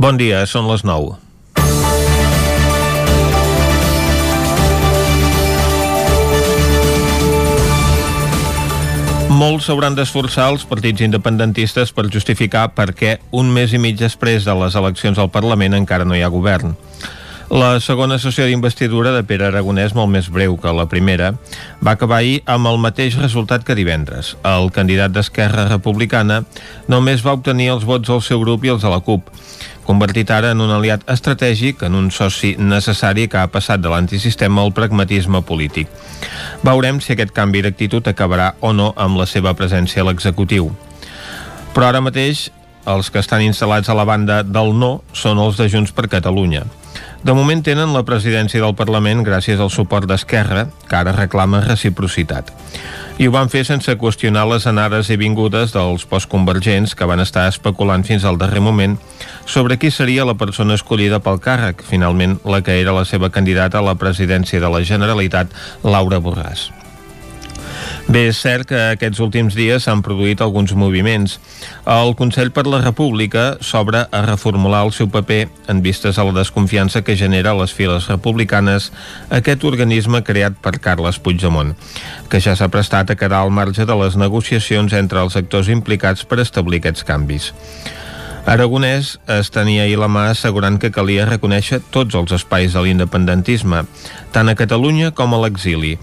Bon dia, són les 9. Molts s'hauran d'esforçar els partits independentistes per justificar per què un mes i mig després de les eleccions al Parlament encara no hi ha govern. La segona sessió d'investidura de Pere Aragonès, molt més breu que la primera, va acabar ahir amb el mateix resultat que divendres. El candidat d'Esquerra Republicana només va obtenir els vots del seu grup i els de la CUP, convertit ara en un aliat estratègic, en un soci necessari que ha passat de l'antisistema al pragmatisme polític. Veurem si aquest canvi d'actitud acabarà o no amb la seva presència a l'executiu. Però ara mateix, els que estan instal·lats a la banda del no són els de Junts per Catalunya. De moment tenen la presidència del Parlament gràcies al suport d'Esquerra, que ara reclama reciprocitat. I ho van fer sense qüestionar les anades i vingudes dels postconvergents que van estar especulant fins al darrer moment sobre qui seria la persona escollida pel càrrec, finalment la que era la seva candidata a la presidència de la Generalitat, Laura Borràs. Bé, és cert que aquests últims dies s'han produït alguns moviments. El Consell per la República s'obre a reformular el seu paper en vistes a la desconfiança que genera les files republicanes aquest organisme creat per Carles Puigdemont, que ja s'ha prestat a quedar al marge de les negociacions entre els actors implicats per establir aquests canvis. Aragonès es tenia ahir la mà assegurant que calia reconèixer tots els espais de l'independentisme, tant a Catalunya com a l'exili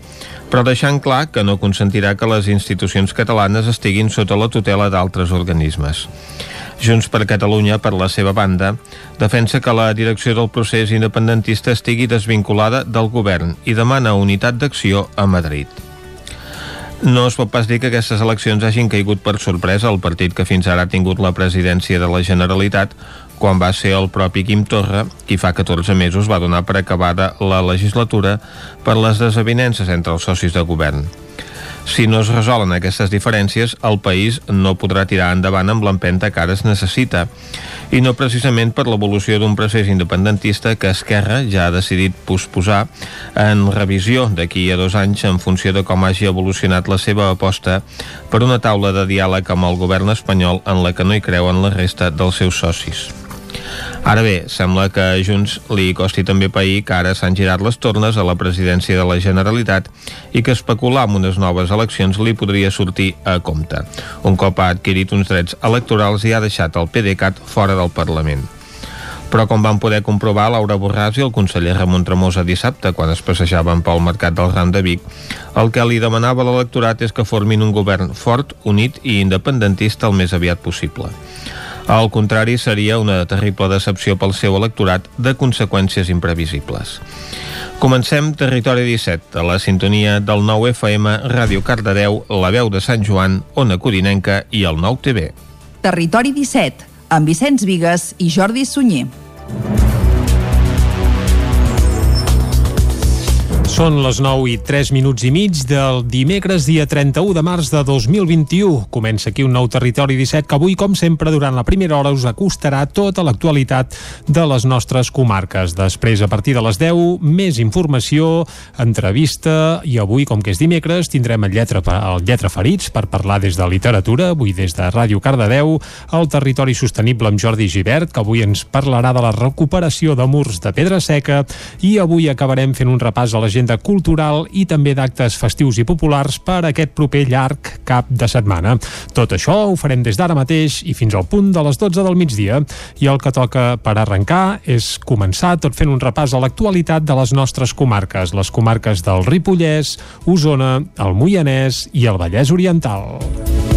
però deixant clar que no consentirà que les institucions catalanes estiguin sota la tutela d'altres organismes. Junts per Catalunya, per la seva banda, defensa que la direcció del procés independentista estigui desvinculada del govern i demana unitat d'acció a Madrid. No es pot pas dir que aquestes eleccions hagin caigut per sorpresa al partit que fins ara ha tingut la presidència de la Generalitat quan va ser el propi Quim Torra qui fa 14 mesos va donar per acabada la legislatura per les desavinences entre els socis de govern. Si no es resolen aquestes diferències, el país no podrà tirar endavant amb l'empenta que ara es necessita, i no precisament per l'evolució d'un procés independentista que Esquerra ja ha decidit posposar en revisió d'aquí a dos anys en funció de com hagi evolucionat la seva aposta per una taula de diàleg amb el govern espanyol en la que no hi creuen la resta dels seus socis. Ara bé, sembla que a Junts li costi també pair que ara s'han girat les tornes a la presidència de la Generalitat i que especular amb unes noves eleccions li podria sortir a compte. Un cop ha adquirit uns drets electorals i ha deixat el PDeCAT fora del Parlament. Però com van poder comprovar Laura Borràs i el conseller Ramon Tremosa dissabte quan es passejaven pel mercat del Ram de Vic, el que li demanava l'electorat és que formin un govern fort, unit i independentista el més aviat possible. Al contrari, seria una terrible decepció pel seu electorat de conseqüències imprevisibles. Comencem Territori 17, a la sintonia del 9 FM, Ràdio Cardedeu, La Veu de Sant Joan, Ona Codinenca i el 9 TV. Territori 17, amb Vicenç Vigues i Jordi Sunyer. Són les 9 i 3 minuts i mig del dimecres, dia 31 de març de 2021. Comença aquí un nou Territori 17 que avui, com sempre, durant la primera hora us acostarà tota l'actualitat de les nostres comarques. Després, a partir de les 10, més informació, entrevista i avui, com que és dimecres, tindrem el Lletra, el Lletra Ferits per parlar des de literatura, avui des de Ràdio Cardedeu, el Territori Sostenible amb Jordi Givert, que avui ens parlarà de la recuperació de murs de pedra seca i avui acabarem fent un repàs a l'agenda l'agenda cultural i també d'actes festius i populars per aquest proper llarg cap de setmana. Tot això ho farem des d'ara mateix i fins al punt de les 12 del migdia. I el que toca per arrencar és començar tot fent un repàs a l'actualitat de les nostres comarques, les comarques del Ripollès, Osona, el Moianès i el Vallès Oriental.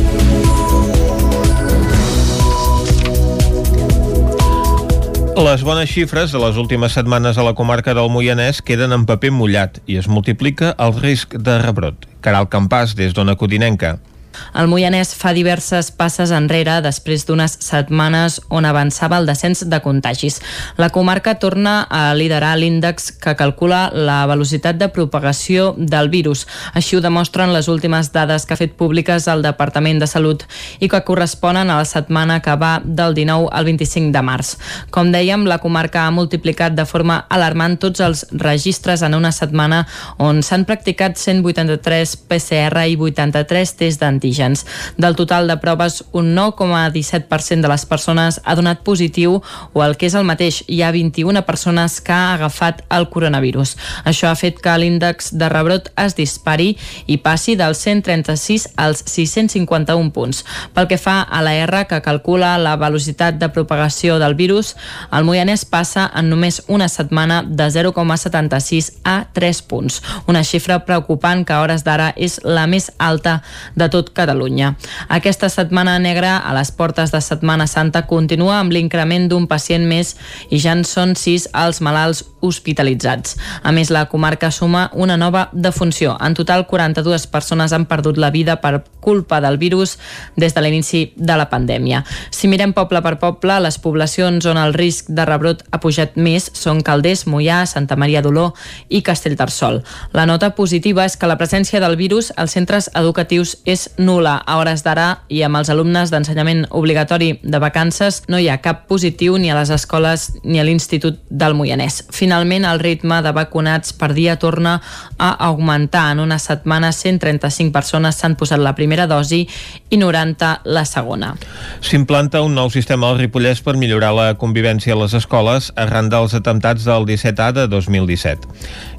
Les bones xifres de les últimes setmanes a la comarca del Moianès queden en paper mullat i es multiplica el risc de rebrot. Caral Campàs, des d'Ona Codinenca. El Moianès fa diverses passes enrere després d'unes setmanes on avançava el descens de contagis. La comarca torna a liderar l'índex que calcula la velocitat de propagació del virus. Així ho demostren les últimes dades que ha fet públiques el Departament de Salut i que corresponen a la setmana que va del 19 al 25 de març. Com dèiem, la comarca ha multiplicat de forma alarmant tots els registres en una setmana on s'han practicat 183 PCR i 83 tests d'antígens antígens. Del total de proves, un 9,17% de les persones ha donat positiu o el que és el mateix, hi ha 21 persones que ha agafat el coronavirus. Això ha fet que l'índex de rebrot es dispari i passi dels 136 als 651 punts. Pel que fa a la R, que calcula la velocitat de propagació del virus, el Moianès passa en només una setmana de 0,76 a 3 punts, una xifra preocupant que a hores d'ara és la més alta de tot Catalunya. Aquesta setmana negra a les portes de Setmana Santa continua amb l'increment d'un pacient més i ja en són 6 els malalts hospitalitzats. A més, la comarca suma una nova defunció. En total, 42 persones han perdut la vida per culpa del virus des de l'inici de la pandèmia. Si mirem poble per poble, les poblacions on el risc de rebrot ha pujat més són Calders, Mollà, Santa Maria d'Oló i Castellterçol. La nota positiva és que la presència del virus als centres educatius és nula. A hores d'ara i amb els alumnes d'ensenyament obligatori de vacances no hi ha cap positiu ni a les escoles ni a l'Institut del Moianès. Finalment, el ritme de vacunats per dia torna a augmentar. En una setmana, 135 persones s'han posat la primera dosi i 90 la segona. S'implanta un nou sistema al Ripollès per millorar la convivència a les escoles arran dels atemptats del 17A de 2017.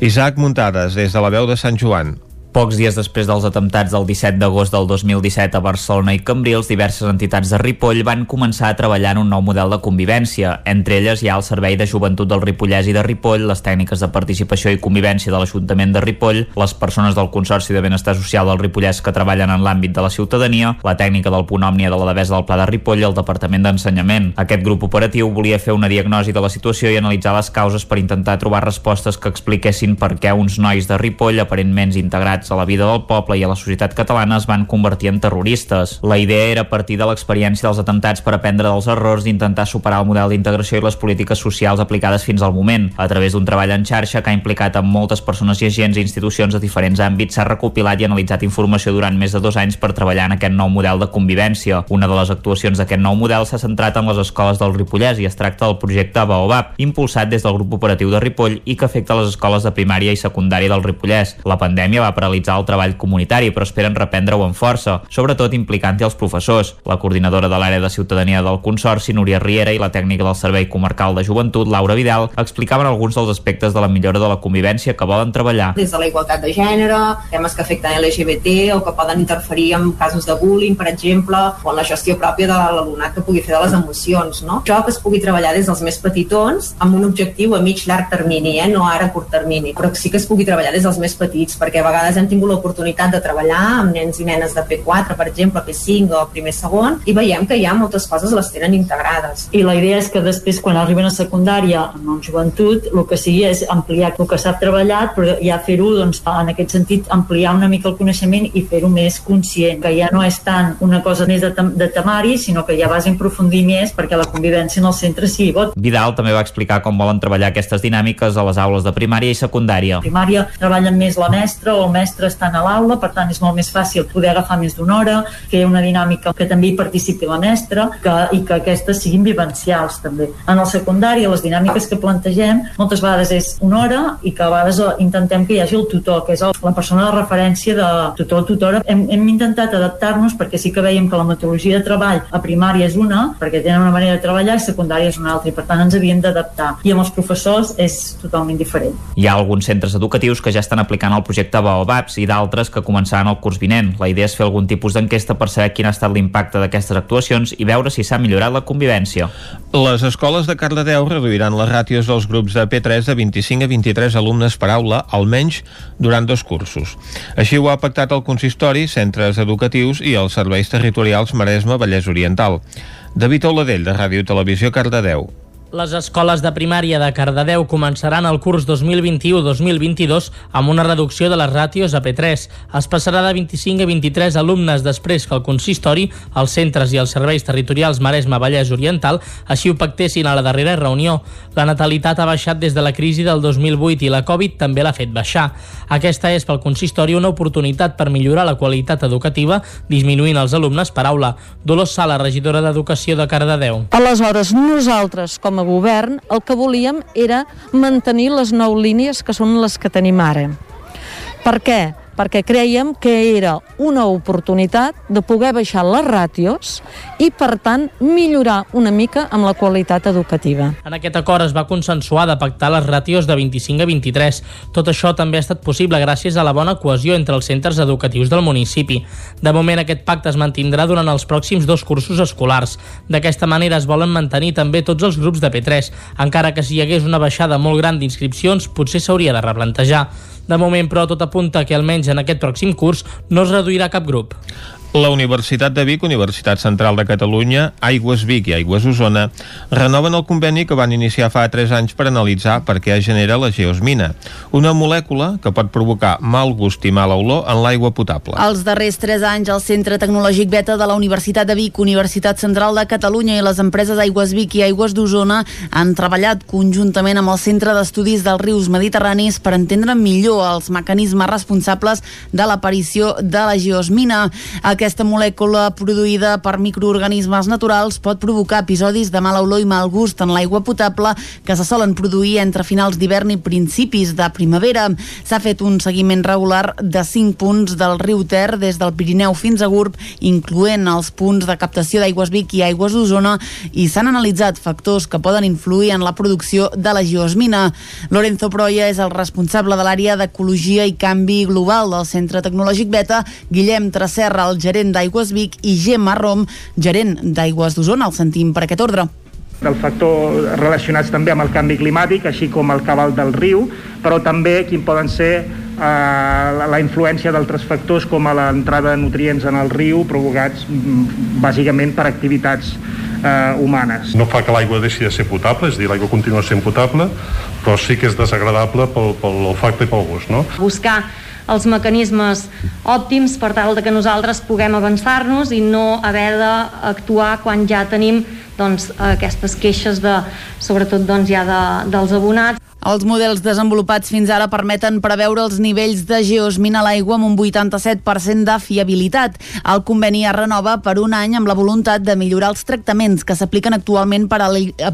Isaac Muntades, des de la veu de Sant Joan. Pocs dies després dels atemptats del 17 d'agost del 2017 a Barcelona i Cambrils, diverses entitats de Ripoll van començar a treballar en un nou model de convivència. Entre elles hi ha el Servei de Joventut del Ripollès i de Ripoll, les tècniques de participació i convivència de l'Ajuntament de Ripoll, les persones del Consorci de Benestar Social del Ripollès que treballen en l'àmbit de la ciutadania, la tècnica del punt òmnia de la Devesa del Pla de Ripoll i el Departament d'Ensenyament. Aquest grup operatiu volia fer una diagnosi de la situació i analitzar les causes per intentar trobar respostes que expliquessin per què uns nois de Ripoll, aparentment integrats integrats a la vida del poble i a la societat catalana es van convertir en terroristes. La idea era partir de l'experiència dels atemptats per aprendre dels errors d'intentar superar el model d'integració i les polítiques socials aplicades fins al moment. A través d'un treball en xarxa que ha implicat amb moltes persones i agents i institucions de diferents àmbits s'ha recopilat i analitzat informació durant més de dos anys per treballar en aquest nou model de convivència. Una de les actuacions d'aquest nou model s'ha centrat en les escoles del Ripollès i es tracta del projecte Baobab, impulsat des del grup operatiu de Ripoll i que afecta les escoles de primària i secundària del Ripollès. La pandèmia va realitzar el treball comunitari, però esperen reprendre-ho amb força, sobretot implicant-hi els professors. La coordinadora de l'àrea de ciutadania del Consorci, Núria Riera, i la tècnica del Servei Comarcal de Joventut, Laura Vidal, explicaven alguns dels aspectes de la millora de la convivència que volen treballar. Des de la igualtat de gènere, temes que afecten LGBT o que poden interferir en casos de bullying, per exemple, o en la gestió pròpia de l'alumnat que pugui fer de les emocions. No? Això que es pugui treballar des dels més petitons amb un objectiu a mig llarg termini, eh? no ara a curt termini, però sí que es pugui treballar des dels més petits, perquè a vegades hem tingut l'oportunitat de treballar amb nens i nenes de P4, per exemple, P5 o primer segon, i veiem que ja moltes coses les tenen integrades. I la idea és que després, quan arriben a secundària, en joventut, el que sigui és ampliar el que s'ha treballat, però ja fer-ho, doncs, en aquest sentit, ampliar una mica el coneixement i fer-ho més conscient, que ja no és tant una cosa més de, de temari, sinó que ja vas a aprofundir més perquè la convivència en el centre sigui bo. Vidal també va explicar com volen treballar aquestes dinàmiques a les aules de primària i secundària. A primària treballen més la mestra o el mestre estan a l'aula, per tant és molt més fàcil poder agafar més d'una hora, fer una dinàmica que també hi participi la mestra que, i que aquestes siguin vivencials també. En el secundari, les dinàmiques que plantegem moltes vegades és una hora i que a vegades intentem que hi hagi el tutor, que és la persona de referència de tutor o tutora. Hem, hem intentat adaptar-nos perquè sí que veiem que la metodologia de treball a primària és una, perquè tenen una manera de treballar, i secundària és una altra, i per tant ens havíem d'adaptar. I amb els professors és totalment diferent. Hi ha alguns centres educatius que ja estan aplicant el projecte Baobabs i d'altres que començaran el curs vinent. La idea és fer algun tipus d'enquesta per saber quin ha estat l'impacte d'aquestes actuacions i veure si s'ha millorat la convivència. Les escoles de Cardedeu reduiran les ràtios dels grups de P3 de 25 a 23 alumnes per aula, almenys durant dos cursos. Així ho ha pactat el consistori, centres educatius i els serveis territorials Maresme Vallès Oriental. David Oladell, de Ràdio Televisió Cardedeu. Les escoles de primària de Cardedeu començaran el curs 2021-2022 amb una reducció de les ràtios a P3. Es passarà de 25 a 23 alumnes després que el consistori, els centres i els serveis territorials Maresme Vallès Oriental així ho pactessin a la darrera reunió. La natalitat ha baixat des de la crisi del 2008 i la Covid també l'ha fet baixar. Aquesta és pel consistori una oportunitat per millorar la qualitat educativa disminuint els alumnes per aula. Dolors Sala, regidora d'Educació de Cardedeu. Aleshores, nosaltres, com a govern el que volíem era mantenir les nou línies que són les que tenim ara. Per què? Perquè creiem que era una oportunitat de poder baixar les ràtios i, per tant, millorar una mica amb la qualitat educativa. En aquest acord es va consensuar de pactar les ràtios de 25 a 23. Tot això també ha estat possible gràcies a la bona cohesió entre els centres educatius del municipi. De moment, aquest pacte es mantindrà durant els pròxims dos cursos escolars. D'aquesta manera es volen mantenir també tots els grups de P3, encara que si hi hagués una baixada molt gran d'inscripcions, potser s'hauria de replantejar. De moment, però, tot apunta que almenys en aquest pròxim curs no es reduirà cap grup. La Universitat de Vic, Universitat Central de Catalunya, Aigües Vic i Aigües Osona renoven el conveni que van iniciar fa 3 anys per analitzar per què es genera la geosmina, una molècula que pot provocar mal gust i mala olor en l'aigua potable. Els darrers 3 anys, el Centre Tecnològic Beta de la Universitat de Vic, Universitat Central de Catalunya i les empreses Aigües Vic i Aigües d'Osona han treballat conjuntament amb el Centre d'Estudis dels Rius Mediterranis per entendre millor els mecanismes responsables de l'aparició de la geosmina. Aquesta molècula produïda per microorganismes naturals pot provocar episodis de mala olor i mal gust en l'aigua potable que se solen produir entre finals d'hivern i principis de primavera. S'ha fet un seguiment regular de 5 punts del riu Ter des del Pirineu fins a Gurb, incloent els punts de captació d'aigües Vic i aigües d'Osona i s'han analitzat factors que poden influir en la producció de la geosmina. Lorenzo Proia és el responsable de l'àrea d'Ecologia i Canvi Global del Centre Tecnològic Beta, Guillem Tracerra, el gerent d'Aigües Vic, i Gemma Rom, gerent d'Aigües d'Osona. El sentim per aquest ordre del factor relacionats també amb el canvi climàtic, així com el cabal del riu, però també quin poden ser eh, la, influència d'altres factors com l'entrada de nutrients en el riu provocats mm, bàsicament per activitats eh, humanes. No fa que l'aigua deixi de ser potable, és a dir, l'aigua continua sent potable, però sí que és desagradable pel, pel olfacte i pel gust, no? Buscar els mecanismes òptims per tal de que nosaltres puguem avançar-nos i no haver d'actuar quan ja tenim doncs, aquestes queixes de, sobretot doncs, ja de, dels abonats. Els models desenvolupats fins ara permeten preveure els nivells de geosmina a l'aigua amb un 87% de fiabilitat. El conveni es renova per un any amb la voluntat de millorar els tractaments que s'apliquen actualment per,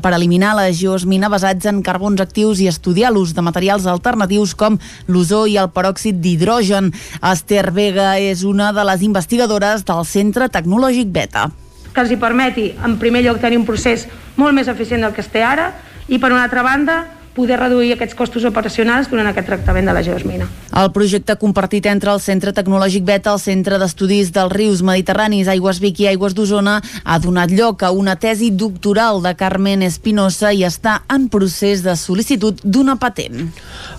per eliminar la geosmina basats en carbons actius i estudiar l'ús de materials alternatius com l'ozó i el peròxid d'hidrogen. Esther Vega és una de les investigadores del Centre Tecnològic Beta que els hi permeti, en primer lloc, tenir un procés molt més eficient del que es té ara i, per una altra banda, poder reduir aquests costos operacionals durant aquest tractament de la geosmina. El projecte compartit entre el Centre Tecnològic Beta, el Centre d'Estudis dels Rius Mediterranis, Aigües Vic i Aigües d'Osona ha donat lloc a una tesi doctoral de Carmen Espinosa i està en procés de sol·licitud d'una patent.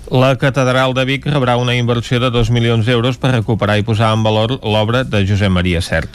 La Catedral de Vic rebrà una inversió de 2 milions d'euros per recuperar i posar en valor l'obra de Josep Maria Cert.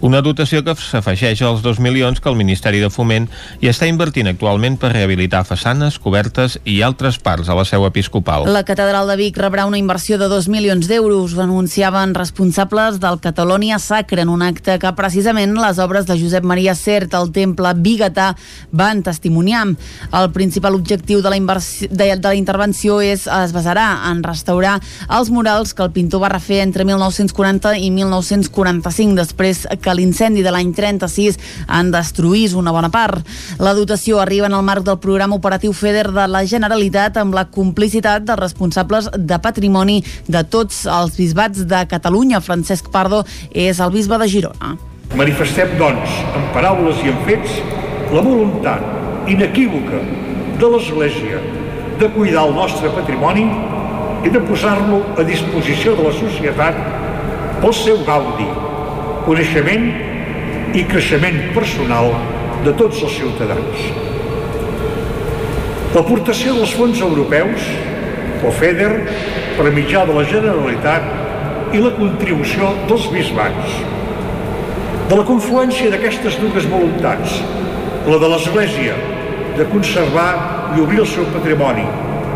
Una dotació que s'afegeix als 2 milions que el Ministeri de Foment hi està invertint actualment per rehabilitar façanes, cobertes i altres parts a la seu episcopal. La Catedral de Vic rebrà una inversió de 2 milions d'euros, ho anunciaven responsables del Catalonia Sacre en un acte que precisament les obres de Josep Maria Cert al temple Bigatà van testimoniar. El principal objectiu de la, de, de la intervenció és es basarà en restaurar els murals que el pintor va refer entre 1940 i 1945, després que l'incendi de l'any 36 en destruís una bona part. La dotació arriba en el marc del programa operatiu FEDER de la Generalitat amb la complicitat dels responsables de patrimoni de tots els bisbats de Catalunya. Francesc Pardo és el bisbe de Girona. Manifestem, doncs, en paraules i en fets, la voluntat inequívoca de l'Església de cuidar el nostre patrimoni i de posar-lo a disposició de la societat pel seu gaudi, coneixement i creixement personal de tots els ciutadans. L'aportació dels fons europeus, o FEDER, per mitjà de la Generalitat i la contribució dels bisbats. De la confluència d'aquestes dues voluntats, la de l'Església de conservar i obrir el seu patrimoni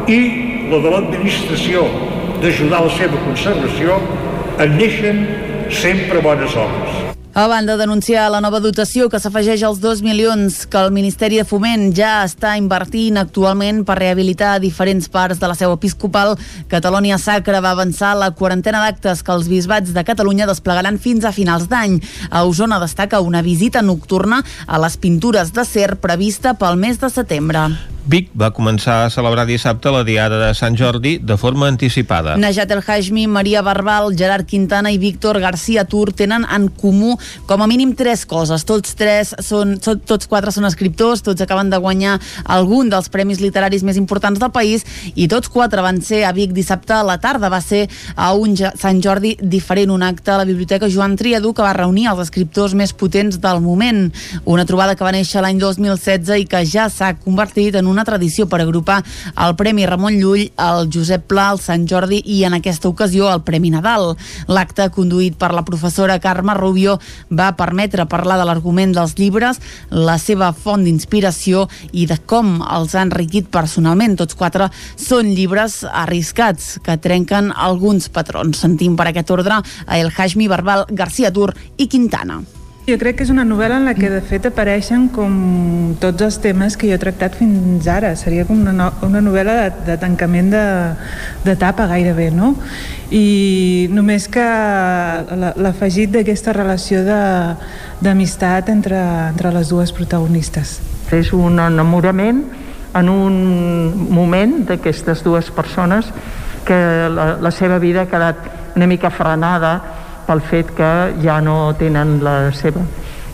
i la de l'administració d'ajudar la seva conservació, en neixen sempre bones obres. A banda d'anunciar la nova dotació que s'afegeix als 2 milions que el Ministeri de Foment ja està invertint actualment per rehabilitar diferents parts de la seu episcopal, Catalònia Sacra va avançar la quarantena d'actes que els bisbats de Catalunya desplegaran fins a finals d'any. A Osona destaca una visita nocturna a les pintures de cer prevista pel mes de setembre. Vic va començar a celebrar dissabte la Diada de Sant Jordi de forma anticipada. Najat El Hajmi, Maria Barbal, Gerard Quintana i Víctor García Tur tenen en comú com a mínim tres coses. Tots tres són, són tots quatre són escriptors, tots acaben de guanyar algun dels premis literaris més importants del país i tots quatre van ser a Vic dissabte a la tarda. Va ser a un Sant Jordi diferent, un acte a la Biblioteca Joan Triadú que va reunir els escriptors més potents del moment. Una trobada que va néixer l'any 2016 i que ja s'ha convertit en una tradició per agrupar el Premi Ramon Llull, el Josep Pla, el Sant Jordi i en aquesta ocasió el Premi Nadal. L'acte, conduït per la professora Carme Rubio, va permetre parlar de l'argument dels llibres, la seva font d'inspiració i de com els ha enriquit personalment. Tots quatre són llibres arriscats que trenquen alguns patrons. Sentim per aquest ordre a El Hajmi, Barbal, García Tur i Quintana. Jo crec que és una novel·la en la que de fet apareixen com tots els temes que jo he tractat fins ara. Seria com una, no, una novel·la de, de tancament d'etapa de, gairebé, no? I només que l'afegit d'aquesta relació d'amistat entre, entre les dues protagonistes. És un enamorament en un moment d'aquestes dues persones que la, la seva vida ha quedat una mica frenada pel fet que ja no tenen la seva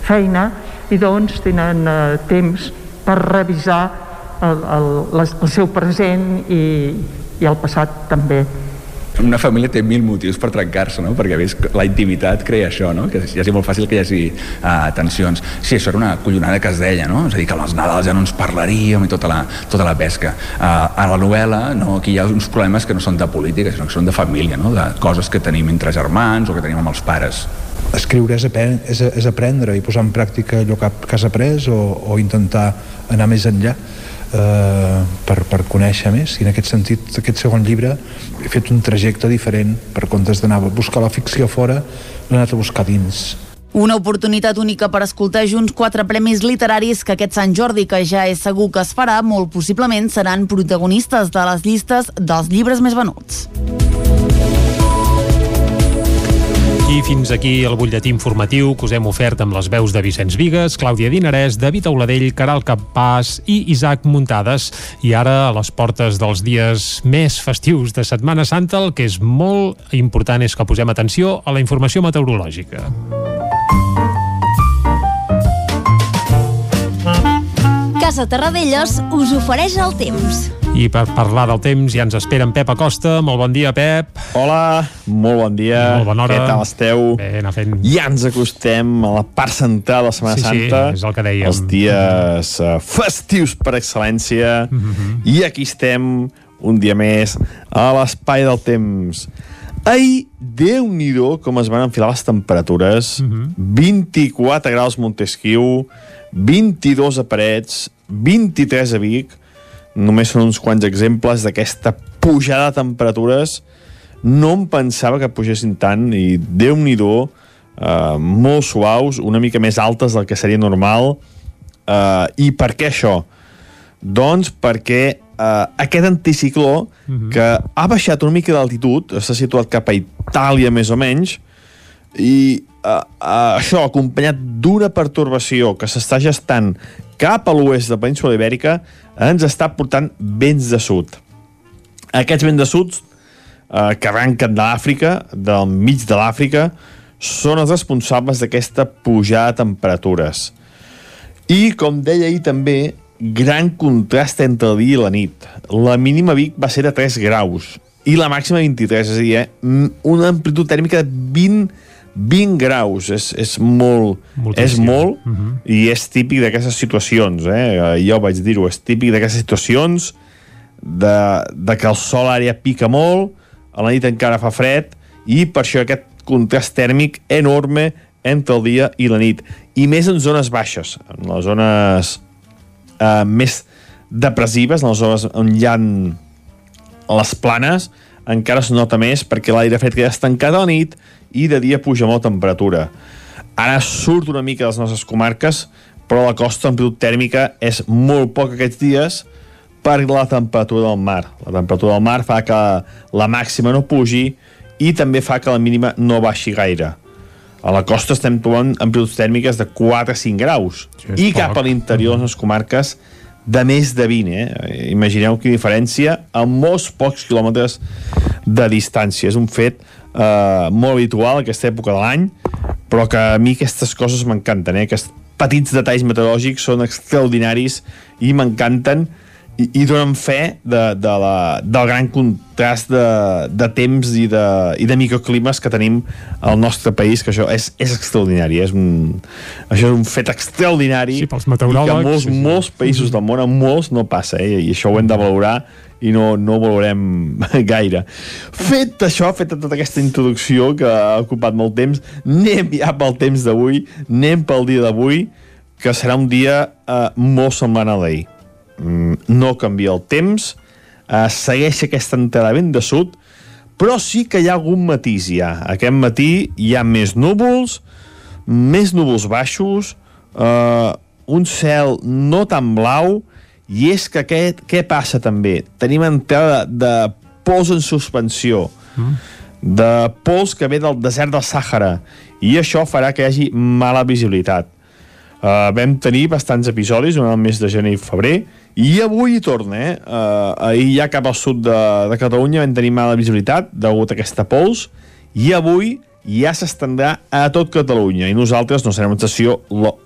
feina i doncs tenen eh, temps per revisar el, el, el seu present i, i el passat també una família té mil motius per trencar-se, no? perquè ves, la intimitat crea això, no? que ja és molt fàcil que hi hagi uh, tensions. Sí, això era una collonada que es deia, no? és a dir, que als Nadals ja no ens parlaríem i tota la, tota la pesca. Uh, a la novel·la, no? aquí hi ha uns problemes que no són de política, sinó que són de família, no? de coses que tenim entre germans o que tenim amb els pares escriure és, aprendre, és, és aprendre i posar en pràctica allò que, que has après o, o intentar anar més enllà eh, per, per conèixer més i en aquest sentit aquest segon llibre he fet un trajecte diferent per comptes d'anar a buscar la ficció fora l'he anat a buscar dins una oportunitat única per escoltar junts quatre premis literaris que aquest Sant Jordi, que ja és segur que es farà, molt possiblement seran protagonistes de les llistes dels llibres més venuts. I fins aquí el butlletí informatiu que us hem ofert amb les veus de Vicenç Vigues, Clàudia Dinarès, David Auladell, Caral Campàs i Isaac Muntades. I ara, a les portes dels dies més festius de Setmana Santa, el que és molt important és que posem atenció a la informació meteorològica. Casa Terradellos us ofereix el temps. I per parlar del temps ja ens espera en Pep Acosta. Molt bon dia, Pep. Hola, molt bon dia. Molt bona hora. Què tal esteu? Bé, anar fent... Ja ens acostem a la part central de la Setmana sí, Santa. Sí, és el que dèiem. Els dies uh, festius per excel·lència. Mm -hmm. I aquí estem un dia més a l'espai del temps. Ahir, déu nhi com es van enfilar les temperatures. Mm -hmm. 24 graus Montesquieu, 22 a Parets, 23 a Vic, només són uns quants exemples d'aquesta pujada de temperatures no em pensava que pugessin tant i déu nhi eh, molt suaus, una mica més altes del que seria normal eh, i per què això? doncs perquè eh, aquest anticicló uh -huh. que ha baixat una mica d'altitud s'ha situat cap a Itàlia més o menys i uh, uh, això acompanyat d'una pertorbació que s'està gestant cap a l'oest de la península ibèrica ens està portant vents de sud. Aquests vents de sud eh, que arrenquen de l'Àfrica, del mig de l'Àfrica, són els responsables d'aquesta pujada de temperatures. I, com deia ahir també, gran contrast entre el dia i la nit. La mínima Vic va ser de 3 graus i la màxima 23, és a dir, eh, una amplitud tèrmica de 20 20 graus, és, és molt, Moltíssim. és molt uh -huh. i és típic d'aquestes situacions, eh? jo vaig dir-ho, és típic d'aquestes situacions de, de que el sol àrea pica molt, a la nit encara fa fred i per això aquest contrast tèrmic enorme entre el dia i la nit i més en zones baixes en les zones eh, més depressives, en les zones on hi ha les planes encara es nota més perquè l'aire fred queda estancat a la nit i de dia puja molt temperatura. Ara surt una mica de les nostres comarques, però la costa amplitud tèrmica és molt poc aquests dies per la temperatura del mar. La temperatura del mar fa que la màxima no pugi i també fa que la mínima no baixi gaire. A la costa estem trobant amplituds tèrmiques de 4 a 5 graus. Sí, I cap a l'interior de les comarques de més de 20, eh? Imagineu quina diferència a molts pocs quilòmetres de distància. És un fet eh, molt habitual aquesta època de l'any, però que a mi aquestes coses m'encanten, eh? Aquests petits detalls meteorològics són extraordinaris i m'encanten i, i donen fe de, de la, del gran contrast de, de temps i de, i de microclimes que tenim al nostre país, que això és, és extraordinari, és un, això és un fet extraordinari sí, pels meteoròlegs, i que molts, sí, sí. molts països del món, en molts no passa, eh? i això ho hem de valorar i no, no valorem gaire. Fet això, feta tota aquesta introducció que ha ocupat molt temps, anem ja pel temps d'avui, anem pel dia d'avui, que serà un dia eh, molt semblant a l'ahir Mm, no canvia el temps, eh, segueix aquesta entrada vent de sud, però sí que hi ha algun matís ja. Aquest matí hi ha més núvols, més núvols baixos, eh, un cel no tan blau, i és que aquest, què passa també? Tenim entrada de pols en suspensió, mm. de pols que ve del desert del Sàhara, i això farà que hi hagi mala visibilitat. Uh, vam tenir bastants episodis durant el mes de gener i febrer, i avui hi torna, eh? Uh, ahir ja cap al sud de, de Catalunya vam tenir mala visibilitat degut a aquesta pols, i avui ja s'estendrà a tot Catalunya i nosaltres no serem una excepció,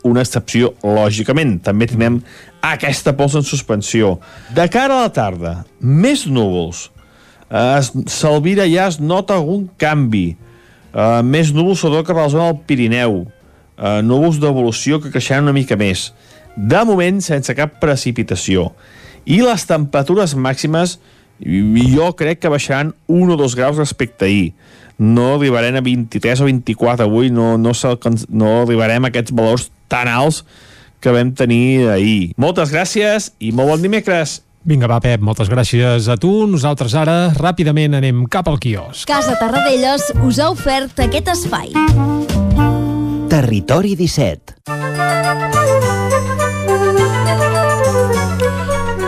una excepció lògicament. També tenim aquesta pols en suspensió. De cara a la tarda, més núvols. Uh, Salvira ja es nota algun canvi. Uh, més núvols sobretot cap a la zona del Pirineu. Uh, núvols d'evolució que creixeran una mica més. De moment, sense cap precipitació. I les temperatures màximes jo crec que baixaran 1 o 2 graus respecte a ahir no arribarem a 23 o 24 avui, no, no, no arribarem a aquests valors tan alts que vam tenir ahir. Moltes gràcies i molt bon dimecres. Vinga, va, Pep, moltes gràcies a tu. Nosaltres ara ràpidament anem cap al quiosc. Casa Tarradellas us ha ofert aquest espai. Territori 17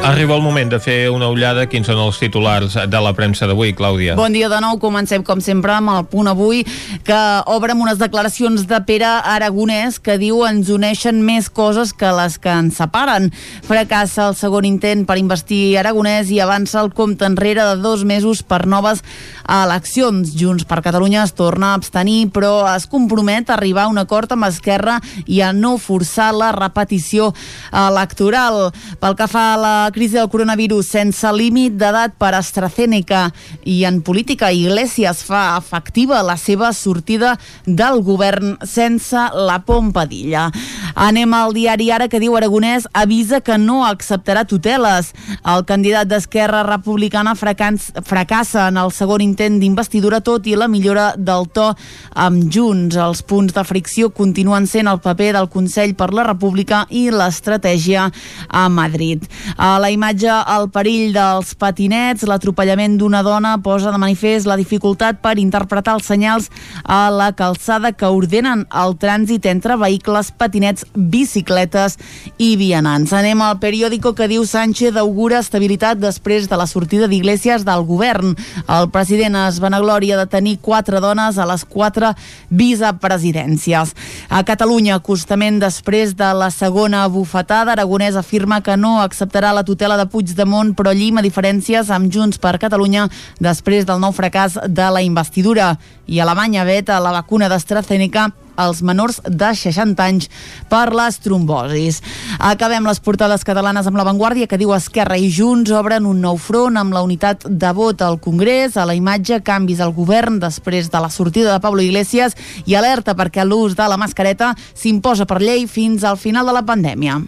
Arriba el moment de fer una ullada. Quins són els titulars de la premsa d'avui, Clàudia? Bon dia de nou. Comencem, com sempre, amb el punt avui, que obre amb unes declaracions de Pere Aragonès que diu ens uneixen més coses que les que ens separen. Fracassa el segon intent per investir Aragonès i avança el compte enrere de dos mesos per noves eleccions. Junts per Catalunya es torna a abstenir, però es compromet a arribar a un acord amb Esquerra i a no forçar la repetició electoral. Pel que fa a la crisi del coronavirus sense límit d'edat per AstraZeneca i en política Iglesias fa efectiva la seva sortida del govern sense la pompadilla. Anem al diari Ara que diu Aragonès avisa que no acceptarà tuteles. El candidat d'Esquerra Republicana fracassa en el segon intent d'investidura tot i la millora del to amb Junts. Els punts de fricció continuen sent el paper del Consell per la República i l'estratègia a Madrid. A la imatge al perill dels patinets, l'atropellament d'una dona posa de manifest la dificultat per interpretar els senyals a la calçada que ordenen el trànsit entre vehicles, patinets, bicicletes i vianants. Anem al periòdico que diu Sánchez augura estabilitat després de la sortida d'Iglesias del govern. El president es vanagloria de tenir quatre dones a les quatre vicepresidències. A Catalunya, acostament després de la segona bufetada, Aragonès afirma que no acceptarà la tutela de Puigdemont, però llima diferències amb Junts per Catalunya després del nou fracàs de la investidura. I Alemanya veta la vacuna d'AstraZeneca als menors de 60 anys per les trombosis. Acabem les portades catalanes amb l'avantguàrdia que diu Esquerra i Junts obren un nou front amb la unitat de vot al Congrés, a la imatge canvis al govern després de la sortida de Pablo Iglesias i alerta perquè l'ús de la mascareta s'imposa per llei fins al final de la pandèmia.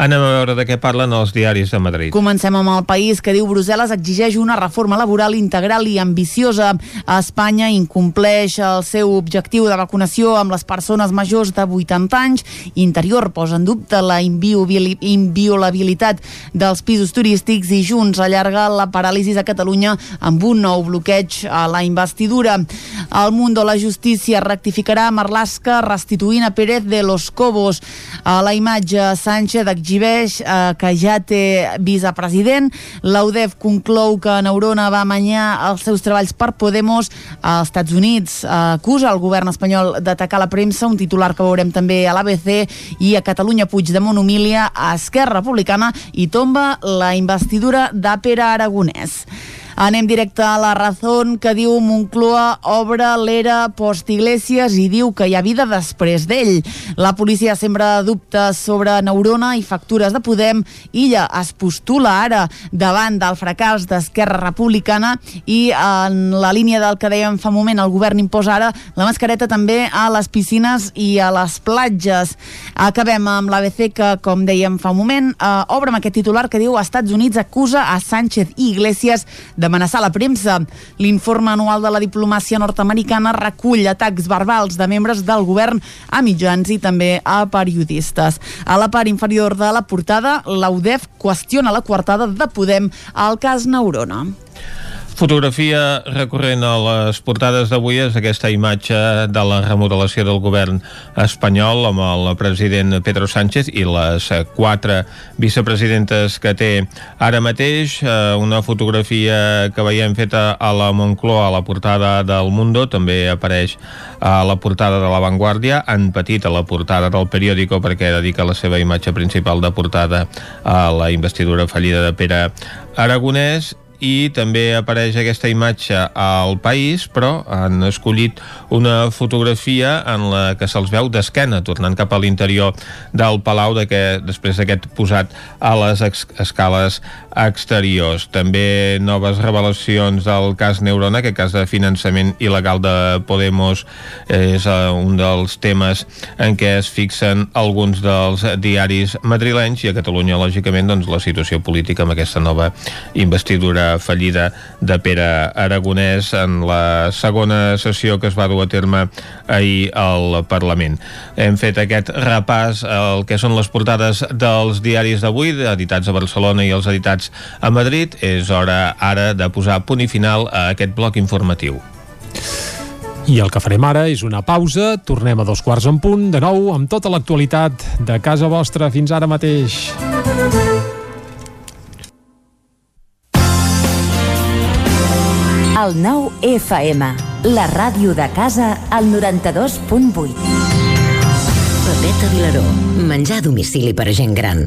Anem a veure de què parlen els diaris de Madrid. Comencem amb el país que diu Brussel·les exigeix una reforma laboral integral i ambiciosa. Espanya incompleix el seu objectiu de vacunació amb les persones majors de 80 anys. Interior posa en dubte la inviolabilitat dels pisos turístics i Junts allarga la paràlisi a Catalunya amb un nou bloqueig a la investidura. El Mundo, la justícia rectificarà Marlaska restituint a Pérez de los Cobos. A la imatge, Sánchez exhibeix eh, que ja té vicepresident. L'UDEF conclou que Neurona va amanyar els seus treballs per Podemos. Als Estats Units eh, acusa el govern espanyol d'atacar la premsa un titular que veurem també a l'ABC i a Catalunya Puigdemont humilia a Esquerra Republicana i tomba la investidura de Pere Aragonès. Anem directe a la raó que diu Moncloa obre l'era post-Iglesias i diu que hi ha vida després d'ell. La policia sembra dubtes sobre Neurona i factures de Podem. Illa es postula ara davant del fracàs d'Esquerra Republicana i en la línia del que dèiem fa un moment, el govern imposa ara la mascareta també a les piscines i a les platges. Acabem amb l'ABC que, com dèiem fa un moment, eh, obre amb aquest titular que diu Estats Units acusa a Sánchez i Iglesias d'amenaçar la premsa. L'informe anual de la diplomàcia nord-americana recull atacs verbals de membres del govern a mitjans i també a periodistes. A la part inferior de la portada, l'UDEF qüestiona la coartada de Podem al cas Neurona. Fotografia recurrent a les portades d'avui és aquesta imatge de la remodelació del govern espanyol amb el president Pedro Sánchez i les quatre vicepresidentes que té ara mateix. Eh, una fotografia que veiem feta a la Moncloa, a la portada del Mundo, també apareix a la portada de La Vanguardia, en petit a la portada del periòdico perquè dedica la seva imatge principal de portada a la investidura fallida de Pere Aragonès i també apareix aquesta imatge al País, però han escollit una fotografia en la que se'ls veu d'esquena, tornant cap a l'interior del Palau de que, després d'aquest posat a les escales exteriors. També noves revelacions del cas Neurona, que cas de finançament il·legal de Podemos és uh, un dels temes en què es fixen alguns dels diaris madrilenys i a Catalunya, lògicament, doncs, la situació política amb aquesta nova investidura fallida de Pere Aragonès en la segona sessió que es va dur a terme ahir al Parlament. Hem fet aquest repàs al que són les portades dels diaris d'avui, editats a Barcelona i els editats a Madrid. És hora ara de posar punt i final a aquest bloc informatiu. I el que farem ara és una pausa, tornem a dos quarts en punt, de nou amb tota l'actualitat de casa vostra fins ara mateix. El nou FM, la ràdio de casa, al 92.8. Pepeta Vilaró, menjar a domicili per a gent gran.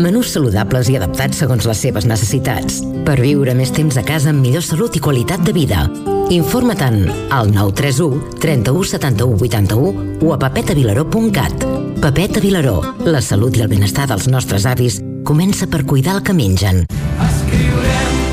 Menús saludables i adaptats segons les seves necessitats. Per viure més temps a casa amb millor salut i qualitat de vida. Informa-te'n al 931 31 71 81 o a pepetavilaró.cat. Pepeta Vilaró, la salut i el benestar dels nostres avis comença per cuidar el que mengen.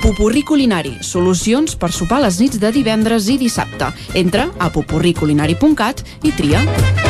Popurrí Culinari, solucions per sopar les nits de divendres i dissabte. Entra a popurriculinari.cat i tria.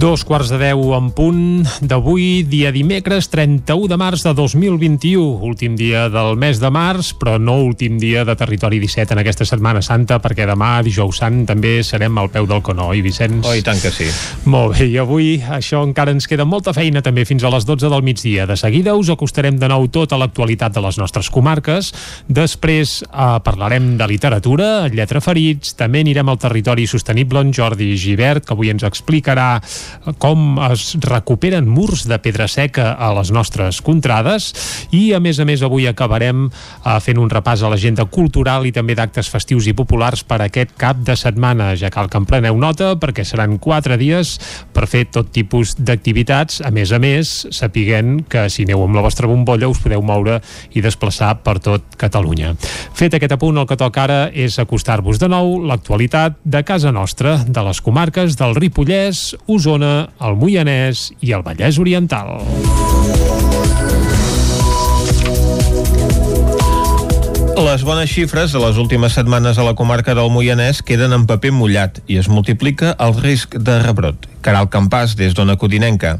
Dos quarts de deu en punt d'avui, dia dimecres 31 de març de 2021, últim dia del mes de març, però no últim dia de Territori 17 en aquesta Setmana Santa, perquè demà, dijous sant, també serem al peu del Conó, i Vicenç? Oh, i tant que sí. Molt bé, i avui això encara ens queda molta feina també fins a les 12 del migdia. De seguida us acostarem de nou tota l'actualitat de les nostres comarques, després eh, parlarem de literatura, lletra ferits, també anirem al territori sostenible amb Jordi Givert, que avui ens explicarà com es recuperen murs de pedra seca a les nostres contrades i a més a més avui acabarem eh, fent un repàs a l'agenda cultural i també d'actes festius i populars per aquest cap de setmana. Ja cal que en preneu nota perquè seran quatre dies per fer tot tipus d'activitats. A més a més, sapiguent que si aneu amb la vostra bombolla us podeu moure i desplaçar per tot Catalunya. Fet aquest apunt, el que toca ara és acostar-vos de nou l'actualitat de casa nostra, de les comarques del Ripollès, Osona, el Moianès i el Vallès Oriental. Les bones xifres de les últimes setmanes a la comarca del Moianès queden en paper mullat i es multiplica el risc de rebrot. Caral Campàs, des d'Ona Codinenca.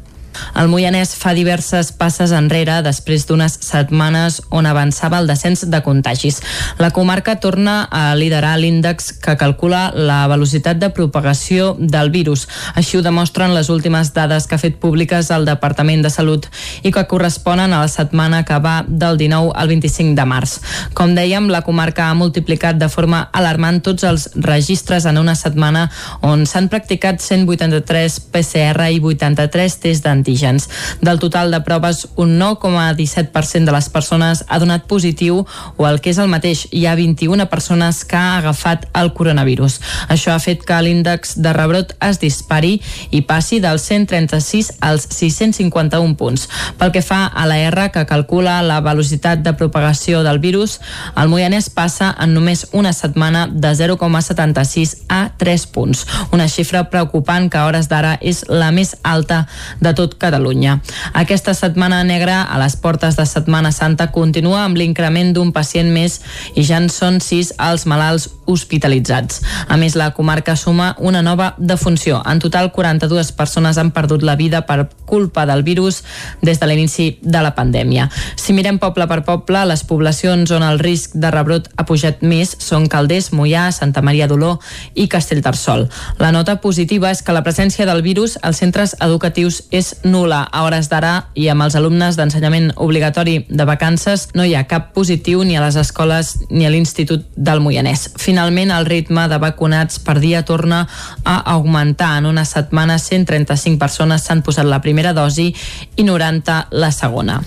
El Moianès fa diverses passes enrere després d'unes setmanes on avançava el descens de contagis. La comarca torna a liderar l'índex que calcula la velocitat de propagació del virus. Així ho demostren les últimes dades que ha fet públiques el Departament de Salut i que corresponen a la setmana que va del 19 al 25 de març. Com dèiem, la comarca ha multiplicat de forma alarmant tots els registres en una setmana on s'han practicat 183 PCR i 83 tests d'antígens antígens. Del total de proves, un 9,17% de les persones ha donat positiu o el que és el mateix, hi ha 21 persones que ha agafat el coronavirus. Això ha fet que l'índex de rebrot es dispari i passi dels 136 als 651 punts. Pel que fa a la R, que calcula la velocitat de propagació del virus, el Moianès passa en només una setmana de 0,76 a 3 punts. Una xifra preocupant que a hores d'ara és la més alta de tot Catalunya. Aquesta setmana negra a les portes de Setmana Santa continua amb l'increment d'un pacient més i ja en són sis els malalts hospitalitzats. A més, la comarca suma una nova defunció. En total, 42 persones han perdut la vida per culpa del virus des de l'inici de la pandèmia. Si mirem poble per poble, les poblacions on el risc de rebrot ha pujat més són Calders, Mollà, Santa Maria d'Oló i Castellterçol. La nota positiva és que la presència del virus als centres educatius és nula. A hores d'ara i amb els alumnes d'ensenyament obligatori de vacances no hi ha cap positiu ni a les escoles ni a l'Institut del Moianès. Finalment, el ritme de vacunats per dia torna a augmentar. En una setmana, 135 persones s'han posat la primera dosi i 90 la segona.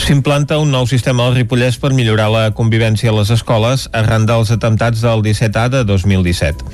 S'implanta un nou sistema al Ripollès per millorar la convivència a les escoles arran dels atemptats del 17A de 2017.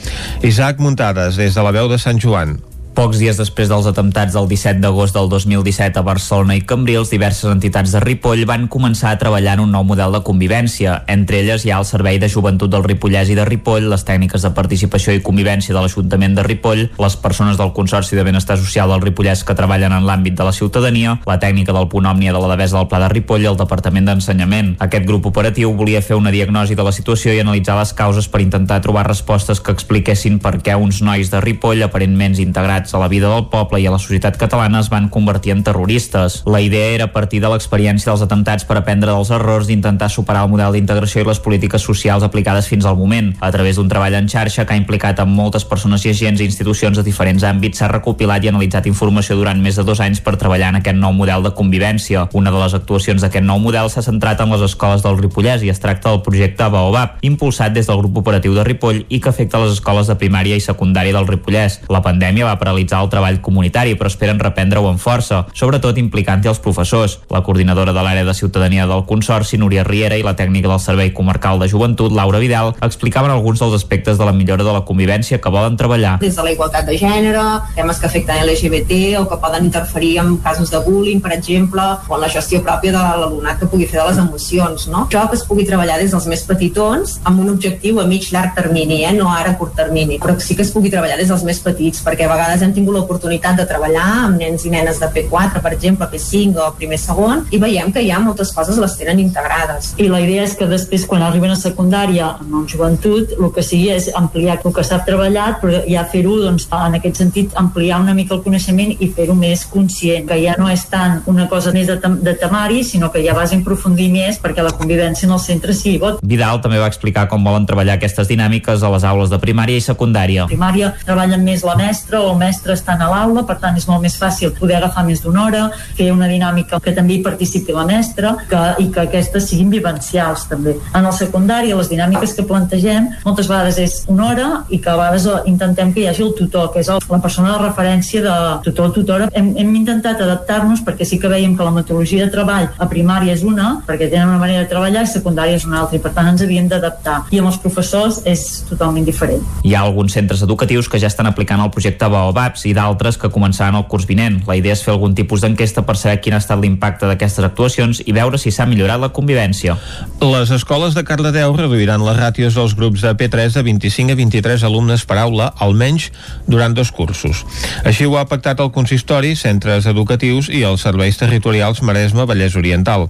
Isaac Muntades, des de la veu de Sant Joan. Pocs dies després dels atemptats del 17 d'agost del 2017 a Barcelona i Cambrils, diverses entitats de Ripoll van començar a treballar en un nou model de convivència. Entre elles hi ha el Servei de Joventut del Ripollès i de Ripoll, les tècniques de participació i convivència de l'Ajuntament de Ripoll, les persones del Consorci de Benestar Social del Ripollès que treballen en l'àmbit de la ciutadania, la tècnica del punt òmnia de la Devesa del Pla de Ripoll i el Departament d'Ensenyament. Aquest grup operatiu volia fer una diagnosi de la situació i analitzar les causes per intentar trobar respostes que expliquessin per què uns nois de Ripoll, aparentment integrats atemptats a la vida del poble i a la societat catalana es van convertir en terroristes. La idea era partir de l'experiència dels atemptats per aprendre dels errors d'intentar superar el model d'integració i les polítiques socials aplicades fins al moment. A través d'un treball en xarxa que ha implicat amb moltes persones i agents i institucions de diferents àmbits s'ha recopilat i analitzat informació durant més de dos anys per treballar en aquest nou model de convivència. Una de les actuacions d'aquest nou model s'ha centrat en les escoles del Ripollès i es tracta del projecte Baobab, impulsat des del grup operatiu de Ripoll i que afecta les escoles de primària i secundària del Ripollès. La pandèmia va paralitzar el treball comunitari, però esperen reprendre-ho amb força, sobretot implicant-hi els professors. La coordinadora de l'àrea de ciutadania del Consorci, Núria Riera, i la tècnica del Servei Comarcal de Joventut, Laura Vidal, explicaven alguns dels aspectes de la millora de la convivència que volen treballar. Des de la igualtat de gènere, temes que afecten LGBT o que poden interferir en casos de bullying, per exemple, o en la gestió pròpia de l'alumnat que pugui fer de les emocions. No? Això que es pugui treballar des dels més petitons amb un objectiu a mig llarg termini, eh? no ara a curt termini, però sí que es pugui treballar des dels més petits, perquè a vegades hem tingut l'oportunitat de treballar amb nens i nenes de P4, per exemple, P5 o primer segon, i veiem que ja moltes coses les tenen integrades. I la idea és que després, quan arriben a secundària, en joventut, el que sigui és ampliar el que s'ha treballat, però ja fer-ho, doncs, en aquest sentit, ampliar una mica el coneixement i fer-ho més conscient, que ja no és tant una cosa més de, tem de temari, sinó que ja vas aprofundir més perquè la convivència en el centre sigui bo. Vidal també va explicar com volen treballar aquestes dinàmiques a les aules de primària i secundària. A primària treballen més la mestra o el mestre estan a l'aula, per tant és molt més fàcil poder agafar més d'una hora, fer una dinàmica que també hi participi la mestra que, i que aquestes siguin vivencials també. En el secundari, les dinàmiques que plantegem moltes vegades és una hora i que a vegades intentem que hi hagi el tutor, que és el, la persona de referència de tutor tutora. Hem, hem intentat adaptar-nos perquè sí que veiem que la metodologia de treball a primària és una, perquè tenen una manera de treballar, i secundària és una altra, i per tant ens havíem d'adaptar. I amb els professors és totalment diferent. Hi ha alguns centres educatius que ja estan aplicant el projecte Baobabs i d'altres que començaran el curs vinent. La idea és fer algun tipus d'enquesta per saber quin ha estat l'impacte d'aquestes actuacions i veure si s'ha millorat la convivència. Les escoles de Cardedeu reduiran les ràtios dels grups de P3 de 25 a 23 alumnes per aula, almenys durant dos cursos. Així ho ha pactat el consistori, centres educatius i els serveis territorials Maresme Vallès Oriental.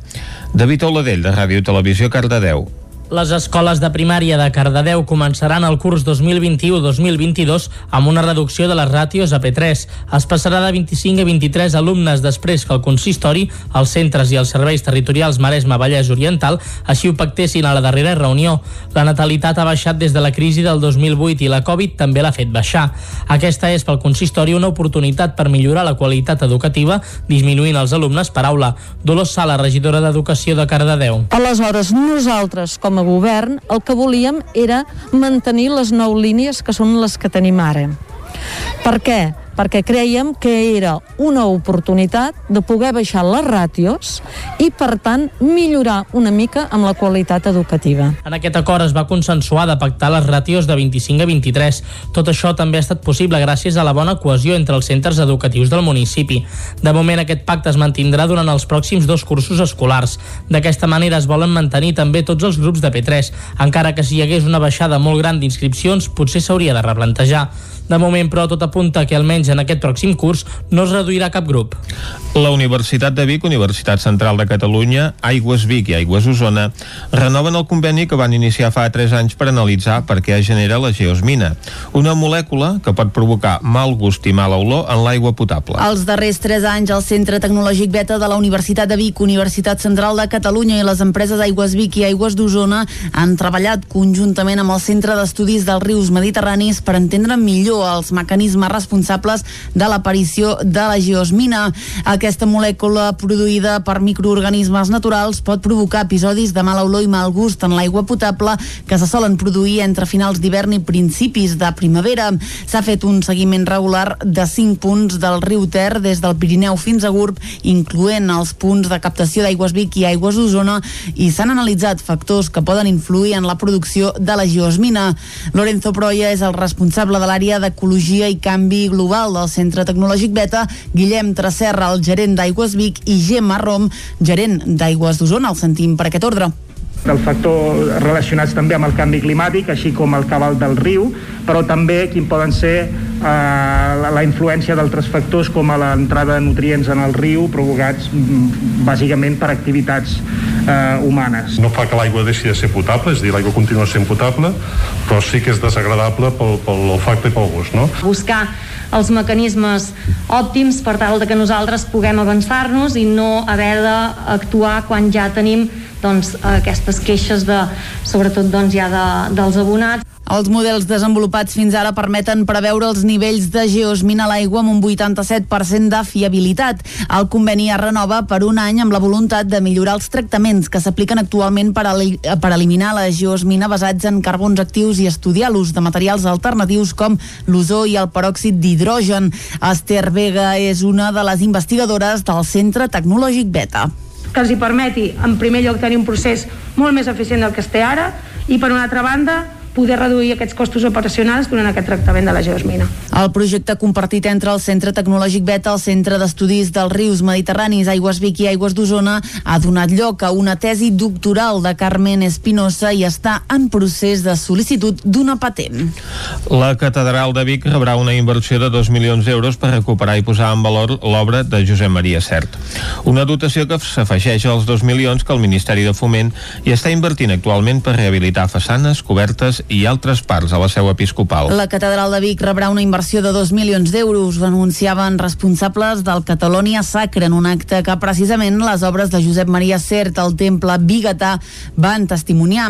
David Oladell, de Ràdio Televisió Cardedeu. Les escoles de primària de Cardedeu començaran el curs 2021-2022 amb una reducció de les ràtios a P3. Es passarà de 25 a 23 alumnes després que el consistori, els centres i els serveis territorials Maresme Vallès Oriental així ho pactessin a la darrera reunió. La natalitat ha baixat des de la crisi del 2008 i la Covid també l'ha fet baixar. Aquesta és pel consistori una oportunitat per millorar la qualitat educativa disminuint els alumnes per aula. Dolors Sala, regidora d'Educació de Cardedeu. Aleshores, nosaltres, com a govern, el que volíem era mantenir les nou línies que són les que tenim ara. Per què? Perquè creiem que era una oportunitat de poder baixar les ràtios i, per tant, millorar una mica amb la qualitat educativa. En aquest acord es va consensuar de pactar les ràtios de 25 a 23. Tot això també ha estat possible gràcies a la bona cohesió entre els centres educatius del municipi. De moment, aquest pacte es mantindrà durant els pròxims dos cursos escolars. D'aquesta manera es volen mantenir també tots els grups de P3, encara que si hi hagués una baixada molt gran d'inscripcions, potser s'hauria de replantejar. De moment, però, tot apunta que almenys en aquest pròxim curs no es reduirà cap grup. La Universitat de Vic, Universitat Central de Catalunya, Aigües Vic i Aigües Osona renoven el conveni que van iniciar fa 3 anys per analitzar per què es genera la geosmina, una molècula que pot provocar mal gust i mala olor en l'aigua potable. Els darrers 3 anys, el Centre Tecnològic Beta de la Universitat de Vic, Universitat Central de Catalunya i les empreses Aigües Vic i Aigües d'Osona han treballat conjuntament amb el Centre d'Estudis dels Rius Mediterranis per entendre millor els mecanismes responsables de l'aparició de la geosmina. Aquesta molècula produïda per microorganismes naturals pot provocar episodis de mala olor i mal gust en l'aigua potable que se solen produir entre finals d'hivern i principis de primavera. S'ha fet un seguiment regular de 5 punts del riu Ter des del Pirineu fins a Gurb, incloent els punts de captació d'aigües Vic i aigües d'Osona i s'han analitzat factors que poden influir en la producció de la geosmina. Lorenzo Proya és el responsable de l'àrea d'Ecologia i Canvi Global del Centre Tecnològic Beta, Guillem Tracerra, el gerent d'Aigües Vic, i Gemma Rom, gerent d'Aigües d'Osona. El sentim per aquest ordre del factor relacionats també amb el canvi climàtic, així com el cabal del riu, però també quin poden ser eh, la, la influència d'altres factors com a l'entrada de nutrients en el riu provocats mm, bàsicament per activitats eh, humanes. No fa que l'aigua deixi de ser potable, és a dir, l'aigua continua sent potable, però sí que és desagradable pel, pel olfacte i pel gust, no? Buscar els mecanismes òptims per tal de que nosaltres puguem avançar-nos i no haver d'actuar quan ja tenim doncs, aquestes queixes de, sobretot doncs, ja de, dels abonats. Els models desenvolupats fins ara permeten preveure els nivells de geosmina a l'aigua amb un 87% de fiabilitat. El conveni es renova per un any amb la voluntat de millorar els tractaments que s'apliquen actualment per, per eliminar la geosmina basats en carbons actius i estudiar l'ús de materials alternatius com l'ozó i el peròxid d'hidrogen. Esther Vega és una de les investigadores del Centre Tecnològic Beta que els hi permeti, en primer lloc, tenir un procés molt més eficient del que es té ara i, per una altra banda, poder reduir aquests costos operacionals durant aquest tractament de la geosmina. El projecte compartit entre el Centre Tecnològic Beta, el Centre d'Estudis dels Rius Mediterranis, Aigües Vic i Aigües d'Osona ha donat lloc a una tesi doctoral de Carmen Espinosa i està en procés de sol·licitud d'una patent. La Catedral de Vic rebrà una inversió de 2 milions d'euros per recuperar i posar en valor l'obra de Josep Maria Cert. Una dotació que s'afegeix als 2 milions que el Ministeri de Foment hi està invertint actualment per rehabilitar façanes, cobertes i altres parts a la seu episcopal. La Catedral de Vic rebrà una inversió de 2 milions d'euros, anunciaven responsables del Catalonia Sacre en un acte que precisament les obres de Josep Maria Cert al temple Bigatà van testimoniar.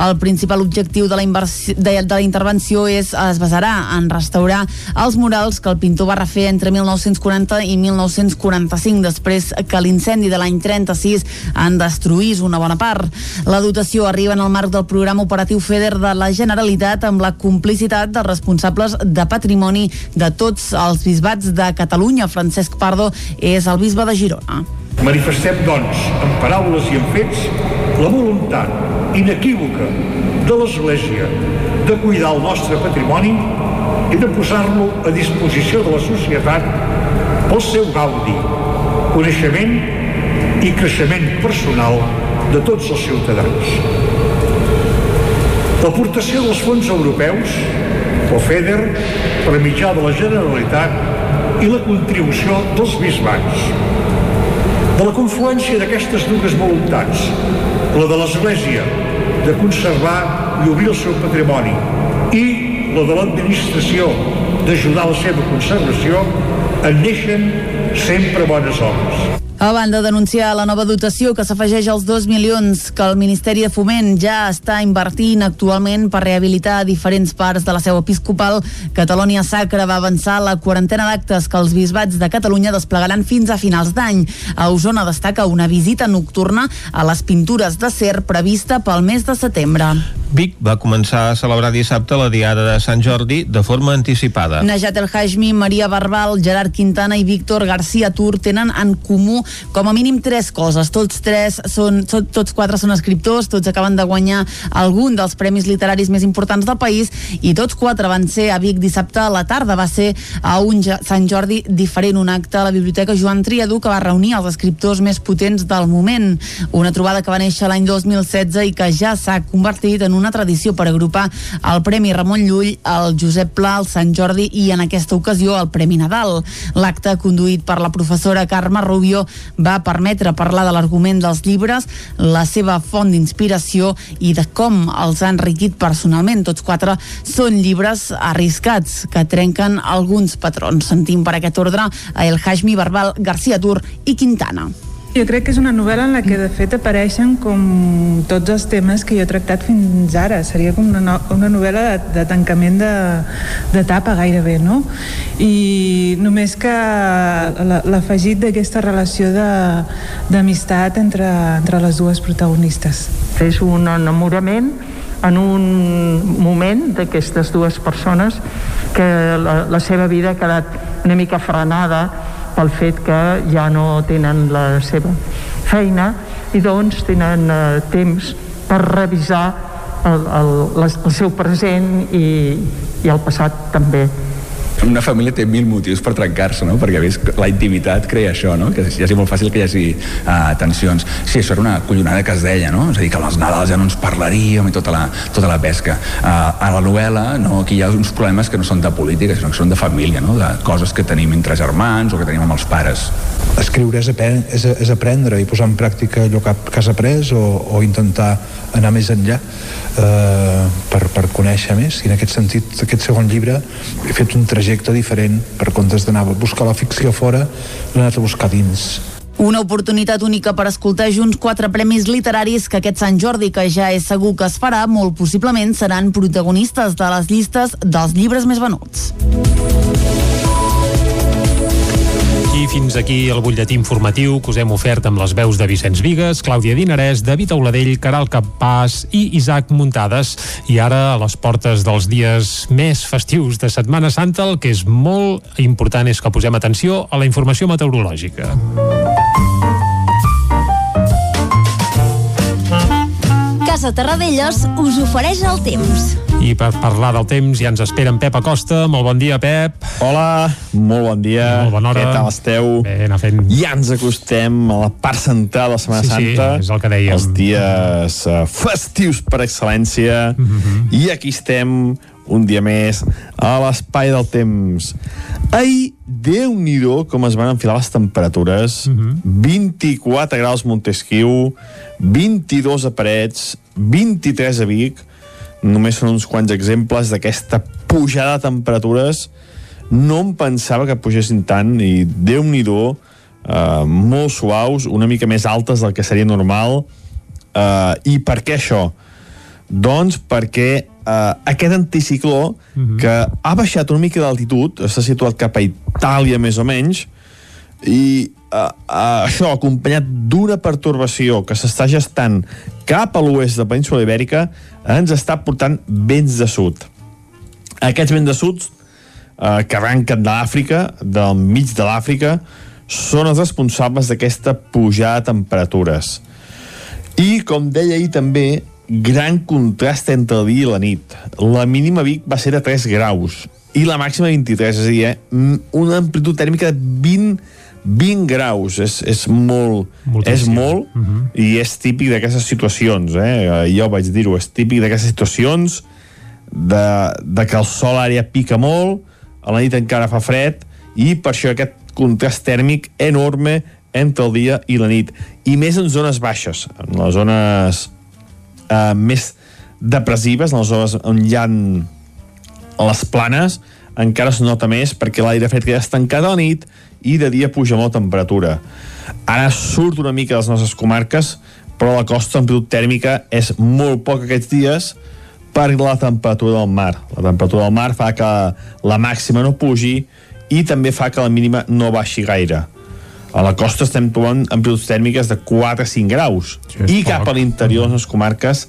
El principal objectiu de la, de, de la intervenció és, es basarà en restaurar els murals que el pintor va refer entre 1940 i 1945, després que l'incendi de l'any 36 en destruís una bona part. La dotació arriba en el marc del programa operatiu FEDER de la Generalitat amb la complicitat dels responsables de patrimoni de tots els bisbats de Catalunya. Francesc Pardo és el bisbe de Girona. Manifestem, doncs, en paraules i en fets, la voluntat inequívoca de l'Església de cuidar el nostre patrimoni i de posar-lo a disposició de la societat pel seu gaudi, coneixement i creixement personal de tots els ciutadans. L'aportació dels fons europeus, o FEDER, per mitjà de la Generalitat i la contribució dels bisbats. De la confluència d'aquestes dues voluntats, la de l'Església de conservar i obrir el seu patrimoni i la de l'administració d'ajudar la seva conservació, en neixen sempre bones obres. A banda d'anunciar la nova dotació que s'afegeix als 2 milions que el Ministeri de Foment ja està invertint actualment per rehabilitar diferents parts de la seu episcopal, Catalònia Sacra va avançar la quarantena d'actes que els bisbats de Catalunya desplegaran fins a finals d'any. A Osona destaca una visita nocturna a les pintures de cer prevista pel mes de setembre. Vic va començar a celebrar dissabte la Diada de Sant Jordi de forma anticipada. Najat El Hajmi, Maria Barbal, Gerard Quintana i Víctor García Tur tenen en comú com a mínim tres coses. Tots tres són, tots quatre són escriptors, tots acaben de guanyar algun dels premis literaris més importants del país i tots quatre van ser a Vic dissabte a la tarda. Va ser a un Sant Jordi diferent, un acte a la Biblioteca Joan Triadú que va reunir els escriptors més potents del moment. Una trobada que va néixer l'any 2016 i que ja s'ha convertit en una tradició per agrupar el Premi Ramon Llull, el Josep Pla, el Sant Jordi i en aquesta ocasió el Premi Nadal. L'acte conduït per la professora Carme Rubio va permetre parlar de l'argument dels llibres, la seva font d'inspiració i de com els ha enriquit personalment. Tots quatre són llibres arriscats que trenquen alguns patrons. Sentim per aquest ordre a El Hajmi, Barbal, García Tur i Quintana. Jo crec que és una novel·la en la que de fet apareixen com tots els temes que jo he tractat fins ara. Seria com una, no, una novel·la de, de tancament d'etapa de, gairebé, no? I només que l'afegit d'aquesta relació d'amistat entre, entre les dues protagonistes. És un enamorament en un moment d'aquestes dues persones que la, la seva vida ha quedat una mica frenada pel fet que ja no tenen la seva feina i doncs tenen eh, temps per revisar el, el, el seu present i, i el passat també una família té mil motius per trencar-se, no? perquè ves, la intimitat crea això, no? que ja és molt fàcil que hi hagi uh, tensions. Sí, això era una collonada que es deia, no? és a dir, que als Nadals ja no ens parlaríem i tota la, tota la pesca. Uh, a la novel·la, no? aquí hi ha uns problemes que no són de política, sinó que són de família, no? de coses que tenim entre germans o que tenim amb els pares. Escriure és, aprendre, és, és aprendre i posar en pràctica allò que, que has après o, o intentar anar més enllà eh, per, per conèixer més i en aquest sentit aquest segon llibre he fet un trajecte projecte diferent per comptes d'anar a buscar la ficció fora l'he anat a buscar dins una oportunitat única per escoltar junts quatre premis literaris que aquest Sant Jordi, que ja és segur que es farà, molt possiblement seran protagonistes de les llistes dels llibres més venuts. I fins aquí el butlletí informatiu que us hem ofert amb les veus de Vicenç Vigues, Clàudia Dinarès, David Auladell, Caral Campàs i Isaac Muntades. I ara, a les portes dels dies més festius de Setmana Santa, el que és molt important és que posem atenció a la informació meteorològica. Casa Terradellos us ofereix el temps. I per parlar del temps ja ens espera en Pep Acosta. Molt bon dia, Pep. Hola, molt bon dia. Molt bona hora. Què tal esteu? Bé, anar fent... Ja ens acostem a la part central de la Setmana Sí, sí, Santa. és el que dèiem. Els dies uh, festius per excel·lència. Mhm. I aquí estem un dia més a l'espai del temps. Ahir, déu nhi com es van enfilar les temperatures. Mhm. 24 graus Montesquieu, 22 a Parets, 23 a Vic. Només són uns quants exemples d'aquesta pujada de temperatures. No em pensava que pugessin tant i déu nhi uh, molt suaus, una mica més altes del que seria normal. Uh, I per què això? Doncs perquè uh, aquest anticicló que ha baixat una mica d'altitud, s'ha situat cap a Itàlia més o menys, i uh, això acompanyat d'una pertorbació que s'està gestant cap a l'oest de la península Ibèrica ens està portant vents de sud. Aquests vents de sud uh, que arrenquen de l'Àfrica del mig de l'Àfrica són els responsables d'aquesta pujada de temperatures. I com deia ahir també gran contrast entre el dia i la nit. La mínima Vic va ser de 3 graus i la màxima de 23 és a dir, eh, una amplitud tèrmica de 20 20 graus, és, és molt és molt, i és típic d'aquestes situacions, eh? jo vaig dir-ho, és típic d'aquestes situacions de, de que el sol àrea pica molt, a la nit encara fa fred, i per això aquest contrast tèrmic enorme entre el dia i la nit. I més en zones baixes, en les zones eh, més depressives, en les zones on hi ha les planes, encara es nota més perquè l'aire fred queda estancat a la nit i de dia puja molt la temperatura. Ara surt una mica de les nostres comarques, però la costa amplitud tèrmica és molt poc aquests dies per la temperatura del mar. La temperatura del mar fa que la màxima no pugi i també fa que la mínima no baixi gaire. A la costa estem trobant amplituds tèrmiques de 4 a 5 graus és i poc. cap a l'interior de les comarques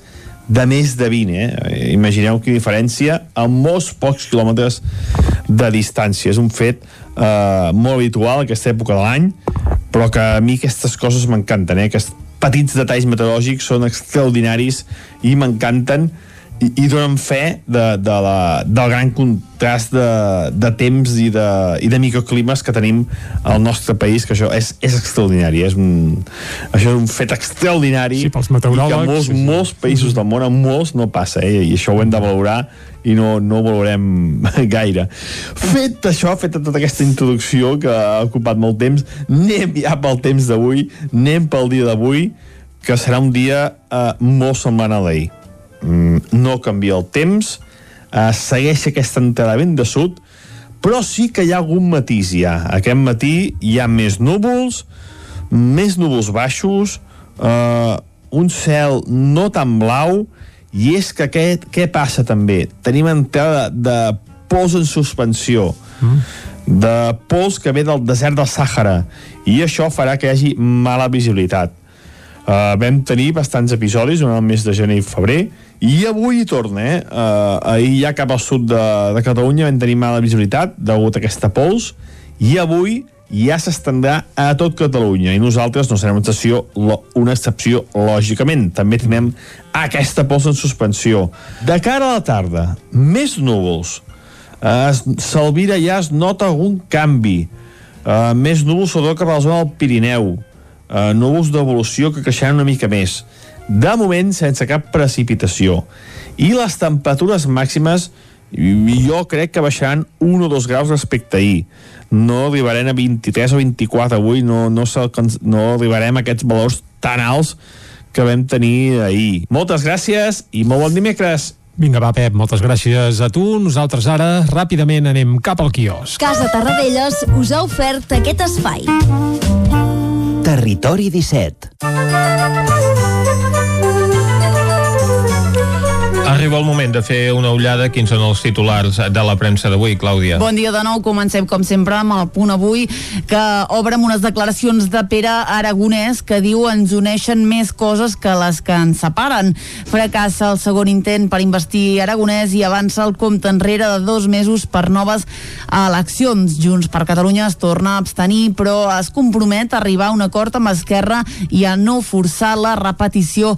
de més de 20, eh? Imagineu quina diferència a molts pocs quilòmetres de distància. És un fet eh, molt habitual a aquesta època de l'any, però que a mi aquestes coses m'encanten, eh? Aquests petits detalls meteorològics són extraordinaris i m'encanten i, i donen fe de, de la, del gran contrast de, de temps i de, i de microclimes que tenim al nostre país, que això és, és extraordinari, és un, això és un fet extraordinari Sí, pels i que meteoròlegs, molts, sí, sí. molts països del món, a molts no passa, eh? i això ho hem de valorar i no, no ho valorem gaire. Fet això, feta tota aquesta introducció que ha ocupat molt temps, anem ja pel temps d'avui, anem pel dia d'avui, que serà un dia eh, molt semblant a d'ahir. Mm, no canvia el temps, eh, segueix aquesta entrada vent de sud, però sí que hi ha algun matís ja. Aquest matí hi ha més núvols, més núvols baixos, eh, un cel no tan blau, i és que què, què passa també? Tenim entrada de pols en suspensió, de pols que ve del desert del Sàhara, i això farà que hi hagi mala visibilitat. Uh, vam tenir bastants episodis durant el mes de gener i febrer i avui torna, eh? Ahir ja cap al sud de, de Catalunya vam tenir mala visibilitat degut a aquesta pols i avui ja s'estendrà a tot Catalunya i nosaltres no serem una excepció, una excepció lògicament. També tenim aquesta pols en suspensió. De cara a la tarda, més núvols. Uh, Salvira ja es nota algun canvi. Uh, més núvols sobretot cap a la zona del Pirineu uh, núvols d'evolució que creixeran una mica més. De moment, sense cap precipitació. I les temperatures màximes i jo crec que baixaran 1 o 2 graus respecte a ahir. No arribarem a 23 o 24 avui, no, no, no arribarem a aquests valors tan alts que vam tenir ahir. Moltes gràcies i molt bon dimecres. Vinga, va, Pep, moltes gràcies a tu. Nosaltres ara, ràpidament, anem cap al quiosc. Casa Tarradellas us ha ofert aquest espai. Territori 17 Arriba el moment de fer una ullada quins són els titulars de la premsa d'avui, Clàudia. Bon dia de nou, comencem com sempre amb el punt avui que obre amb unes declaracions de Pere Aragonès que diu ens uneixen més coses que les que ens separen. Fracassa el segon intent per investir Aragonès i avança el compte enrere de dos mesos per noves eleccions. Junts per Catalunya es torna a abstenir però es compromet a arribar a un acord amb Esquerra i a no forçar la repetició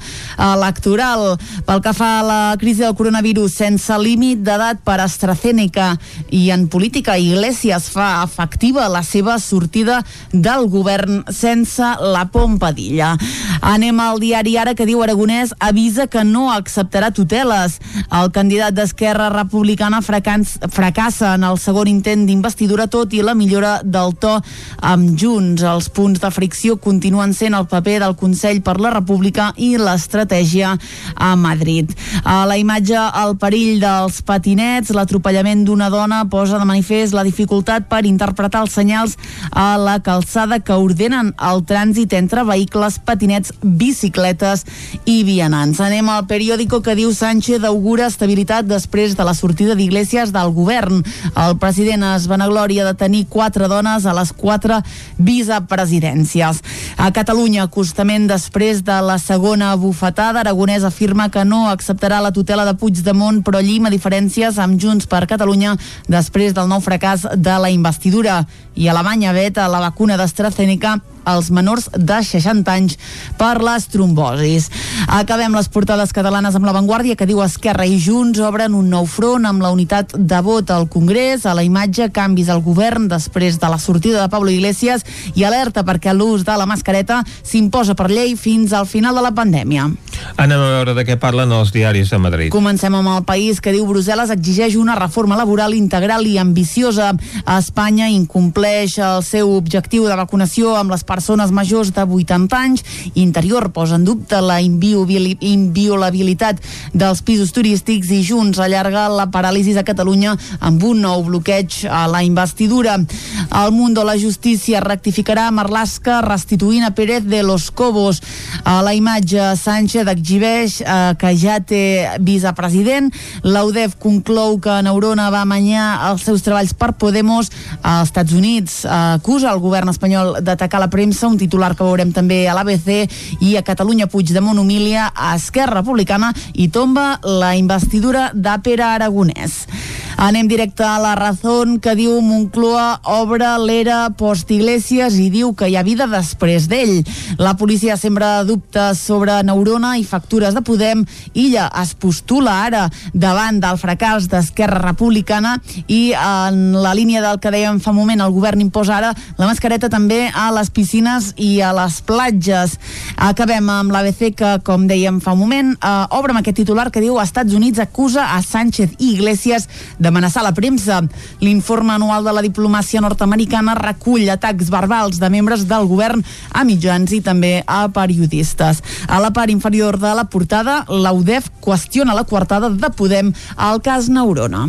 electoral. Pel que fa a la crisi del coronavirus sense límit d'edat per AstraZeneca i en política Iglesias fa efectiva la seva sortida del govern sense la pompadilla. Anem al diari Ara que diu Aragonès avisa que no acceptarà tuteles. El candidat d'Esquerra Republicana fracassa en el segon intent d'investidura tot i la millora del to amb Junts. Els punts de fricció continuen sent el paper del Consell per la República i l'estratègia a Madrid. A la imatge el perill dels patinets, l'atropellament d'una dona posa de manifest la dificultat per interpretar els senyals a la calçada que ordenen el trànsit entre vehicles, patinets, bicicletes i vianants. Anem al periòdico que diu Sánchez augura estabilitat després de la sortida d'Iglesias del govern. El president es vanagloria de tenir quatre dones a les quatre vicepresidències. A Catalunya, acostament després de la segona bufetada, Aragonès afirma que no acceptarà la tutela de Puigdemont, però llima diferències amb Junts per Catalunya després del nou fracàs de la investidura. I Alemanya veta la vacuna d'AstraZeneca als menors de 60 anys per les trombosis. Acabem les portades catalanes amb l'avantguàrdia que diu Esquerra i Junts obren un nou front amb la unitat de vot al Congrés, a la imatge canvis al govern després de la sortida de Pablo Iglesias i alerta perquè l'ús de la mascareta s'imposa per llei fins al final de la pandèmia. Anem a veure de què parlen els diaris de Madrid. Comencem amb el país que diu Brussel·les exigeix una reforma laboral integral i ambiciosa. Espanya incompleix el seu objectiu de vacunació amb les persones majors de 80 anys. Interior posa en dubte la inviolabilitat dels pisos turístics i Junts allarga la paràlisi a Catalunya amb un nou bloqueig a la investidura. El Mundo la Justícia rectificarà Marlaska restituint a Pérez de los Cobos. A la imatge Sánchez exhibeix eh, que ja té vicepresident. L'UDEF conclou que Neurona va amanyar els seus treballs per Podemos. Als Estats Units eh, acusa el govern espanyol d'atacar la premsa, un titular que veurem també a l'ABC, i a Catalunya Puigdemont humilia a Esquerra Republicana i tomba la investidura de Pere Aragonès. Anem directe a la Razón que diu Moncloa obre l'era post-Iglesias i diu que hi ha vida després d'ell. La policia sembra dubtes sobre Neurona i factures de Podem. Illa es postula ara davant del fracàs d'Esquerra Republicana i en la línia del que dèiem fa moment, el govern imposa ara la mascareta també a les piscines i a les platges. Acabem amb l'ABC que, com dèiem fa un moment, eh, obre amb aquest titular que diu Estats Units acusa a Sánchez i Iglesias d'amenaçar la premsa. L'informe anual de la diplomàcia nord-americana recull atacs verbals de membres del govern a mitjans i també a periodistes. A la part inferior de la portada, l'UDEF qüestiona la coartada de Podem al cas Neurona.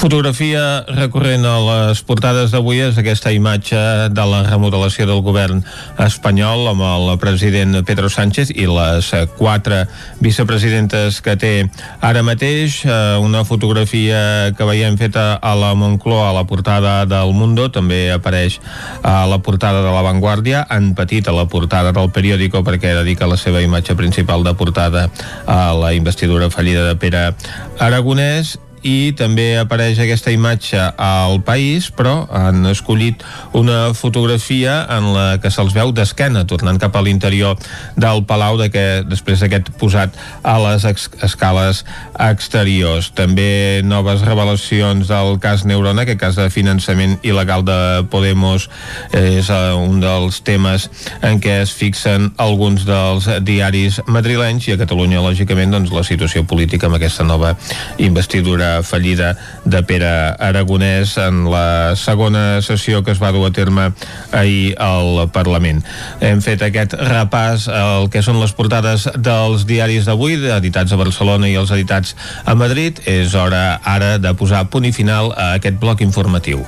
Fotografia recorrent a les portades d'avui és aquesta imatge de la remodelació del govern espanyol amb el president Pedro Sánchez i les quatre vicepresidentes que té ara mateix. Eh, una fotografia que veiem feta a la Moncloa, a la portada del Mundo, també apareix a la portada de La Vanguardia, en petit a la portada del periòdico perquè dedica la seva imatge principal de portada a la investidura fallida de Pere Aragonès i també apareix aquesta imatge al País, però han escollit una fotografia en la que se'ls veu d'esquena, tornant cap a l'interior del Palau de que, després d'aquest posat a les escales exteriors. També noves revelacions del cas Neurona, que cas de finançament il·legal de Podemos és uh, un dels temes en què es fixen alguns dels diaris madrilenys i a Catalunya, lògicament, doncs, la situació política amb aquesta nova investidura fallida de Pere Aragonès en la segona sessió que es va dur a terme ahir al Parlament. Hem fet aquest repàs al que són les portades dels diaris d'avui, editats a Barcelona i els editats a Madrid. És hora ara de posar punt i final a aquest bloc informatiu.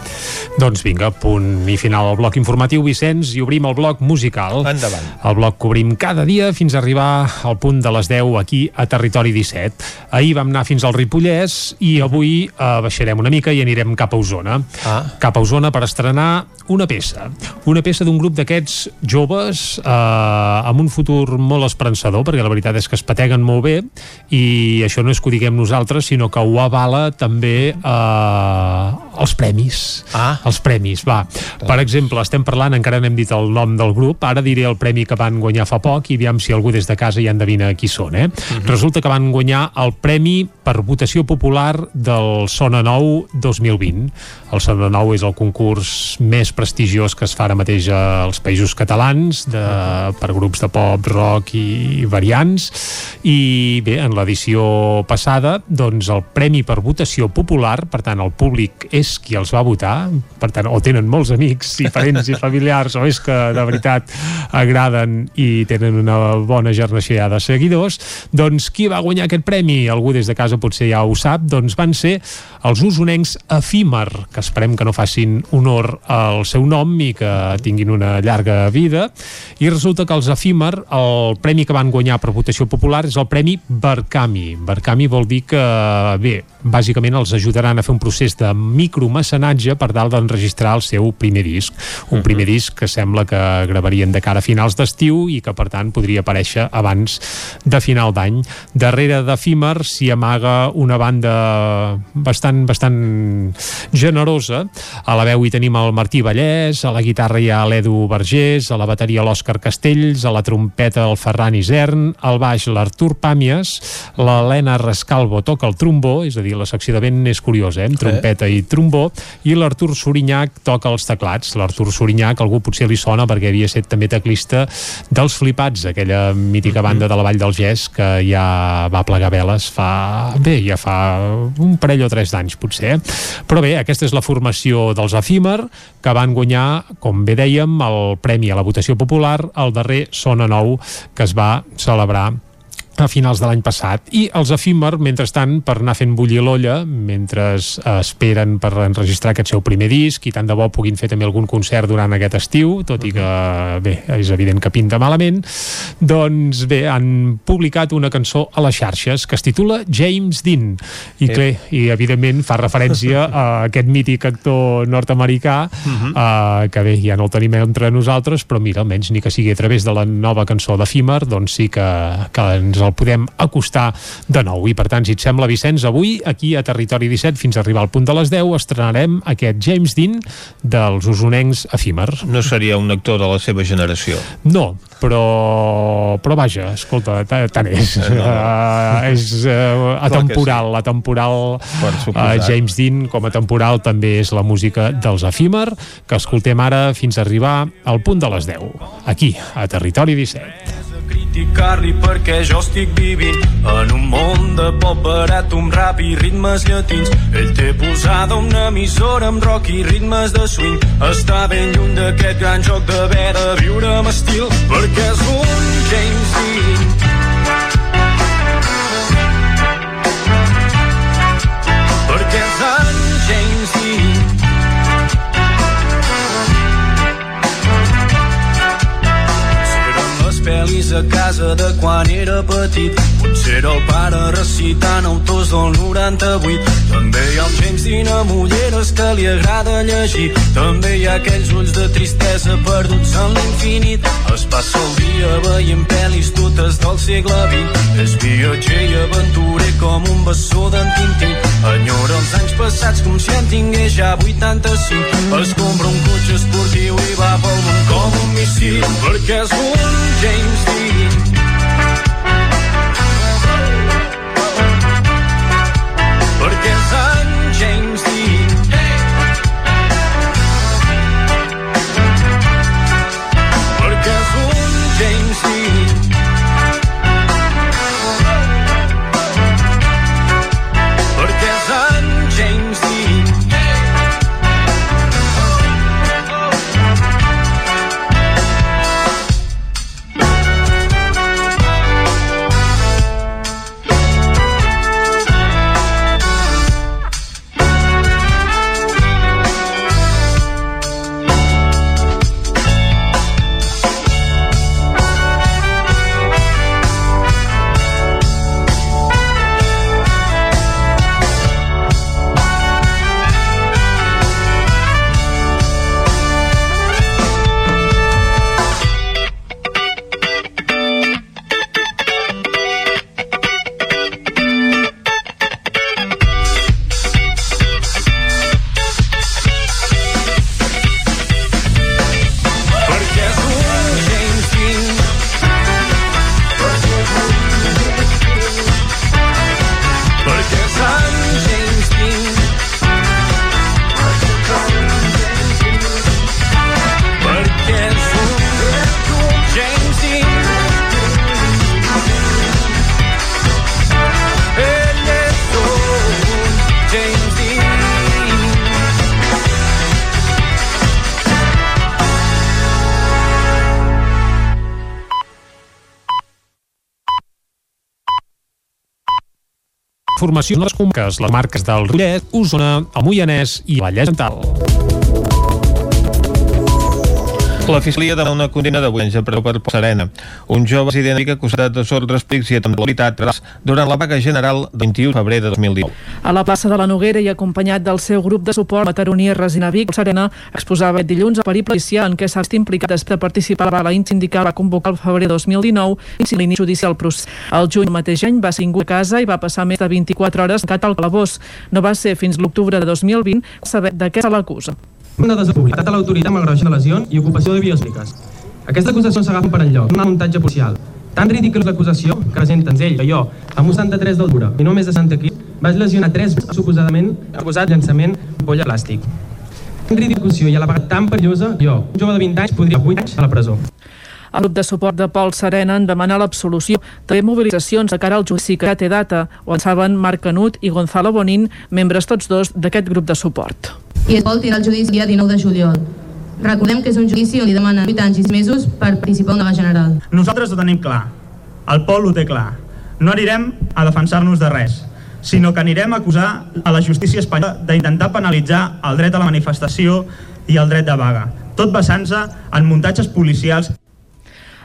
Doncs vinga, punt i final al bloc informatiu, Vicenç, i obrim el bloc musical. Endavant. El bloc que obrim cada dia fins a arribar al punt de les 10 aquí a Territori 17. Ahir vam anar fins al Ripollès i avui eh, baixarem una mica i anirem cap a Osona. Ah. Cap a Osona per estrenar una peça. Una peça d'un grup d'aquests joves eh, amb un futur molt esperançador, perquè la veritat és que es pateguen molt bé i això no és que ho diguem nosaltres, sinó que ho avala també eh, els premis. Ah. Els premis, va. Per exemple, estem parlant, encara no hem dit el nom del grup, ara diré el premi que van guanyar fa poc i aviam si algú des de casa ja endevina qui són, eh? Resulta que van guanyar el premi per votació popular del Sona Nou 2020. El Sona Nou és el concurs més prestigiós que es fa ara mateix als països catalans de, per grups de pop, rock i variants i bé, en l'edició passada doncs el premi per votació popular per tant el públic és qui els va votar per tant o tenen molts amics i parents i familiars o és que de veritat agraden i tenen una bona gernaixea de seguidors doncs qui va guanyar aquest premi? Algú des de casa potser ja ho sap, doncs van ser els usonencs efímer, que esperem que no facin honor al seu nom i que tinguin una llarga vida i resulta que els efímer el premi que van guanyar per votació popular és el premi Barcami. Barcami vol dir que, bé, bàsicament els ajudaran a fer un procés de micromecenatge per dalt d'enregistrar el seu primer disc. Un primer disc que sembla que gravarien de cara a finals d'estiu i que per tant podria aparèixer abans de final d'any. Darrere d'efímer s'hi amaga una banda bastant, bastant generosa. A la veu hi tenim el Martí Vallès, a la guitarra hi ha l'Edu Vergés, a la bateria l'Òscar Castells, a la trompeta el Ferran Isern, al baix l'Artur Pàmies, l'Helena Rescalvo toca el trombó, és a dir, la secció de vent és curiosa, eh? amb trompeta i trombó, i l'Artur Sorinyac toca els teclats. L'Artur Sorinyac, algú potser li sona perquè havia estat també teclista dels Flipats, aquella mítica banda de la Vall del Gès que ja va plegar veles fa... bé, ja fa un parell o tres d'anys potser. Però bé, aquesta és la formació dels Efímer que van guanyar, com bé dèiem, el Premi a la Votació Popular, el darrer Sona Nou, que es va celebrar a finals de l'any passat. I els efímer, mentrestant, per anar fent bullir l'olla mentre esperen per enregistrar aquest seu primer disc i tant de bo puguin fer també algun concert durant aquest estiu, tot i que bé, és evident que pinta malament doncs bé, han publicat una cançó a les xarxes que es titula James Dean. I, Eh. clar, i evidentment fa referència a aquest mític actor nord-americà eh, que bé, ja no el tenim entre nosaltres però mira, almenys ni que sigui a través de la nova cançó d'Efímer, doncs sí que, que ens el podem acostar de nou i per tant, si et sembla Vicenç, avui aquí a Territori 17 fins a arribar al punt de les 10 estrenarem aquest James Dean dels usonencs Efímer. No seria un actor de la seva generació. No, però, però vaja, escolta, ta- tant és. No, no. Uh, és uh, atemporal, atemporal. Per Uh, suposat. James Dean, com a temporal, també és la música dels Efímer, que escoltem ara fins a arribar al punt de les 10, aquí, a Territori 17. Criticar-li perquè jo estic vivint en un món de pop barat, un rap i ritmes llatins. Ell té posada una emissora amb rock i ritmes de swing. Està ben lluny d'aquest gran joc d'haver de viure amb estil perquè és un James Dean. Pel·lis a casa de quan era petit. Potser era el pare recitant autors del 98. També hi ha el James Dean amb ulleres que li agrada llegir. També hi ha aquells ulls de tristesa perduts en l'infinit. Es passa el dia veient pel·lis totes del segle XX. És viatger i aventurer com un bessó d'en Tintín. Enyora els anys passats com si en tingués ja 85. Es compra un cotxe esportiu i va pel món com un missil. Perquè és un James Dean. Formació en les comarques, les marques del Ripollès, Osona, el Moianès i Vallès Oriental. La Fiscalia demana una condemna de 8 anys de presó per Serena. Un jove resident acusat de desordres públics i temporalitat durant la vaga general del 21 de febrer de 2019. A la plaça de la Noguera i acompanyat del seu grup de suport Mataroní Resina Vic, Serena exposava dilluns el periple policial en què s'ha estat implicat després de participar a la vaga sindical va convocar el febrer de 2019 i l'inici judicial procés. El juny del mateix any va ser a casa i va passar més de 24 hores tancat al calabós. No va ser fins l'octubre de 2020 saber de què se l'acusa una desapublicitat a l'autoritat amb agreujant de lesions i ocupació de vies públiques. Aquesta acusació s'agafa per enlloc, un muntatge policial. Tan ridícul l'acusació que presenten ell, que jo, amb un 73 del Dura i no més de 60 quilos, vaig lesionar tres suposadament acusat llançament polla plàstic. Tan ridícul i a la vegada tan perillosa, jo, un jove de 20 anys, podria 8 anys a la presó. El grup de suport de Pol Serena en demanar l'absolució. També mobilitzacions de cara al judici que ja té data, on saben Marc Canut i Gonzalo Bonín, membres tots dos d'aquest grup de suport i es vol tirar el judici el dia 19 de juliol. Recordem que és un judici on li demanen 8 anys i 6 mesos per participar en una general. Nosaltres ho tenim clar. El Pol ho té clar. No anirem a defensar-nos de res, sinó que anirem a acusar a la justícia espanyola d'intentar penalitzar el dret a la manifestació i el dret de vaga, tot basant-se en muntatges policials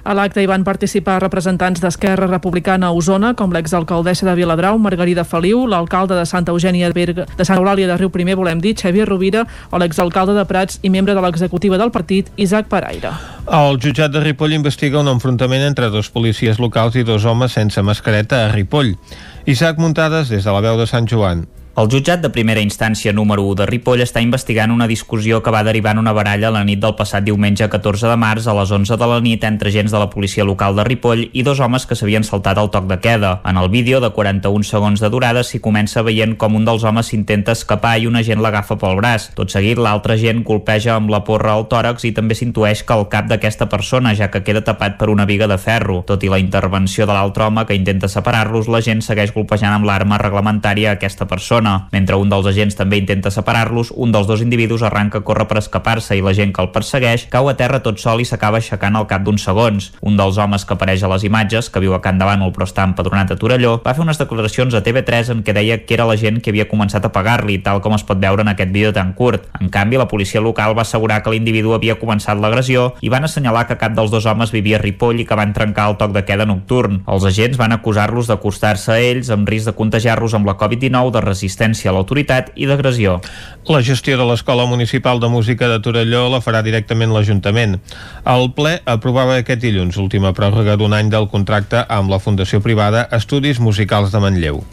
a l'acte hi van participar representants d'Esquerra Republicana a Osona, com l'exalcaldessa de Viladrau, Margarida Feliu, l'alcalde de Santa Eugènia Berga, de Sant Eulàlia de Riu Primer, volem dir, Xavier Rovira, o l'exalcalde de Prats i membre de l'executiva del partit, Isaac Paraire. El jutjat de Ripoll investiga un enfrontament entre dos policies locals i dos homes sense mascareta a Ripoll. Isaac Muntades, des de la veu de Sant Joan. El jutjat de primera instància número 1 de Ripoll està investigant una discussió que va derivar en una baralla la nit del passat diumenge 14 de març a les 11 de la nit entre agents de la policia local de Ripoll i dos homes que s'havien saltat el toc de queda. En el vídeo de 41 segons de durada s'hi comença veient com un dels homes s'intenta escapar i un agent l'agafa pel braç. Tot seguit, l'altre agent colpeja amb la porra al tòrax i també s'intueix que el cap d'aquesta persona, ja que queda tapat per una viga de ferro. Tot i la intervenció de l'altre home que intenta separar-los, la gent segueix colpejant amb l'arma reglamentària aquesta persona zona. Mentre un dels agents també intenta separar-los, un dels dos individus arranca a córrer per escapar-se i la gent que el persegueix cau a terra tot sol i s'acaba aixecant al cap d'uns segons. Un dels homes que apareix a les imatges, que viu a Can Davant però està empadronat a Torelló, va fer unes declaracions a TV3 en què deia que era la gent que havia començat a pagar-li, tal com es pot veure en aquest vídeo tan curt. En canvi, la policia local va assegurar que l'individu havia començat l'agressió i van assenyalar que cap dels dos homes vivia a Ripoll i que van trencar el toc de queda nocturn. Els agents van acusar-los d'acostar-se a ells amb risc de contagiar-los amb la Covid-19, de resistir resistència a l'autoritat i d'agressió. La gestió de l'Escola Municipal de Música de Torelló la farà directament l'Ajuntament. El ple aprovava aquest dilluns última pròrroga d'un any del contracte amb la Fundació Privada Estudis Musicals de Manlleu.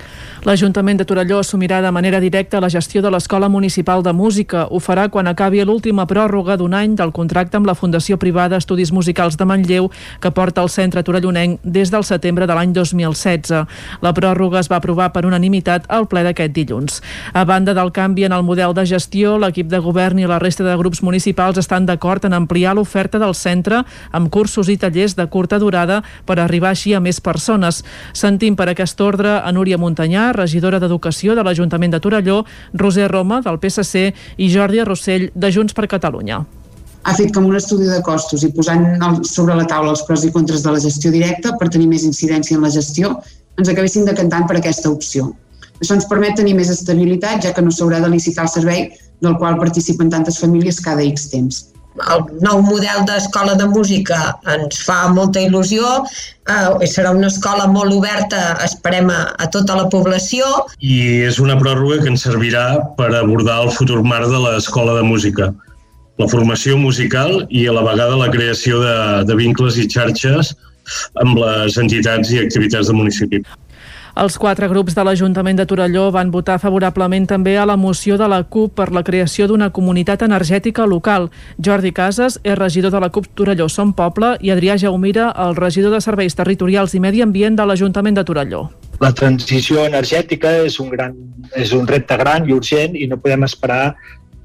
L'Ajuntament de Torelló assumirà de manera directa la gestió de l'Escola Municipal de Música. Ho farà quan acabi l'última pròrroga d'un any del contracte amb la Fundació Privada Estudis Musicals de Manlleu, que porta el centre torellonenc des del setembre de l'any 2016. La pròrroga es va aprovar per unanimitat al ple d'aquest dilluns. A banda del canvi en el model de gestió, l'equip de govern i la resta de grups municipals estan d'acord en ampliar l'oferta del centre amb cursos i tallers de curta durada per arribar així a més persones. Sentim per aquest ordre a Núria Montanyà, regidora d'Educació de l'Ajuntament de Torelló, Roser Roma, del PSC, i Jordi Rossell, de Junts per Catalunya ha fet com un estudi de costos i posant sobre la taula els pros i contres de la gestió directa per tenir més incidència en la gestió, ens acabéssim decantant per aquesta opció. Això ens permet tenir més estabilitat, ja que no s'haurà de licitar el servei del qual participen tantes famílies cada X temps el nou model d'escola de música ens fa molta il·lusió, eh, serà una escola molt oberta, esperem, a, a tota la població. I és una pròrroga que ens servirà per abordar el futur marc de l'escola de música. La formació musical i a la vegada la creació de, de vincles i xarxes amb les entitats i activitats del municipi. Els quatre grups de l'Ajuntament de Torelló van votar favorablement també a la moció de la CUP per la creació d'una comunitat energètica local. Jordi Casas és regidor de la CUP Torelló Som Poble i Adrià Jaumira, el regidor de Serveis Territorials i Medi Ambient de l'Ajuntament de Torelló. La transició energètica és un, gran, és un repte gran i urgent i no podem esperar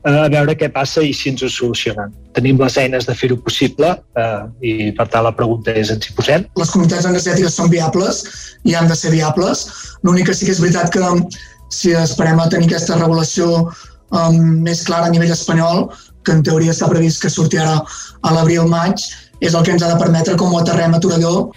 a veure què passa i si ens ho solucionen. Tenim les eines de fer-ho possible eh, i per tant la pregunta és ens hi posem. Les comunitats energètiques són viables i han de ser viables. L'únic que sí que és veritat que si esperem a tenir aquesta regulació um, més clara a nivell espanyol, que en teoria s'ha previst que surti ara a l'abril-maig, és el que ens ha de permetre com ho aterrem a Torelló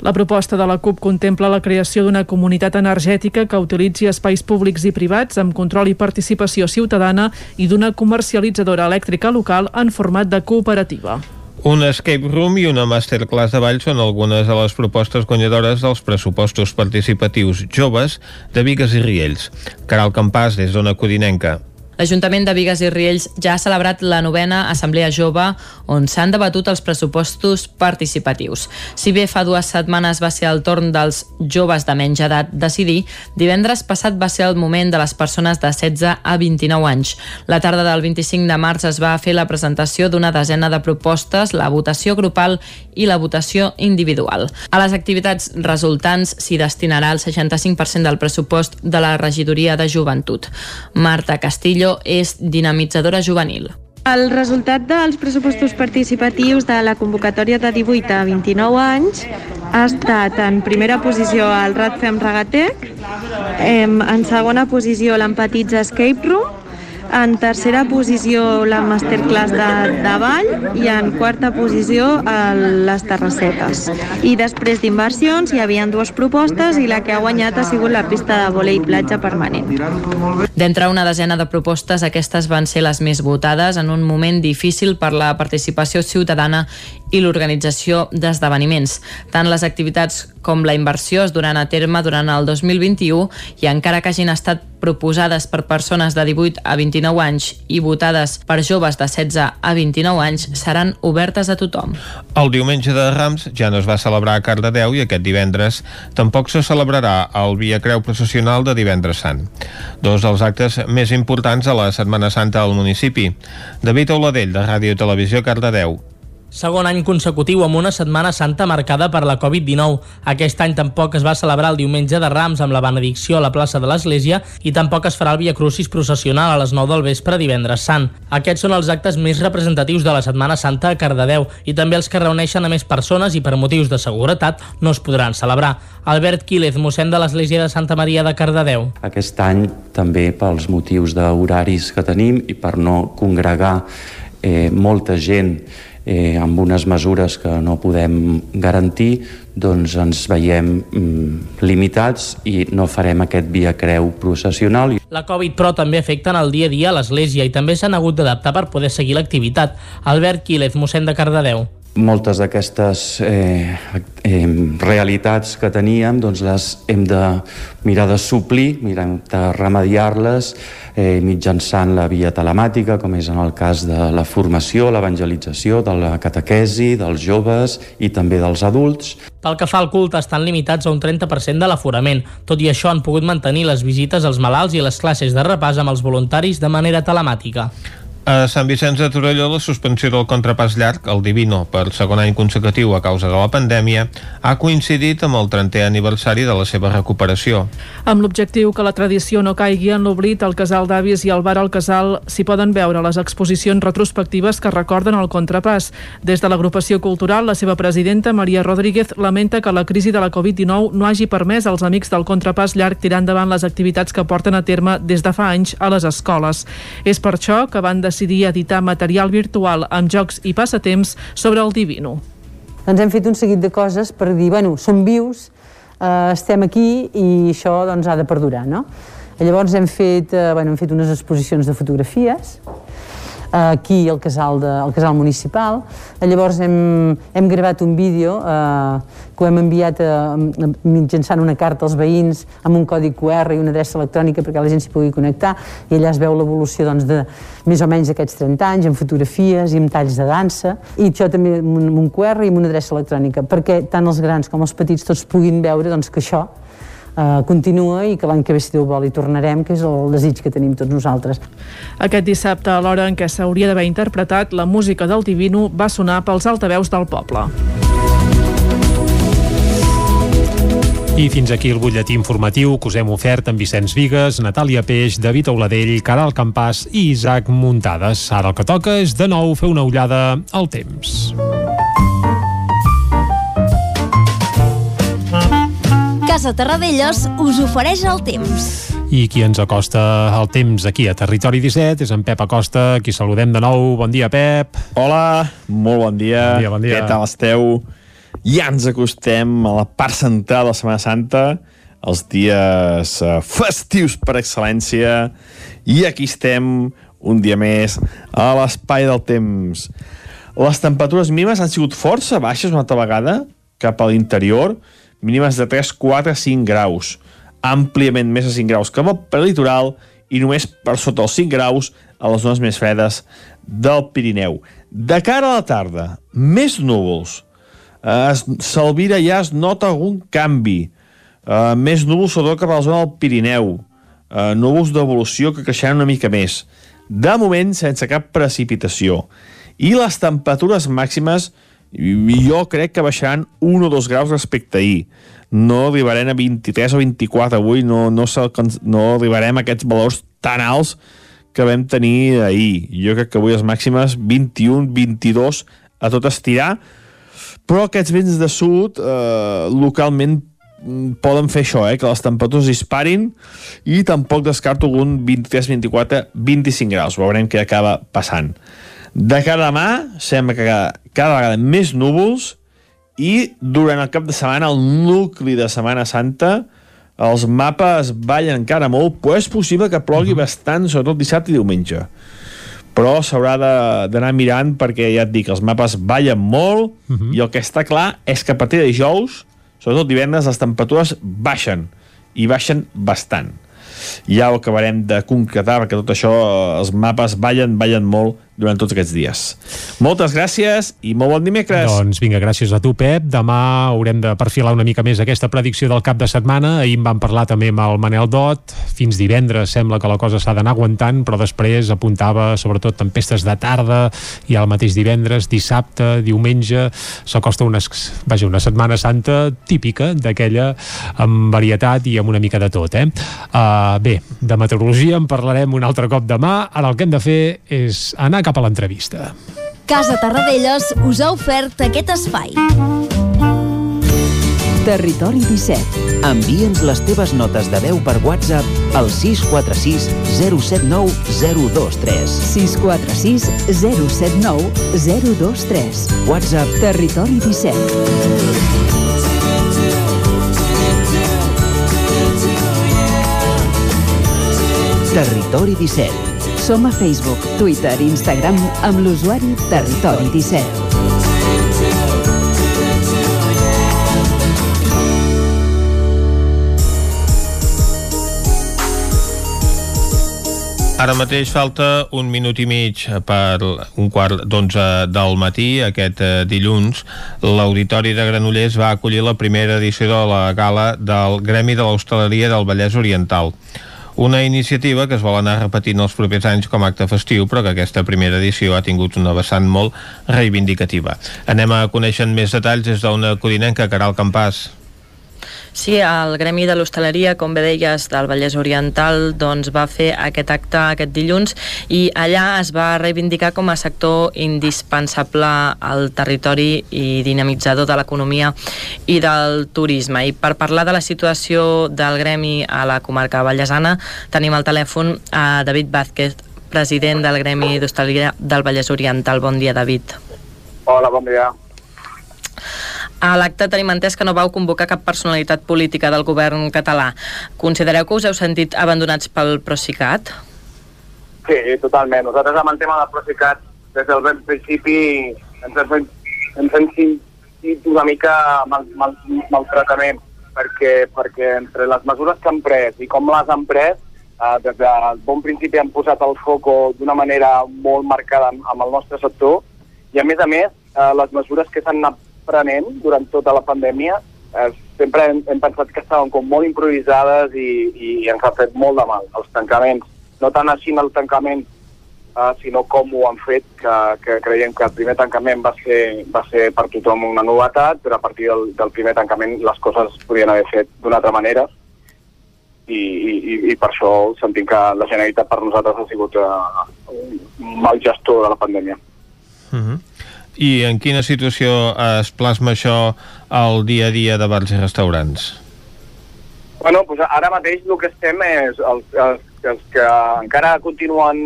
La proposta de la CUP contempla la creació d'una comunitat energètica que utilitzi espais públics i privats amb control i participació ciutadana i d'una comercialitzadora elèctrica local en format de cooperativa. Un escape room i una masterclass de ball són algunes de les propostes guanyadores dels pressupostos participatius joves de Vigues i Riells. Caral Campàs, des d'Ona Codinenca. L'Ajuntament de Vigues i Riells ja ha celebrat la novena Assemblea Jove on s'han debatut els pressupostos participatius. Si bé fa dues setmanes va ser el torn dels joves de menys edat decidir, divendres passat va ser el moment de les persones de 16 a 29 anys. La tarda del 25 de març es va fer la presentació d'una desena de propostes, la votació grupal i la votació individual. A les activitats resultants s'hi destinarà el 65% del pressupost de la regidoria de joventut. Marta Castillo és dinamitzadora juvenil. El resultat dels pressupostos participatius de la convocatòria de 18 a 29 anys ha estat en primera posició el Radfem Regatec, en segona posició l'Empatitza Escape Room, en tercera posició la masterclass de, de ball i en quarta posició el, les terrassetes. I després d'inversions hi havia dues propostes i la que ha guanyat ha sigut la pista de volei platja permanent. D'entre una desena de propostes, aquestes van ser les més votades en un moment difícil per la participació ciutadana i l'organització d'esdeveniments. Tant les activitats com la inversió es duran a terme durant el 2021 i encara que hagin estat proposades per persones de 18 a 29 anys i votades per joves de 16 a 29 anys seran obertes a tothom. El diumenge de Rams ja no es va celebrar a Cardedeu i aquest divendres tampoc se celebrarà el Via Creu Processional de divendres sant. Dos dels actes més importants a la Setmana Santa al municipi. David Oladell, de Ràdio Televisió Cardedeu. Segon any consecutiu amb una Setmana Santa marcada per la Covid-19. Aquest any tampoc es va celebrar el diumenge de Rams amb la benedicció a la plaça de l'Església i tampoc es farà el Via Crucis processional a les 9 del vespre divendres sant. Aquests són els actes més representatius de la Setmana Santa a Cardedeu i també els que reuneixen a més persones i per motius de seguretat no es podran celebrar. Albert Quílez, mossèn de l'Església de Santa Maria de Cardedeu. Aquest any també pels motius d'horaris que tenim i per no congregar eh, molta gent eh, amb unes mesures que no podem garantir, doncs ens veiem mm, limitats i no farem aquest via creu processional. La Covid, però, també afecta en el dia a dia a l'Església i també s'han hagut d'adaptar per poder seguir l'activitat. Albert Quílez, mossèn de Cardedeu moltes d'aquestes eh, eh, realitats que teníem doncs les hem de mirar de suplir, mirar de remediar-les eh, mitjançant la via telemàtica, com és en el cas de la formació, l'evangelització, de la catequesi, dels joves i també dels adults. Pel que fa al culte, estan limitats a un 30% de l'aforament. Tot i això, han pogut mantenir les visites als malalts i les classes de repàs amb els voluntaris de manera telemàtica. A Sant Vicenç de Torelló, la suspensió del contrapàs llarg, el Divino, per segon any consecutiu a causa de la pandèmia, ha coincidit amb el 30è aniversari de la seva recuperació. Amb l'objectiu que la tradició no caigui en l'oblit, el Casal d'Avis i el Bar al Casal s'hi poden veure les exposicions retrospectives que recorden el contrapàs. Des de l'agrupació cultural, la seva presidenta, Maria Rodríguez, lamenta que la crisi de la Covid-19 no hagi permès als amics del contrapàs llarg tirar endavant les activitats que porten a terme des de fa anys a les escoles. És per això que van decidir decidir editar material virtual amb jocs i passatemps sobre el Divino. Doncs hem fet un seguit de coses per dir, bueno, som vius, eh, estem aquí i això doncs, ha de perdurar, no? Llavors hem fet, eh, bueno, hem fet unes exposicions de fotografies, aquí al casal, de, al casal municipal. Llavors hem, hem gravat un vídeo eh, que ho hem enviat a, a, mitjançant una carta als veïns amb un codi QR i una adreça electrònica perquè la gent s'hi pugui connectar i allà es veu l'evolució doncs, de més o menys aquests 30 anys, amb fotografies i amb talls de dansa i això també amb un, amb un QR i amb una adreça electrònica perquè tant els grans com els petits tots puguin veure doncs, que això eh, continua i que l'any que ve, si Déu vol, hi tornarem, que és el desig que tenim tots nosaltres. Aquest dissabte, a l'hora en què s'hauria d'haver interpretat, la música del Divino va sonar pels altaveus del poble. I fins aquí el butlletí informatiu que us hem ofert amb Vicenç Vigues, Natàlia Peix, David Auladell, Caral Campàs i Isaac Muntades. Ara el que toca és de nou fer una ullada al temps. Casa Terradellos us ofereix el temps. I qui ens acosta el temps aquí a Territori 17 és en Pep Acosta, qui saludem de nou. Bon dia, Pep. Hola, molt bon dia. Bon dia, bon dia. Què tal esteu? ja ens acostem a la part central de la Setmana Santa, els dies eh, festius per excel·lència, i aquí estem un dia més a l'espai del temps. Les temperatures mínimes han sigut força baixes una altra vegada cap a l'interior, mínimes de 3, 4, 5 graus, àmpliament més de 5 graus que pel litoral i només per sota els 5 graus a les zones més fredes del Pirineu. De cara a la tarda, més núvols. Eh, Salvira ja es nota algun canvi. Eh, més núvols sobretot cap a la zona del Pirineu. Eh, núvols d'evolució que creixeran una mica més. De moment, sense cap precipitació. I les temperatures màximes jo crec que baixaran 1 o 2 graus respecte a ahir. No arribarem a 23 o 24 avui, no, no, no arribarem a aquests valors tan alts que vam tenir ahir. Jo crec que avui les màximes 21, 22 a tot estirar, però aquests vents de sud eh, localment mm, poden fer això, eh, que les temperatures disparin i tampoc descarto algun 23, 24, 25 graus. Veurem què acaba passant. De cara a demà, sembla que cada vegada més núvols i durant el cap de setmana, el nucli de Setmana Santa, els mapes ballen encara molt, però és possible que plogui uh -huh. bastant, sobretot dissabte i diumenge. Però s'haurà d'anar mirant perquè, ja et dic, els mapes ballen molt uh -huh. i el que està clar és que a partir de dijous, sobretot divendres, les temperatures baixen i baixen bastant. Ja ho acabarem de concretar perquè tot això, els mapes ballen, ballen molt durant tots aquests dies. Moltes gràcies i molt bon dimecres. Doncs vinga, gràcies a tu, Pep. Demà haurem de perfilar una mica més aquesta predicció del cap de setmana. Ahir en vam parlar també amb el Manel Dot. Fins divendres sembla que la cosa s'ha d'anar aguantant, però després apuntava sobretot tempestes de tarda i el mateix divendres, dissabte, diumenge. S'acosta una, vaja, una setmana santa típica d'aquella amb varietat i amb una mica de tot. Eh? Uh, bé, de meteorologia en parlarem un altre cop demà. Ara el que hem de fer és anar cap a l'entrevista. Casa Tarradellas us ha ofert aquest espai. Territori 17. Envia'ns les teves notes de veu per WhatsApp al 646 079 023. 646 079 023. WhatsApp Territori 17. Territori 17 som a Facebook, Twitter i Instagram amb l'usuari Territori 17. Ara mateix falta un minut i mig per un quart d'onze del matí. Aquest eh, dilluns, l'Auditori de Granollers va acollir la primera edició de la gala del Gremi de l'Hostaleria del Vallès Oriental. Una iniciativa que es vol anar repetint els propers anys com a acte festiu, però que aquesta primera edició ha tingut una vessant molt reivindicativa. Anem a conèixer més detalls des d'una codinenca, Caral Campàs. Sí, el Gremi de l'Hostaleria, com bé deies, del Vallès Oriental, doncs va fer aquest acte aquest dilluns i allà es va reivindicar com a sector indispensable al territori i dinamitzador de l'economia i del turisme. I per parlar de la situació del Gremi a la comarca vallesana, tenim al telèfon a David Vázquez, president del Gremi d'Hostaleria del Vallès Oriental. Bon dia, David. Hola, bon dia. A l'acte tenim entès que no vau convocar cap personalitat política del govern català. Considereu que us heu sentit abandonats pel Procicat? Sí, totalment. Nosaltres amb el tema del Procicat, des del principi, ens hem, sentit una mica mal, mal, maltratament, perquè, perquè entre les mesures que han pres i com les han pres, eh, des del bon principi han posat el foco d'una manera molt marcada amb el nostre sector, i a més a més, eh, les mesures que s'han anat prenent durant tota la pandèmia eh, sempre hem, hem pensat que estaven com molt improvisades i, i ens ha fet molt de mal els tancaments. No tant així el tancament, eh, sinó com ho han fet, que, que creiem que el primer tancament va ser, va ser per tothom una novetat, però a partir del, del primer tancament les coses es podien haver fet d'una altra manera i, i, i per això sentim que la Generalitat per nosaltres ha sigut uh, un mal gestor de la pandèmia. Uh -huh. I en quina situació es plasma això al dia a dia de bars i restaurants? Bueno, pues ara mateix el que estem és els, els, els que encara continuen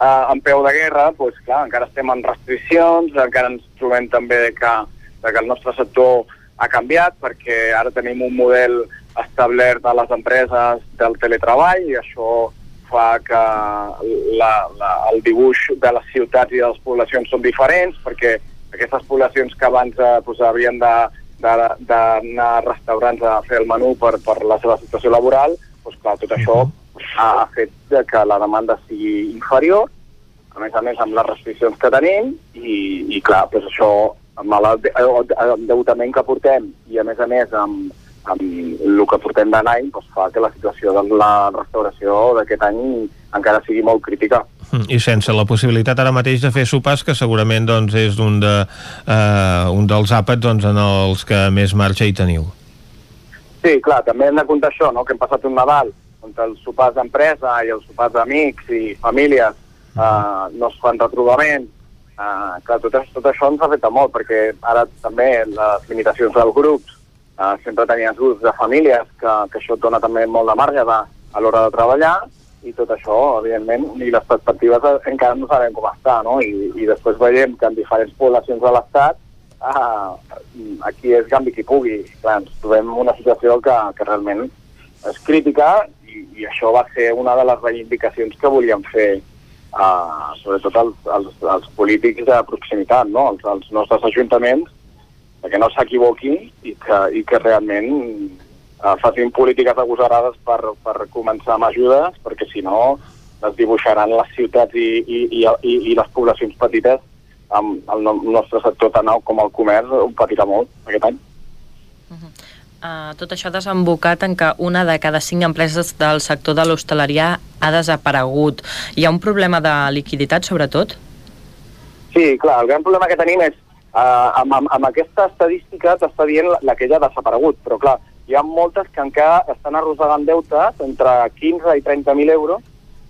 eh, en peu de guerra, pues, clar, encara estem en restriccions, encara ens trobem també que, de que el nostre sector ha canviat perquè ara tenim un model establert a les empreses del teletreball i això fa que la, la, el dibuix de les ciutats i de les poblacions són diferents perquè aquestes poblacions que abans eh, pues, havien de d'anar a restaurants a fer el menú per, per la seva situació laboral, doncs clar, tot això ha, ha fet que la demanda sigui inferior, a més a més amb les restriccions que tenim, i, i clar, doncs això, amb l'endeutament que portem, i a més a més amb, amb el que portem d'any doncs fa que la situació de la restauració d'aquest any encara sigui molt crítica. Mm, I sense la possibilitat ara mateix de fer sopars, que segurament doncs, és un, de, uh, un dels àpats doncs, en els que més marxa hi teniu. Sí, clar, també hem de comptar això, no? que hem passat un Nadal on els sopars d'empresa i els sopars d'amics i famílies uh, no es fan retrobaments, uh, clar, tot, tot això ens afecta molt, perquè ara també les limitacions dels grups Uh, sempre tenies grups de famílies, que, que això et dona també molt de marge de, a l'hora de treballar, i tot això, evidentment, i les perspectives encara no sabem com està, no? I, i després veiem que en diferents poblacions de l'Estat uh, aquí és canvi qui pugui. Clar, ens trobem una situació que, que realment és crítica i, i això va ser una de les reivindicacions que volíem fer uh, sobretot els, els, els polítics de proximitat, no? els, els nostres ajuntaments, que no s'equivoqui i, que, i que realment eh, facin polítiques agosarades per, per començar amb ajudes, perquè si no es dibuixaran les ciutats i, i, i, i, i les poblacions petites amb el nostre sector tan alt com el comerç ho patirà molt aquest any. Uh -huh. Uh, tot això ha desembocat en que una de cada cinc empreses del sector de l'hostaleria ha desaparegut. Hi ha un problema de liquiditat, sobretot? Sí, clar, el gran problema que tenim és Uh, amb, amb, amb aquesta estadística t'està dient la, la que ja ha desaparegut, però clar, hi ha moltes que encara estan arrossegant deutes entre 15 i 30.000 euros,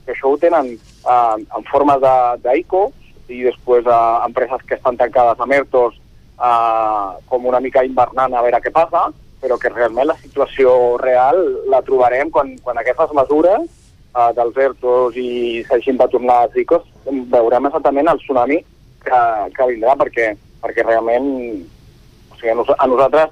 que això ho tenen uh, en forma d'ICO i després uh, empreses que estan tancades a ERTOs uh, com una mica invernant a veure què passa, però que realment la situació real la trobarem quan, quan aquestes mesures uh, dels ERTOs i s'hagin de tornar als ICOs, veurem exactament el tsunami que, que vindrà, perquè perquè realment o sigui, a nosaltres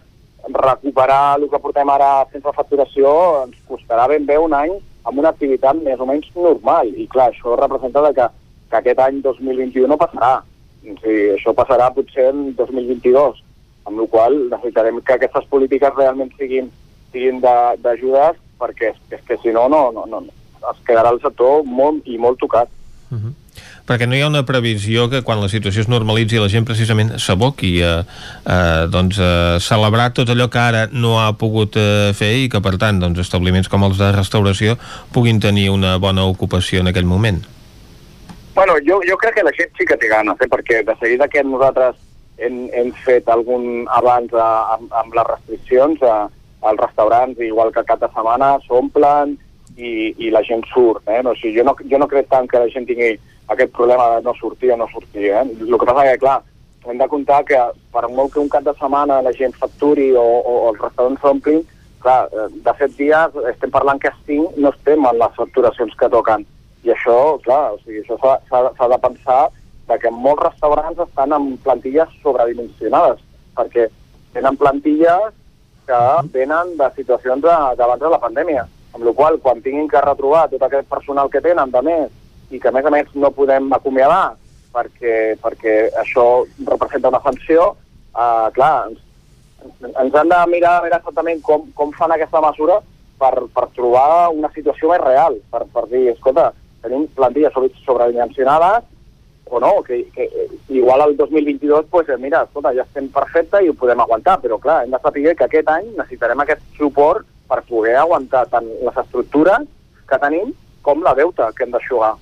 recuperar el que portem ara sense facturació ens costarà ben bé un any amb una activitat més o menys normal. I clar, això representa que, que aquest any 2021 no passarà. O sigui, això passarà potser en 2022, amb la qual necessitarem que aquestes polítiques realment siguin, siguin d'ajudes perquè és, és que si no, no, no, no, es quedarà el sector molt i molt tocat. Uh -huh perquè no hi ha una previsió que quan la situació es normalitzi la gent precisament s'aboqui a, a, doncs, a celebrar tot allò que ara no ha pogut eh, fer i que per tant doncs, establiments com els de restauració puguin tenir una bona ocupació en aquell moment. Bueno, jo, jo crec que la gent sí que té ganes, eh? perquè de seguida que nosaltres hem, hem fet algun abans a, amb, amb les restriccions, a, als restaurants, igual que cap de setmana, s'omplen i, i la gent surt. Eh? No, o sigui, jo, no, jo no crec tant que la gent tingui aquest problema de no sortir o no sortir. Eh? El que passa que, clar, hem de comptar que per molt que un cap de setmana la gent facturi o, o, o els restaurants s'omplin, clar, eh, de set dies estem parlant que cinc no estem en les facturacions que toquen. I això, clar, o sigui, això s'ha de pensar que molts restaurants estan amb plantilles sobredimensionades, perquè tenen plantilles que venen de situacions d'abans de, de la pandèmia. Amb la qual quan tinguin que retrobar tot aquest personal que tenen, de més, i que a més a més no podem acomiadar perquè, perquè això representa una sanció, eh, clar, ens, ens han de mirar a veure exactament com, com fan aquesta mesura per, per trobar una situació més real, per, per dir, escolta, tenim plantilles sobre, sobredimensionades o no, que, que igual al 2022, pues, eh, mira, escolta, ja estem perfecte i ho podem aguantar, però clar, hem de saber que aquest any necessitarem aquest suport per poder aguantar tant les estructures que tenim com la deuta que hem d'aixugar.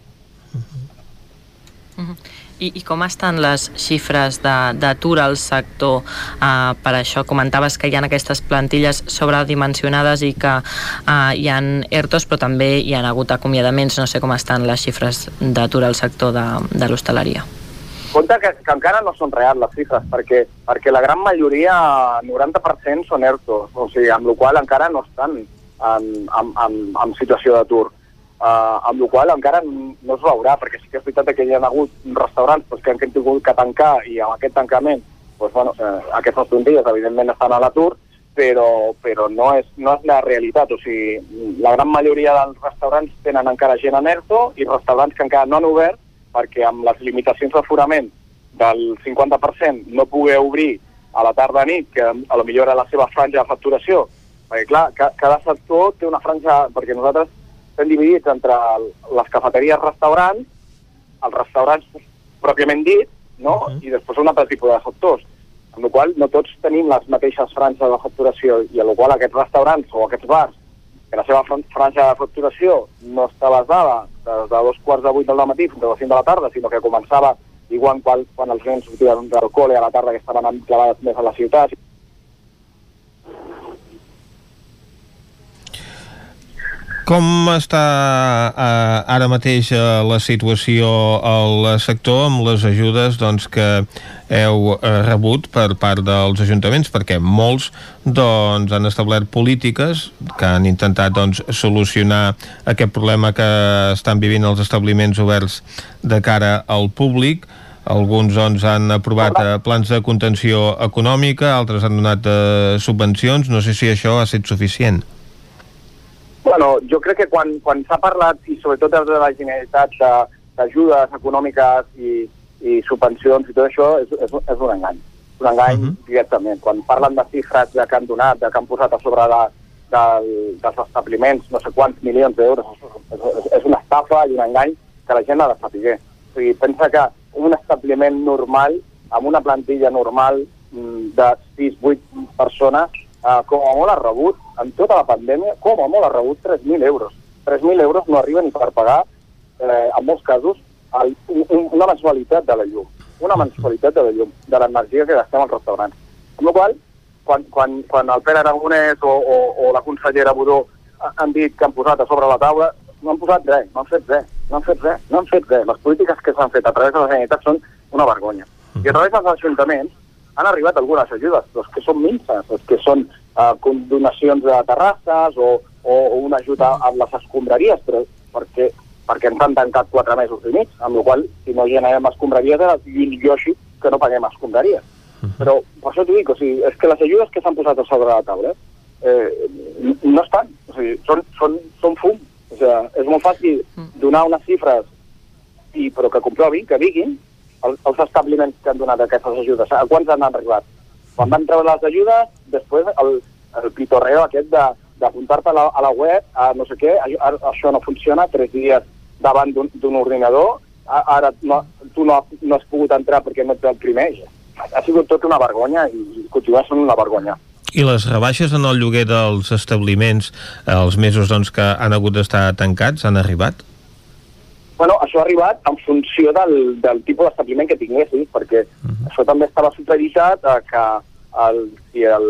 Uh -huh. I, I com estan les xifres d'atur al sector? Uh, per això comentaves que hi ha aquestes plantilles sobredimensionades i que uh, hi han ERTOs, però també hi han hagut acomiadaments. No sé com estan les xifres d'atur al sector de, de l'hostaleria. Compte que, que encara no són reals les xifres, perquè, perquè la gran majoria, 90%, són ERTOs, o sigui, amb la qual encara no estan en, en, en, en situació d'atur Uh, amb la qual encara no es veurà, perquè sí que és veritat que hi ha hagut restaurants pues, que han tingut que tancar i amb aquest tancament doncs, bueno, eh, aquestes plantilles evidentment estan a l'atur, però, però no, és, no és la realitat. O sigui, la gran majoria dels restaurants tenen encara gent en ERTO i restaurants que encara no han obert perquè amb les limitacions d'aforament del 50% no poder obrir a la tarda nit, que a lo millor era la seva franja de facturació, perquè clar, ca, cada sector té una franja, perquè nosaltres estem dividits entre les cafeteries restaurants, els restaurants pròpiament dit, no? Uh -huh. i després un altre tipus de sectors. Amb la qual no tots tenim les mateixes franges de facturació i a la qual aquests restaurants o aquests bars que la seva franja de facturació no està basada des de dos quarts de vuit del matí fins a les cinc de la tarda, sinó que començava igual quan, quan els nens sortien del col·le a la tarda que estaven clavats més a la ciutat. Com està eh, ara mateix eh, la situació al sector amb les ajudes doncs, que heu eh, rebut per part dels ajuntaments? Perquè molts doncs, han establert polítiques que han intentat doncs, solucionar aquest problema que estan vivint els establiments oberts de cara al públic alguns doncs, han aprovat eh, plans de contenció econòmica, altres han donat eh, subvencions. No sé si això ha estat suficient. Bueno, jo crec que quan, quan s'ha parlat, i sobretot des de la Generalitat, d'ajudes econòmiques i, i subvencions i tot això, és, és, és un engany. Un engany uh mhm. -huh. directament. Quan parlen de xifres de que han donat, de que han posat a sobre de, de, dels establiments no sé quants milions d'euros, és, és, és una estafa i un engany que la gent ha de saber. O sigui, pensa que un establiment normal, amb una plantilla normal mm, de 6-8 persones, eh, com a molt ha rebut, en tota la pandèmia, com a molt ha rebut 3.000 euros. 3.000 euros no arriben ni per pagar, eh, en molts casos, el, un, una mensualitat de la llum. Una mensualitat de la llum, de l'energia que gastem als restaurants. Amb la qual quan, quan, quan el Pere Aragonès o, o, o la consellera Budó han dit que han posat a sobre la taula, no han posat res, no han fet res no han fet res, no han fet res. Les polítiques que s'han fet a través de la Generalitat són una vergonya. I a través dels ajuntaments han arribat algunes ajudes, les que són minces, les que són eh, donacions de terrasses o, o, una ajuda amb les escombraries, però perquè, perquè ens han tancat quatre mesos i mig, amb la qual si no generem escombraries era yoshi que no paguem escombraries. Però per això t'ho dic, o sigui, és que les ajudes que s'han posat a sobre la taula eh, no estan, o sigui, són, són, són fum, o sigui, és molt fàcil mm. donar unes xifres, i, però que comprovin, que diguin els, els establiments que han donat aquestes ajudes. A quants han arribat? Quan van treure les ajudes, després el, el pitorreo aquest d'apuntar-te a, a la web, a no sé què, a, això no funciona, tres dies davant d'un ordinador, a, ara no, tu no, no has pogut entrar perquè no ets el primer. Ha sigut tot una vergonya i, i continua sent una vergonya. I les rebaixes en el lloguer dels establiments eh, els mesos doncs, que han hagut d'estar tancats han arribat? Bueno, això ha arribat en funció del, del tipus d'establiment que tinguessis, perquè uh -huh. això també estava supervisat a que el, si el,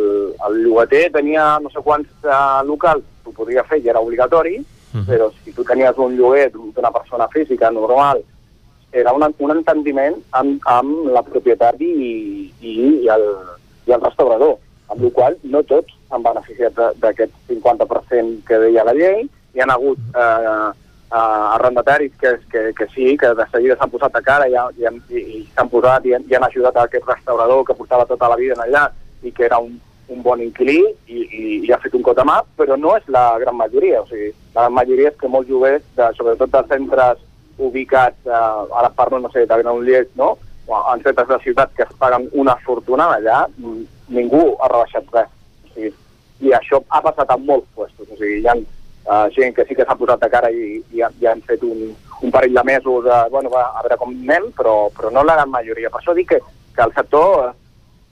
el llogater tenia no sé quants uh, locals, ho podria fer i era obligatori, uh -huh. però si tu tenies un lloguer d'una persona física normal, era un, un entendiment amb, amb la propietat i, i, i, el, i el restaurador amb la qual no tots han beneficiat d'aquest 50% que deia la llei, hi han hagut eh, eh, arrendataris que, que, que sí, que de seguida s'han posat a cara i, i, i, i s'han posat i, i han ajudat a aquest restaurador que portava tota la vida en allà i que era un, un bon inquilí i, i, i ha fet un cot a mà, però no és la gran majoria. O sigui, la gran majoria és que molts lloguers, de, sobretot de centres ubicats, eh, ara parlo, no sé, de Granollers, no?, en centres de ciutats que es paguen una fortuna allà, ningú ha rebaixat res. O sigui, I això ha passat en molts puestos. O sigui, hi ha uh, gent que sí que s'ha posat de cara i, i, i han fet un, un parell de mesos de, bueno, va, a veure com anem, però, però no la gran majoria. Per això dic que, que el sector eh,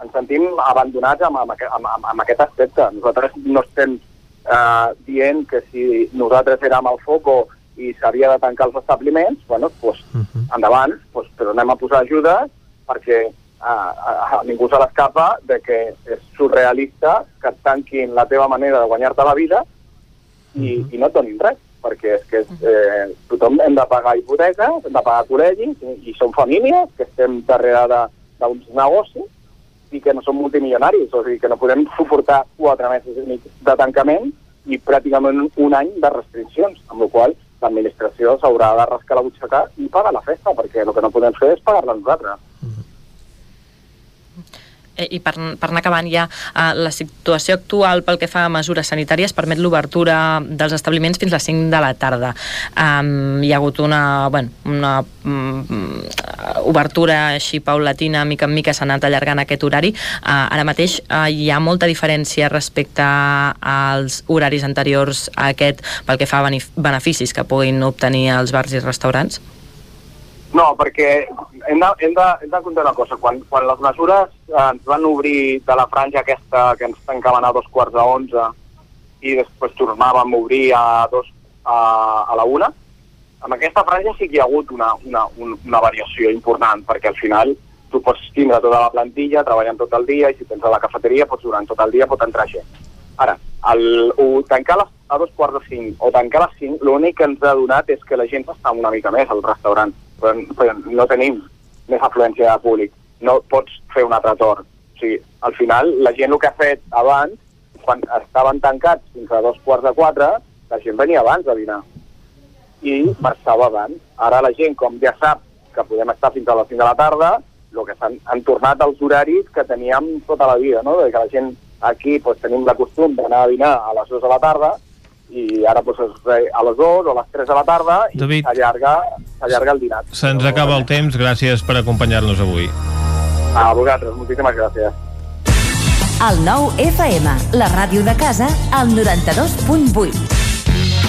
ens sentim abandonats amb, amb, amb, amb aquest aspecte. Nosaltres no estem eh, dient que si nosaltres érem al foco i s'havia de tancar els establiments, bueno, pues, uh -huh. endavant, pues, però anem a posar ajudes perquè a, a, a ningú se l'escapa de que és surrealista que et tanquin la teva manera de guanyar-te la vida i, uh -huh. i no et donin res, perquè és que eh, tothom hem de pagar hipoteques, hem de pagar col·legis, i, i som famílies que estem darrere d'uns negocis i que no som multimilionaris, o sigui que no podem suportar quatre mesos de tancament i pràcticament un any de restriccions, amb la qual l'administració s'haurà de rascar la butxaca i pagar la festa, perquè el que no podem fer és pagar-la nosaltres. eh, i per, per anar acabant ja, eh, la situació actual pel que fa a mesures sanitàries permet l'obertura dels establiments fins a les 5 de la tarda. Um, hi ha hagut una, bueno, una um, obertura així paulatina, mica en mica s'ha anat allargant aquest horari. Uh, ara mateix uh, hi ha molta diferència respecte als horaris anteriors a aquest pel que fa a beneficis que puguin obtenir els bars i restaurants? No, perquè hem de, hem de, hem de comptar una cosa. Quan, quan les mesures eh, ens van obrir de la franja aquesta que ens tancaven a dos quarts de onze i després tornàvem a obrir a, dos, a, a la una, amb aquesta franja sí que hi ha hagut una, una, una variació important, perquè al final tu pots tindre tota la plantilla treballant tot el dia i si tens a la cafeteria pots durant tot el dia pot entrar gent. Ara, el, o tancar les, a dos quarts de cinc o tancar a les cinc, l'únic que ens ha donat és que la gent està una mica més al restaurant, però, però no tenim més afluència de públic. No pots fer un altre torn. O sigui, al final, la gent el que ha fet abans, quan estaven tancats fins a dos quarts de quatre, la gent venia abans a dinar i marxava abans. Ara la gent, com ja sap que podem estar fins a les 5 de la tarda, el que han, han tornat als horaris que teníem tota la vida, no? de que la gent aquí pues, tenim la costum d'anar a dinar a les 2 de la tarda i ara pues, a les 2 o a les 3 de la tarda i s'allarga el dinar. Se'ns acaba el temps, gràcies per acompanyar-nos avui. A vosaltres, moltíssimes gràcies. El nou FM, la ràdio de casa, al 92.8.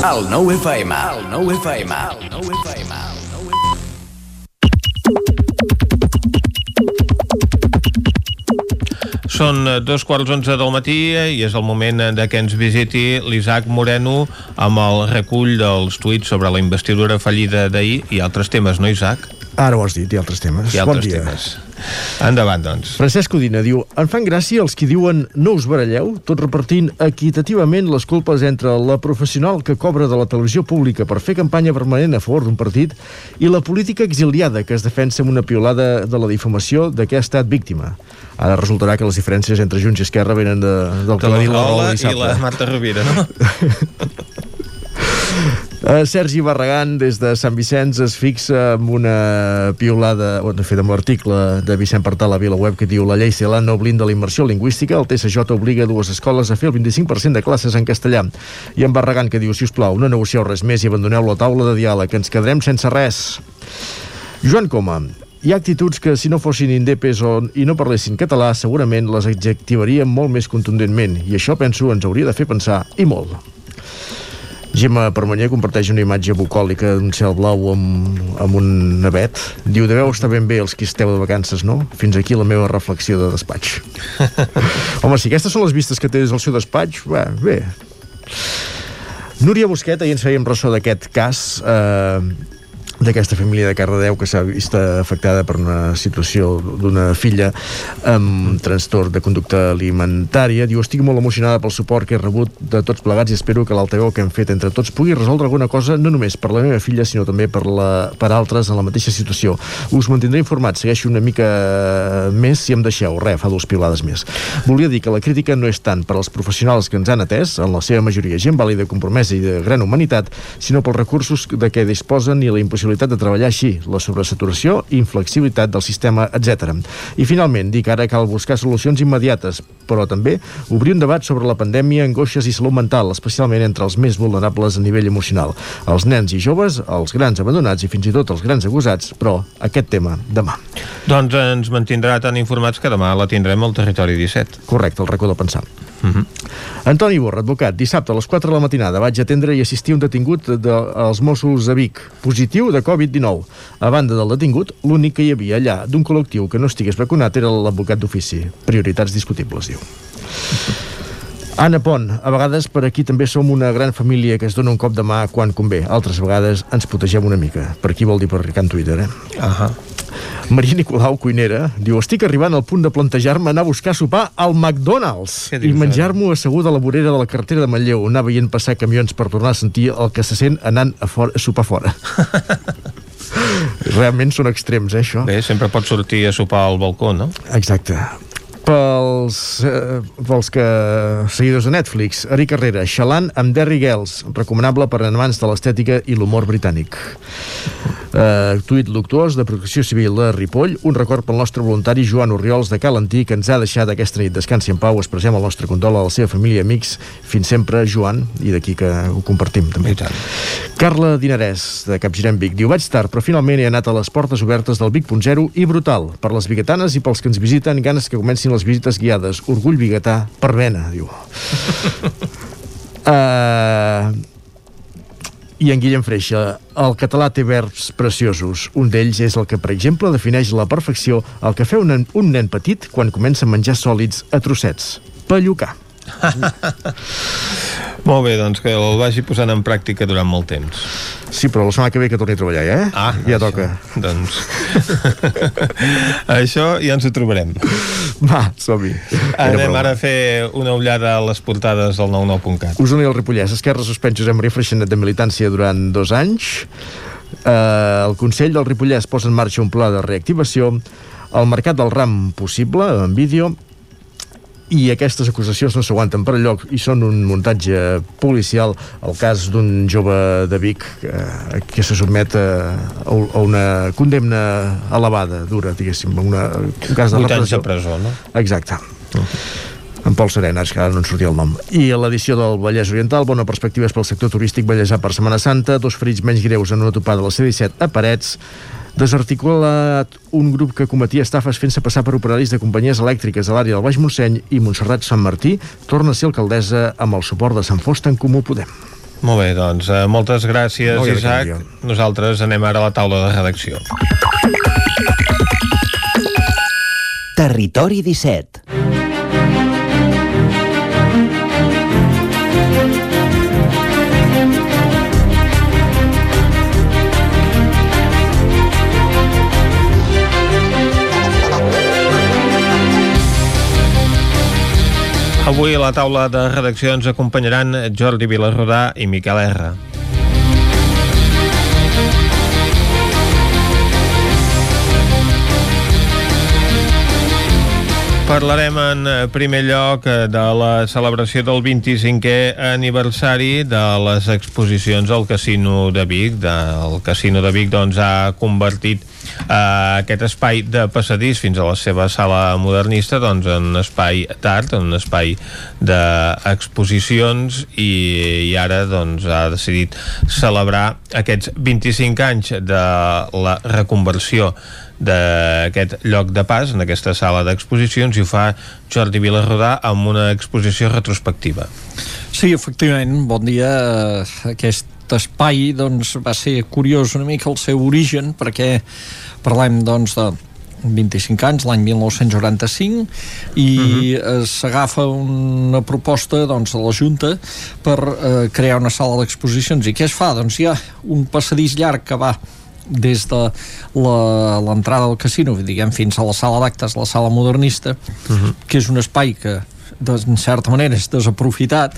El 9 FM, el 9 FM, el 9 FM. Són dos quarts onze del matí i és el moment de que ens visiti l'Isaac Moreno amb el recull dels tuits sobre la investidura fallida d'ahir i altres temes, no, Isaac? Ara ho has dit, i altres temes. I altres bon dia. temes. Endavant, doncs. Francesc Codina diu En fan gràcia els qui diuen no us baralleu, tot repartint equitativament les culpes entre la professional que cobra de la televisió pública per fer campanya permanent a favor d'un partit i la política exiliada que es defensa amb una piolada de la difamació de què ha estat víctima. Ara resultarà que les diferències entre Junts i Esquerra venen de, del que De va la dir la Rola i la Marta Rovira, no? Uh, Sergi Barragán, des de Sant Vicenç, es fixa amb una piolada, o de fet amb l'article de Vicent Partal a VilaWeb que diu la llei CELA no blinda la immersió lingüística, el TSJ obliga dues escoles a fer el 25% de classes en castellà. I en Barragán que diu, si us plau, no negocieu res més i abandoneu la taula de diàleg, que ens quedarem sense res. Joan Coma, hi ha actituds que si no fossin indepes o, i no parlessin català segurament les adjectivaríem molt més contundentment i això penso ens hauria de fer pensar i molt. Gemma Permanyer comparteix una imatge bucòlica d'un cel blau amb, amb un navet. Diu, deveu estar ben bé els que esteu de vacances, no? Fins aquí la meva reflexió de despatx. Home, si aquestes són les vistes que té des del seu despatx, bé, bé. Núria Busquet, ahir ens fèiem ressò d'aquest cas eh, d'aquesta família de Cardedeu que s'ha vist afectada per una situació d'una filla amb trastorn de conducta alimentària. Diu, estic molt emocionada pel suport que he rebut de tots plegats i espero que l'altaveu que hem fet entre tots pugui resoldre alguna cosa no només per la meva filla sinó també per, la, per altres en la mateixa situació. Us mantindré informat, segueixo una mica més si em deixeu. Res, fa dues pilades més. Volia dir que la crítica no és tant per als professionals que ens han atès, en la seva majoria gent vàlida, compromesa i de gran humanitat, sinó pels recursos de què disposen i la impossibilitat de treballar així, la sobresaturació, inflexibilitat del sistema, etc. I finalment, dic ara cal buscar solucions immediates, però també obrir un debat sobre la pandèmia, angoixes i salut mental, especialment entre els més vulnerables a nivell emocional, els nens i joves, els grans abandonats i fins i tot els grans acusats, però aquest tema demà. Doncs ens mantindrà tan informats que demà la tindrem al Territori 17. Correcte, el racó de pensar. Uh -huh. Antoni Borra, advocat, dissabte a les 4 de la matinada vaig atendre i assistir un detingut dels Mossos a Vic, positiu de Covid-19. A banda del detingut, l'únic que hi havia allà d'un col·lectiu que no estigués vacunat era l'advocat d'ofici. Prioritats discutibles, diu. Anna Pont, a vegades per aquí també som una gran família que es dona un cop de mà quan convé. Altres vegades ens protegem una mica. Per aquí vol dir per Can Twitter, eh? Uh -huh. Maria Nicolau, cuinera, diu Estic arribant al punt de plantejar-me anar a buscar sopar al McDonald's i menjar-m'ho assegut a la vorera de la carretera de Manlleu, anar veient passar camions per tornar a sentir el que se sent anant a, fora, a sopar fora. Realment són extrems, eh, això? Bé, sempre pots sortir a sopar al balcó, no? Exacte pels, eh, pels que seguidors de Netflix, Ari Carrera, Xalant amb Derry Girls, recomanable per amants de l'estètica i l'humor britànic. Eh, tuit luctuós de Protecció Civil de Ripoll, un record pel nostre voluntari Joan Oriols de Calentí, que ens ha deixat aquesta nit descansi en pau. Expressem el nostre condol a la seva família i amics. Fins sempre, Joan, i d'aquí que ho compartim també. Carla Dinarès, de Capgirem Vic, diu, vaig tard, però finalment he anat a les portes obertes del Vic.0 i brutal, per les biguetanes i pels que ens visiten, ganes que comencin les visites guiades. Orgull biguetà per vena, diu. uh, i en Guillem Freixa, el català té verbs preciosos. Un d'ells és el que, per exemple, defineix la perfecció el que fa un un nen petit quan comença a menjar sòlids a trossets. Pellucar. Molt bé, doncs que el vagi posant en pràctica durant molt temps. Sí, però la setmana que ve que torni a treballar, eh? Ah, ja això, toca. Doncs... això ja ens ho trobarem. Va, som-hi. Anem ara a fer una ullada a les portades del 99.cat. Osona i el Ripollès. Esquerra suspèn Josep Maria Freixenet de militància durant dos anys. Eh, el Consell del Ripollès posa en marxa un pla de reactivació. El mercat del ram possible, en vídeo, i aquestes acusacions no s'aguanten per lloc i són un muntatge policial el cas d'un jove de Vic eh, que se sotmet a, a una condemna elevada, dura, diguéssim, una, un cas de 8 anys repressió. de presó, no? Exacte. En Pol Serena, és que ara no ens sortia el nom. I a l'edició del Vallès Oriental, bona perspectives pel sector turístic vallèsà per Setmana Santa, dos ferits menys greus en una topada de la C-17 a Parets, desarticulat un grup que cometia estafes fent-se passar per operaris de companyies elèctriques a l'àrea del Baix Montseny i Montserrat Sant Martí torna a ser alcaldessa amb el suport de Sant Fost en Comú Podem. Molt bé, doncs, eh, moltes gràcies, No, ja Isaac. no, Nosaltres anem ara a la taula de redacció. Territori 17 Avui a la taula de redacció ens acompanyaran Jordi Vilarrodà i Miquel R. Parlarem en primer lloc de la celebració del 25è aniversari de les exposicions al Casino de Vic. El Casino de Vic doncs, ha convertit eh, aquest espai de passadís fins a la seva sala modernista doncs, en un espai d'art, en un espai d'exposicions i, i ara doncs, ha decidit celebrar aquests 25 anys de la reconversió d'aquest lloc de pas en aquesta sala d'exposicions i ho fa Jordi Vilarrodà amb una exposició retrospectiva. Sí, efectivament, bon dia. Aquest espai doncs, va ser curiós una mica el seu origen perquè parlem doncs, de 25 anys, l'any 1995 i uh -huh. s'agafa una proposta doncs, de la Junta per eh, crear una sala d'exposicions i què es fa? Doncs hi ha un passadís llarg que va des de l'entrada del casino, diguem, fins a la sala d'actes, la sala modernista, uh -huh. que és un espai que en certa manera és desaprofitat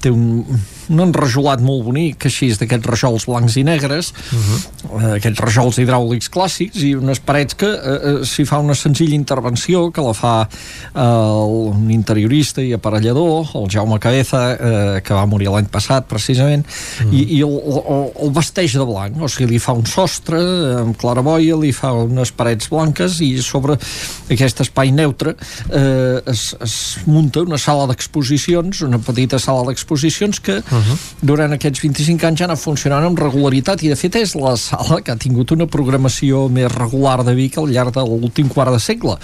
té un, un enrajolat molt bonic així d'aquests rajols blancs i negres uh -huh. aquests rajols hidràulics clàssics i unes parets que eh, eh, s'hi fa una senzilla intervenció que la fa eh, un interiorista i aparellador el Jaume Cabeza eh, que va morir l'any passat precisament uh -huh. i, i el, el, el vesteix de blanc o sigui, li fa un sostre amb claraboia, li fa unes parets blanques i sobre aquest espai neutre eh, es, es munta una sala d'exposicions una petita sala d'exposicions que uh -huh. durant aquests 25 anys ja anat funcionant amb regularitat i de fet és la sala que ha tingut una programació més regular de Vic al llarg de l'últim quart de segle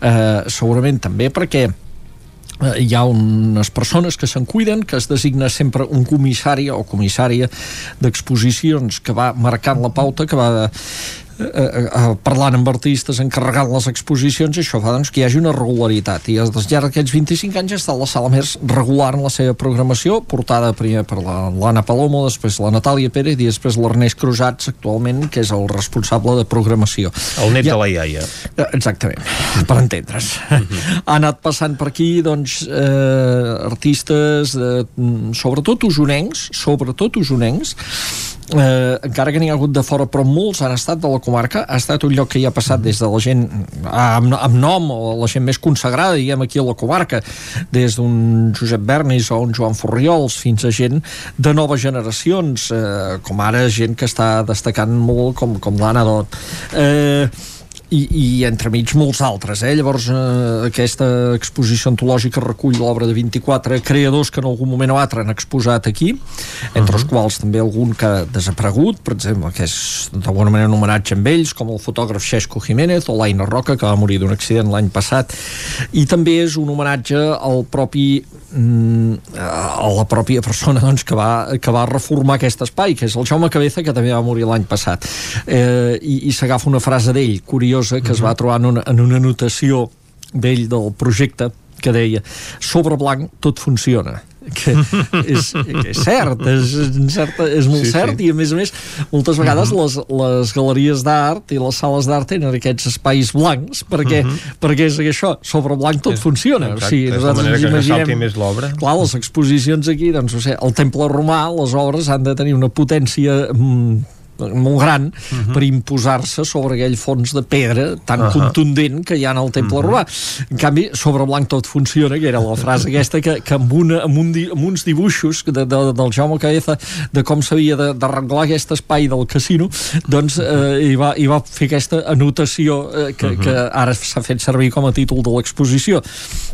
eh, segurament també perquè eh, hi ha unes persones que se'n cuiden, que es designa sempre un comissari o comissària d'exposicions que va marcant la pauta, que va eh, eh, eh, parlant amb artistes, encarregant les exposicions, això fa doncs, que hi hagi una regularitat. I al llarg d'aquests 25 anys ha estat la sala més regular en la seva programació, portada primer per l'Anna Palomo, després la Natàlia Pérez i després l'Ernest Cruzats, actualment, que és el responsable de programació. El net ja, de la iaia. Eh, exactament, per entendre's. Uh mhm. -huh. Ha anat passant per aquí, doncs, eh, artistes, de, sobretot usonencs, sobretot usonencs, eh, encara que n'hi ha hagut de fora però molts han estat de la comarca. Ha estat un lloc que hi ha passat des de la gent amb, amb nom o la gent més consagrada diguem aquí a la comarca. Des d'un Josep Bernis o un Joan Forriols fins a gent de noves generacions eh, com ara gent que està destacant molt com, com l'Anna Dot. Eh, i, i entremig molts altres eh? llavors eh, aquesta exposició antològica recull l'obra de 24 creadors que en algun moment o altre han exposat aquí entre uh -huh. els quals també algun que ha desaparegut per exemple que és d'alguna manera un homenatge amb ells com el fotògraf Xesco Jiménez o l'Aina Roca que va morir d'un accident l'any passat i també és un homenatge al propi mm, a la pròpia persona doncs, que, va, que va reformar aquest espai que és el Jaume Cabeza que també va morir l'any passat eh, i, i s'agafa una frase d'ell curiosa curiosa que es va trobar en una, en una anotació d'ell del projecte que deia sobre blanc tot funciona que és, que és cert, és, cert és molt sí, cert sí. i a més a més moltes vegades uh -huh. les, les galeries d'art i les sales d'art tenen aquests espais blancs perquè, uh -huh. perquè és això, sobre blanc tot és, funciona exacte, o sigui, és la manera que imaginem, més l'obra clar, les exposicions aquí doncs, o sigui, el temple romà, les obres han de tenir una potència mm, molt gran uh mhm. -huh. per imposar-se sobre aquell fons de pedra tan uh -huh. contundent que hi ha en el temple uh mhm. -huh. romà. En canvi, sobre blanc tot funciona, que era la frase aquesta que, que amb, una, amb, un, amb uns dibuixos de, de, del Jaume Caeza de com s'havia d'arreglar aquest espai del casino, doncs eh, hi, va, hi va fer aquesta anotació eh, que, uh -huh. que ara s'ha fet servir com a títol de l'exposició.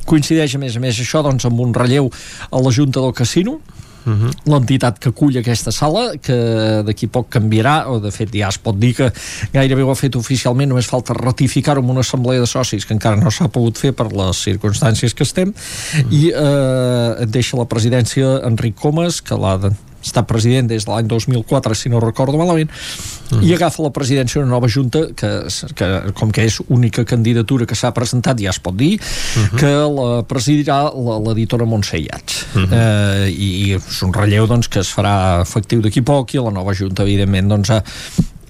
Coincideix, a més a més, això doncs, amb un relleu a la Junta del Casino, uh -huh. l'entitat que acull aquesta sala que d'aquí poc canviarà o de fet ja es pot dir que gairebé ho ha fet oficialment només falta ratificar-ho amb una assemblea de socis que encara no s'ha pogut fer per les circumstàncies que estem uh -huh. i eh, deixa la presidència Enric Comas que l'ha està president des de l'any 2004 si no recordo malament mm. i agafa la presidència una nova junta que, que com que és única candidatura que s'ha presentat ja es pot dir mm -hmm. que la presidirà l'editora Montse Iats mm -hmm. eh, i, i és un relleu doncs, que es farà efectiu d'aquí poc i la nova junta evidentment doncs, ha,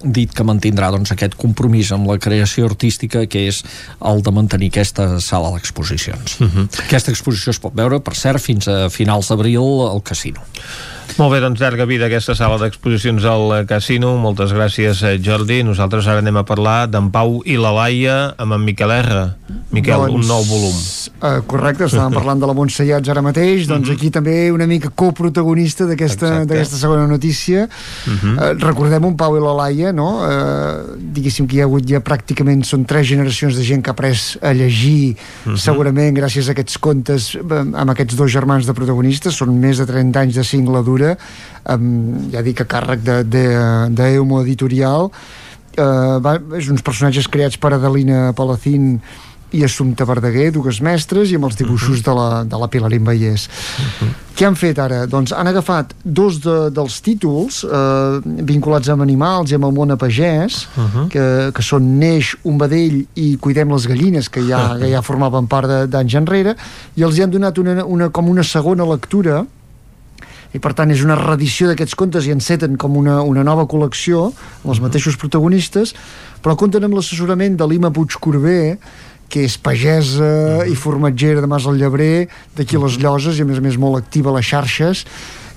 dit que mantindrà doncs, aquest compromís amb la creació artística que és el de mantenir aquesta sala d'exposicions. Uh -huh. Aquesta exposició es pot veure, per cert, fins a finals d'abril al casino. Molt bé, doncs llarga vida aquesta sala d'exposicions al casino. Moltes gràcies, eh, Jordi. Nosaltres ara anem a parlar d'en Pau i la Laia amb en Miquel R. Miquel, doncs, un nou volum. Uh, correcte, estàvem parlant de la Montse Llats ara mateix, doncs uh mhm. -huh. aquí també una mica coprotagonista d'aquesta segona notícia. Uh -huh. uh, recordem un Pau i la Laia, no? Uh, diguéssim que hi ha hagut ja pràcticament són tres generacions de gent que ha après a llegir, uh mhm. -huh. segurament gràcies a aquests contes amb aquests dos germans de protagonistes, són més de 30 anys de singladura, amb, ja dic a càrrec d'Eumo de, de, Editorial, uh, va, és uns personatges creats per Adelina Palacín i Assumpta Verdaguer, dues mestres, i amb els dibuixos uh -huh. de, la, de la Pilarín Vallès. Uh -huh. Què han fet ara? Doncs han agafat dos de, dels títols eh, vinculats amb animals i amb el món a pagès, uh -huh. que, que són Neix, un vedell i Cuidem les gallines, que ja, que ja formaven part d'anys enrere, i els hi han donat una, una, com una segona lectura, i per tant és una reedició d'aquests contes i enceten com una, una nova col·lecció amb els mateixos protagonistes però compten amb l'assessorament de Lima Puigcorbé que és pagesa i formatgera de Mas al Llebrer, d'aquí les Lloses i a més a més molt activa a les xarxes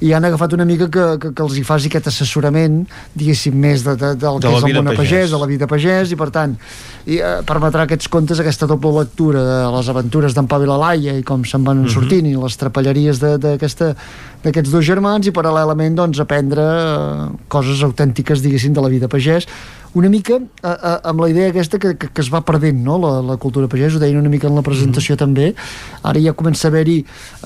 i han agafat una mica que, que, que els hi faci aquest assessorament, diguéssim, més de, de, del de que és el món pagès. pagès, de la vida pagès, i per tant, i, eh, permetrà aquests contes, aquesta doble lectura de les aventures d'en Pau i la Laia i com se'n van mhm. -huh. sortint, i les trapelleries d'aquests dos germans, i paral·lelament, doncs, aprendre eh, coses autèntiques, diguéssim, de la vida pagès, una mica a, a, amb la idea aquesta que, que, que es va perdent no? la, la cultura pagès, ho deien una mica en la presentació mm també, ara ja comença a haver-hi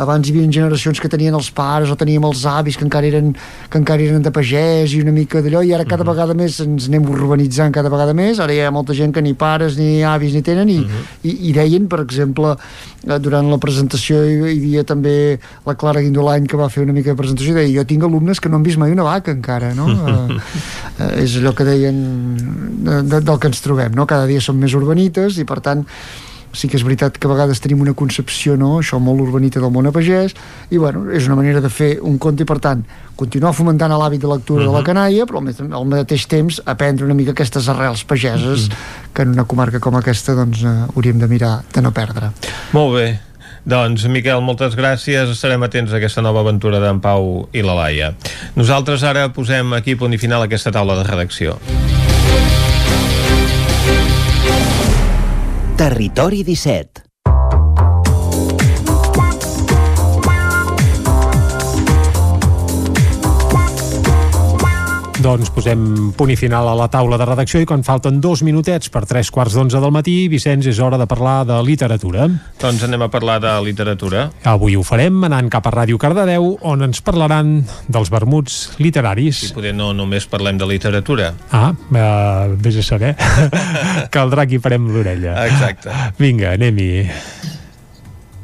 abans hi havia generacions que tenien els pares o teníem els avis que encara eren, que encara eren de pagès i una mica d'allò i ara cada mm vegada més ens anem urbanitzant cada vegada més, ara hi ha molta gent que ni pares ni avis ni tenen i, mm i, i deien per exemple eh, durant la presentació hi, hi havia també la Clara Guindolany que va fer una mica de presentació i deia jo tinc alumnes que no han vist mai una vaca encara no? eh, eh, és allò que deien de, de, del que ens trobem, no? Cada dia som més urbanites i per tant sí que és veritat que a vegades tenim una concepció, no?, això molt urbanita del món a pagès, i bueno, és una manera de fer un conte i per tant continuar fomentant l'hàbit de lectura uh -huh. de la canalla, però al, mateix temps aprendre una mica aquestes arrels pageses uh -huh. que en una comarca com aquesta doncs eh, hauríem de mirar de no perdre. Molt bé, doncs, Miquel, moltes gràcies. Estarem atents a aquesta nova aventura d'en Pau i la Laia. Nosaltres ara posem aquí punt i final aquesta taula de redacció. Territori 17 Doncs posem punt i final a la taula de redacció i quan falten dos minutets per tres quarts d'onze del matí, Vicenç, és hora de parlar de literatura. Doncs anem a parlar de literatura. Avui ho farem anant cap a Ràdio Cardedeu, on ens parlaran dels vermuts literaris. I poder no només parlem de literatura. Ah, eh, vés a saber. Caldrà que hi farem l'orella. Exacte. Vinga, anem-hi.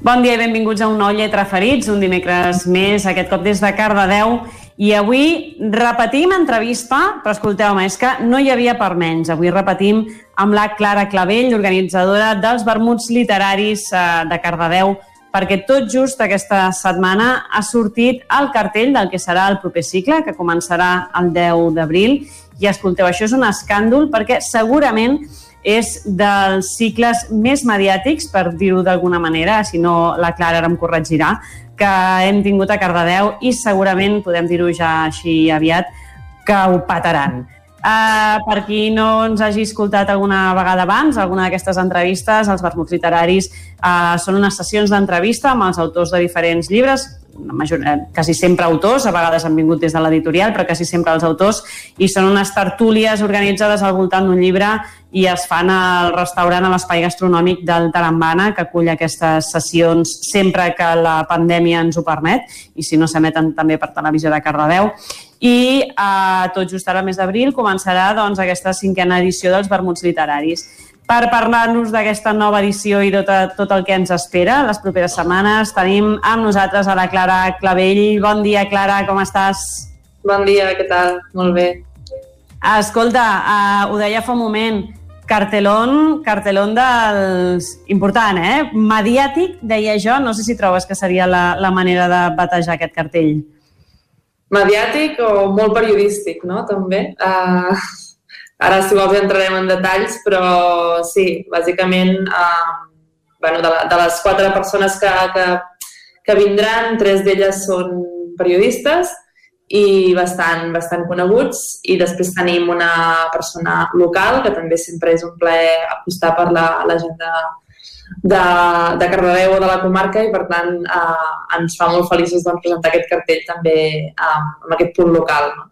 Bon dia i benvinguts a un nou Lletra Ferits, un dimecres més, aquest cop des de Cardedeu, i avui repetim entrevista, però escolteu és que no hi havia per menys. Avui repetim amb la Clara Clavell, organitzadora dels vermuts literaris eh, de Cardedeu, perquè tot just aquesta setmana ha sortit el cartell del que serà el proper cicle, que començarà el 10 d'abril. I escolteu, això és un escàndol perquè segurament és dels cicles més mediàtics, per dir-ho d'alguna manera, si no la Clara ara em corregirà, que hem tingut a Cardedeu i segurament, podem dir-ho ja així aviat, que ho pataran. Uh, per qui no ens hagi escoltat alguna vegada abans, alguna d'aquestes entrevistes, els vermuts literaris uh, són unes sessions d'entrevista amb els autors de diferents llibres, major, quasi sempre autors, a vegades han vingut des de l'editorial, però quasi sempre els autors, i són unes tertúlies organitzades al voltant d'un llibre i es fan al restaurant a l'Espai Gastronòmic del Tarambana, que acull aquestes sessions sempre que la pandèmia ens ho permet, i si no s'emeten també per televisió de Cardedeu. I eh, tot just ara, mes d'abril, començarà doncs, aquesta cinquena edició dels Vermuts Literaris. Per parlar-nos d'aquesta nova edició i tot, tot el que ens espera les properes setmanes, tenim amb nosaltres a la Clara Clavell. Bon dia, Clara, com estàs? Bon dia, què tal? Molt bé. Escolta, uh, ho deia fa un moment, cartelón, cartelón dels... important, eh? Mediàtic, deia jo. No sé si trobes que seria la, la manera de batejar aquest cartell. Mediàtic o molt periodístic, no? També. Uh, Ara, si vols, entrarem en detalls, però sí, bàsicament, eh, bueno, de, la, de les quatre persones que, que, que vindran, tres d'elles són periodistes i bastant, bastant coneguts i després tenim una persona local que també sempre és un plaer apostar per la, la gent de, de, de Cardedeu o de la comarca i per tant eh, ens fa molt feliços doncs, presentar aquest cartell també eh, amb aquest punt local. No?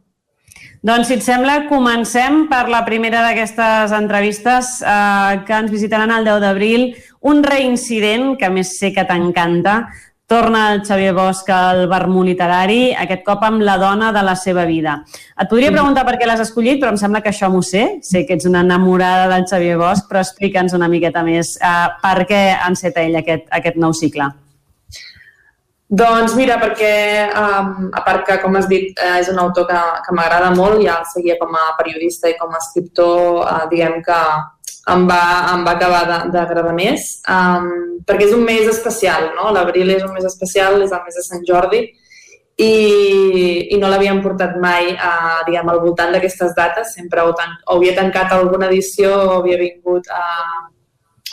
Doncs, si et sembla, comencem per la primera d'aquestes entrevistes eh, que ens visitaran el 10 d'abril. Un reincident, que més sé que t'encanta, Torna el Xavier Bosch al Vermú Literari, aquest cop amb la dona de la seva vida. Et podria preguntar per què l'has escollit, però em sembla que això m'ho sé. Sé que ets una enamorada del Xavier Bosch, però explica'ns una miqueta més uh, per què enceta ell aquest, aquest nou cicle. Doncs mira, perquè um, a part que, com has dit, uh, és un autor que, que m'agrada molt, ja el seguia com a periodista i com a escriptor, uh, diguem que em va, em va acabar d'agradar més, um, perquè és un mes especial, no? L'abril és un mes especial, és el mes de Sant Jordi, i, i no l'havíem portat mai a, diguem, al voltant d'aquestes dates, sempre o, tan, o havia tancat alguna edició o havia vingut a,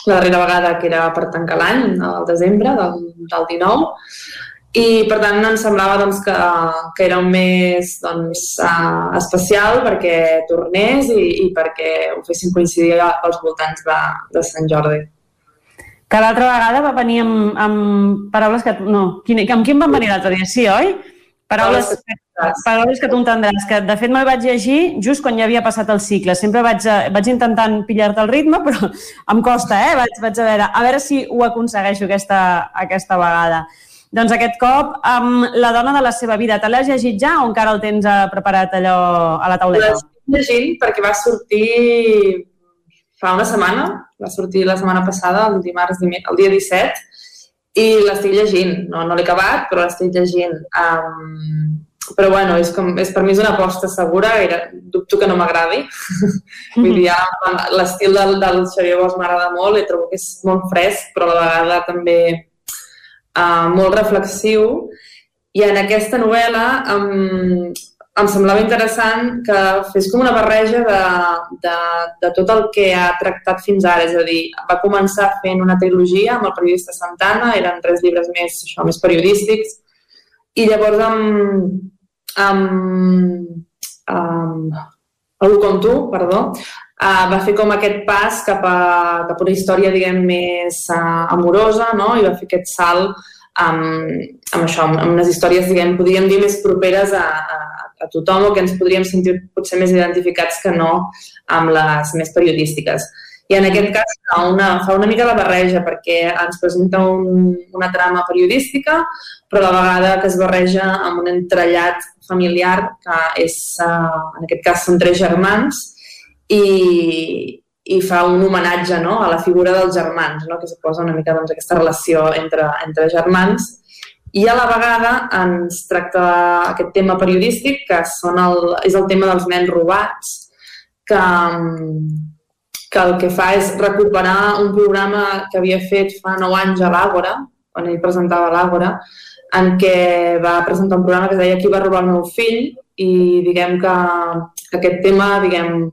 la darrera vegada que era per tancar l'any, al desembre del, del 19, i per tant ens semblava doncs, que, que era un mes doncs, uh, especial perquè tornés i, i perquè ho fessin coincidir als voltants de, de Sant Jordi. Que l'altra vegada va venir amb, amb paraules que... No, quin, amb quin van venir l'altre dia? Sí, oi? Paraules, paraules que tu entendràs, que de fet me'l vaig llegir just quan ja havia passat el cicle. Sempre vaig, vaig intentant pillar-te el ritme, però em costa, eh? Vaig, vaig a veure, a veure si ho aconsegueixo aquesta, aquesta vegada. Doncs aquest cop, amb la dona de la seva vida, te l'has llegit ja o encara el tens eh, preparat allò a la tauleta? L'estic llegint perquè va sortir fa una setmana, va sortir la setmana passada, el dimarts, el dia 17, i l'estic llegint. No, no l'he acabat, però l'estic llegint. Um, però bueno, és, com, és per mi és una aposta segura, era, dubto que no m'agradi. Vull dir, l'estil del, del Xavier Bosch m'agrada molt i trobo que és molt fresc, però a la vegada també uh, molt reflexiu i en aquesta novel·la um, em semblava interessant que fes com una barreja de, de, de tot el que ha tractat fins ara. És a dir, va començar fent una trilogia amb el periodista Santana, eren tres llibres més, això, més periodístics, i llavors amb, amb, amb Algú com tu, perdó, uh, va fer com aquest pas cap a, cap a una història, diguem, més uh, amorosa, no? I va fer aquest salt amb, amb això, amb, amb unes històries, diguem, podríem dir, més properes a, a, a tothom o que ens podríem sentir potser més identificats que no amb les més periodístiques. I en aquest cas fa una, fa una mica la barreja perquè ens presenta un, una trama periodística, però a la vegada que es barreja amb un entrellat familiar que és, uh, en aquest cas són tres germans i, i fa un homenatge no, a la figura dels germans, no, que suposa una mica doncs, aquesta relació entre, entre germans. I a la vegada ens tracta aquest tema periodístic que són el, és el tema dels nens robats que, que el que fa és recuperar un programa que havia fet fa 9 anys a l'Àgora, quan ell presentava l'Àgora, en què va presentar un programa que deia Qui va robar el meu fill? I diguem que aquest tema diguem,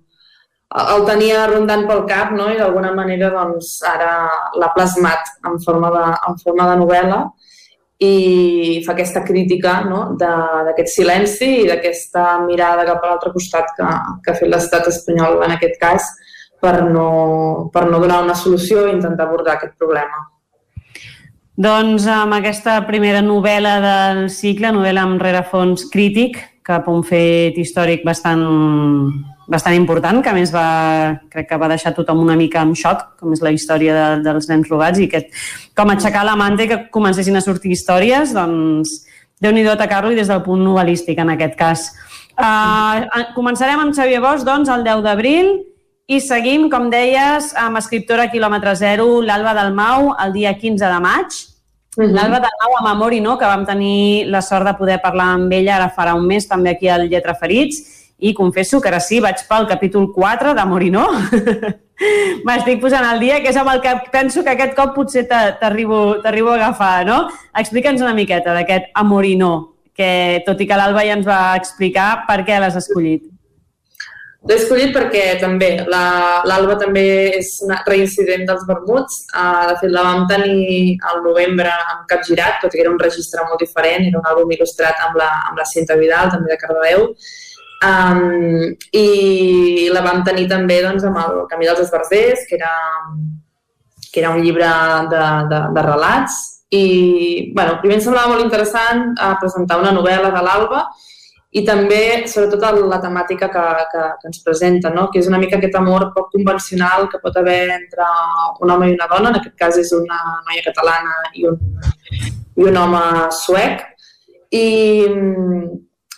el tenia rondant pel cap no? i d'alguna manera doncs, ara l'ha plasmat en forma de, en forma de novel·la i fa aquesta crítica no? d'aquest silenci i d'aquesta mirada cap a l'altre costat que, que ha fet l'estat espanyol en aquest cas per no, per no donar una solució i intentar abordar aquest problema. Doncs amb aquesta primera novel·la del cicle, novel·la amb rerefons crític, cap a un fet històric bastant, bastant important, que a més va, crec que va deixar tothom una mica en xoc, com és la història de, dels nens robats, i que com aixecar la manta i que comencessin a sortir històries, doncs déu nhi atacar-lo i des del punt novel·lístic en aquest cas. Uh, començarem amb Xavier Bosch, doncs, el 10 d'abril, i seguim, com deies, amb escriptora quilòmetre zero, l'Alba Dalmau, el dia 15 de maig. Uh mhm. -huh. L'Alba Dalmau, amb Amor i no, que vam tenir la sort de poder parlar amb ella ara farà un mes, també aquí al Lletra Ferits, i confesso que ara sí, vaig pel capítol 4 d'Amor i no. M'estic posant al dia, que és amb el que penso que aquest cop potser t'arribo a agafar, no? Explica'ns una miqueta d'aquest Amor i no, que tot i que l'Alba ja ens va explicar per què l'has escollit. L'he escollit perquè també l'Alba la, també és una reincident dels vermuts. Uh, de fet, la vam tenir al novembre amb Capgirat, tot i que era un registre molt diferent, era un àlbum il·lustrat amb la, amb la Cinta Vidal, també de Cardedeu. Um, I la vam tenir també doncs, amb el Camí dels Esbarzers, que era, que era un llibre de, de, de relats. I, bueno, primer em semblava molt interessant uh, presentar una novel·la de l'Alba, i també, sobretot, la temàtica que, que, que ens presenta, no? que és una mica aquest amor poc convencional que pot haver entre un home i una dona, en aquest cas és una noia catalana i un, i un home suec, i,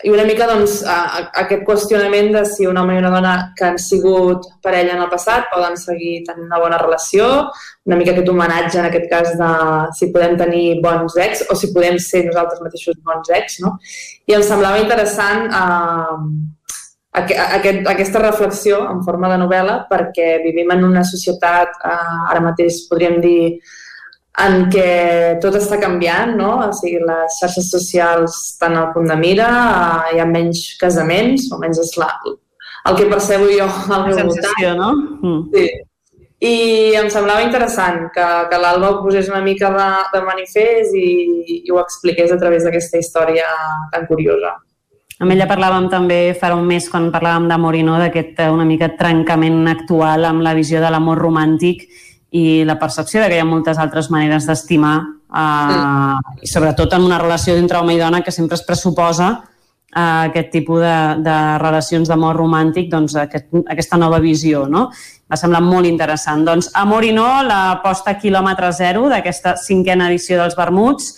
i una mica doncs, a, a, aquest qüestionament de si un home i una dona que han sigut parella en el passat poden seguir tenint una bona relació, una mica aquest homenatge en aquest cas de si podem tenir bons ex o si podem ser nosaltres mateixos bons ex, no? I em semblava interessant eh, aquest, aquesta reflexió en forma de novel·la perquè vivim en una societat, eh, ara mateix podríem dir, en què tot està canviant, no? O sigui, les xarxes socials estan al punt de mira, eh, hi ha menys casaments, o menys és la, el que percebo jo al meu sensació, no? Mm. Sí. I em semblava interessant que, que l'Alba ho posés una mica de, de manifest i, i ho expliqués a través d'aquesta història tan curiosa. Amb ella parlàvem també farà un mes quan parlàvem d'amor i no, d'aquest una mica trencament actual amb la visió de l'amor romàntic i la percepció de que hi ha moltes altres maneres d'estimar eh, sí. i sobretot en una relació d'entre home i dona que sempre es pressuposa eh, aquest tipus de, de relacions d'amor romàntic, doncs aquest, aquesta nova visió, no? Va semblar molt interessant. Doncs Amor i no, la posta quilòmetre zero d'aquesta cinquena edició dels Vermuts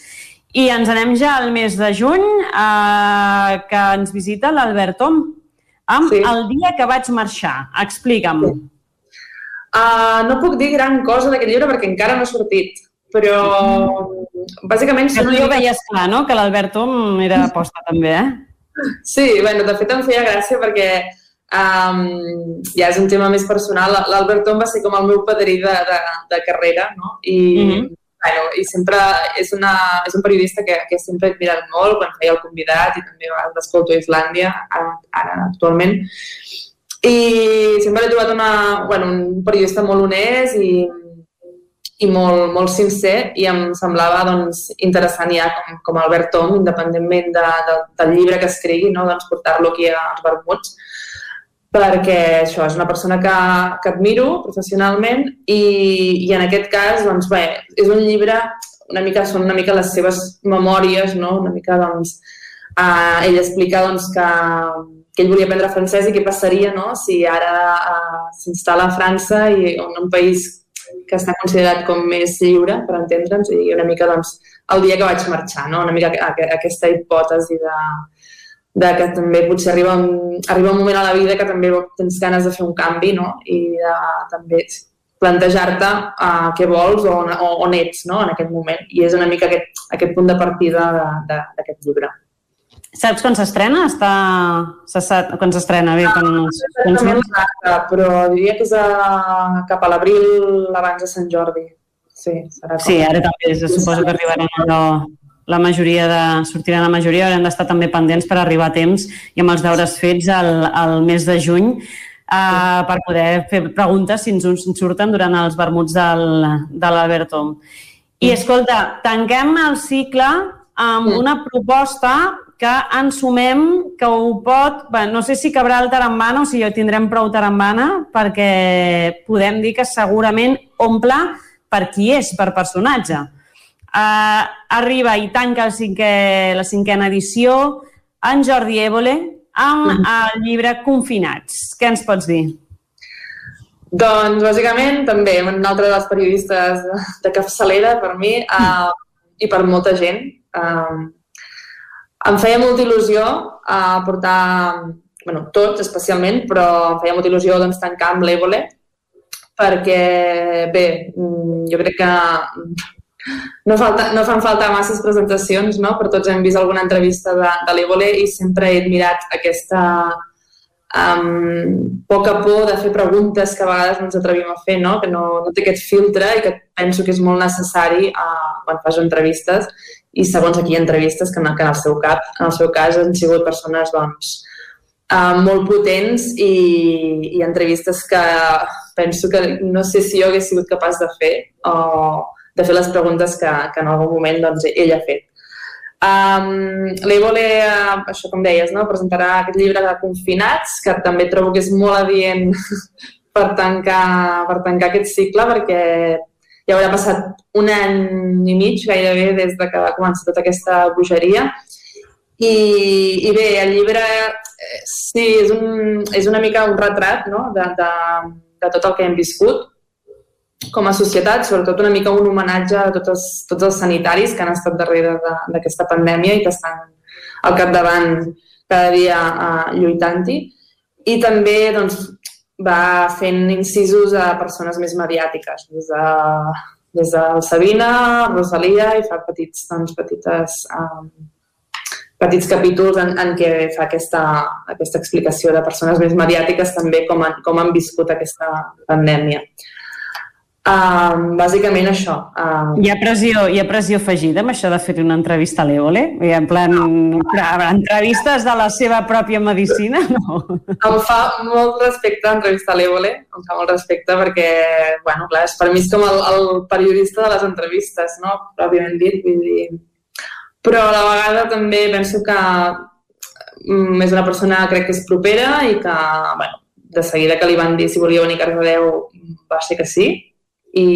i ens anem ja al mes de juny eh, que ens visita l'Albert Tom amb sí. el dia que vaig marxar. Explica'm. Sí. Uh, no puc dir gran cosa d'aquest llibre perquè encara no ha sortit, però bàsicament... Que tu ja ho veies clar, no?, que l'Albert Tom era aposta també, eh? Sí, bueno, de fet em feia gràcia perquè um, ja és un tema més personal. L'Albert va ser com el meu padrí de, de, de carrera, no? I, mm -hmm. bueno, i sempre és, una, és un periodista que, que sempre he admirat molt quan feia el convidat i també l'escolto a Islàndia, ara, ara actualment i sempre he trobat una, bueno, un periodista molt honest i, i molt, molt sincer i em semblava doncs, interessant ja com, com Albert Tom, independentment de, de, del llibre que escrigui, no? doncs, portar-lo aquí als vermuts perquè això és una persona que, que admiro professionalment i, i en aquest cas doncs, bé, és un llibre una mica, són una mica les seves memòries, no? una mica doncs, eh, ell explica doncs, que, que ell volia aprendre francès i què passaria no? si ara uh, s'instal·la a França i en un país que està considerat com més lliure, per entendre'ns, i una mica doncs, el dia que vaig marxar, no? una mica aquesta hipòtesi de, de que també potser arriba un, arriba un moment a la vida que també tens ganes de fer un canvi no? i de també plantejar-te uh, què vols o on, on ets no? en aquest moment. I és una mica aquest, aquest punt de partida d'aquest llibre. Saps quan s'estrena? Està... Se sap quan s'estrena bé? Quan... No, no, no, però diria que és a... cap a l'abril abans de Sant Jordi. Sí, serà com... sí ara també se suposo que arribaran allò la majoria de, sortiran la majoria, haurem d'estar també pendents per arribar a temps i amb els deures fets al, al mes de juny uh, per poder fer preguntes si ens, ens surten durant els vermuts del, de l'Alberto. I escolta, tanquem el cicle amb una proposta que ens sumem, que ho pot... Bé, no sé si cabrà el tarambana o si jo tindrem prou tarambana, perquè podem dir que segurament omple per qui és, per personatge. Uh, arriba i tanca el cinquè, la cinquena edició en Jordi Évole amb mm. el llibre Confinats. Què ens pots dir? Doncs, bàsicament, també un altre dels periodistes de capçalera per mi uh, i per molta gent. Uh, em feia molta il·lusió uh, portar, bueno, tots especialment, però em feia molta il·lusió doncs, tancar amb l'Evole, perquè, bé, mm, jo crec que no, falta, no fan falta masses presentacions, no? per tots hem vist alguna entrevista de, de l'Evole i sempre he admirat aquesta um, poca por de fer preguntes que a vegades no ens atrevim a fer, no? que no, no té aquest filtre i que penso que és molt necessari uh, quan fas entrevistes i segons aquí entrevistes que, que en el seu cap, en el seu cas han sigut persones doncs, uh, molt potents i, i entrevistes que penso que no sé si jo hagués sigut capaç de fer o de fer les preguntes que, que en algun moment doncs, ell ha fet. Um, L'Evole, uh, això com deies, no? presentarà aquest llibre de Confinats, que també trobo que és molt adient per tancar, per tancar aquest cicle, perquè ja haurà passat un any i mig gairebé des de que va començar tota aquesta bogeria. I, i bé, el llibre eh, sí, és, un, és una mica un retrat no? de, de, de tot el que hem viscut com a societat, sobretot una mica un homenatge a tots els, tots els sanitaris que han estat darrere d'aquesta pandèmia i que estan al capdavant cada dia uh, lluitant-hi. I també doncs, va fent incisos a persones més mediàtiques, des de, des de Sabina, Rosalia, i fa petits, doncs, petites, um, petits capítols en, en què fa aquesta, aquesta explicació de persones més mediàtiques també com han, com han viscut aquesta pandèmia. Um, bàsicament això. Um... Hi, ha pressió, hi ha pressió afegida amb això de fer una entrevista a l'Eole? En plan, entrevistes de la seva pròpia medicina? No. Em fa molt respecte entrevistar a l'Eole, em fa molt respecte perquè, bueno, clar, és, per mi és com el, el periodista de les entrevistes, no? Pròpiament dit, vull dir... Però a la vegada també penso que mm, és una persona, crec que és propera i que, bueno, de seguida que li van dir si volia venir a Cardedeu va ser que sí, i,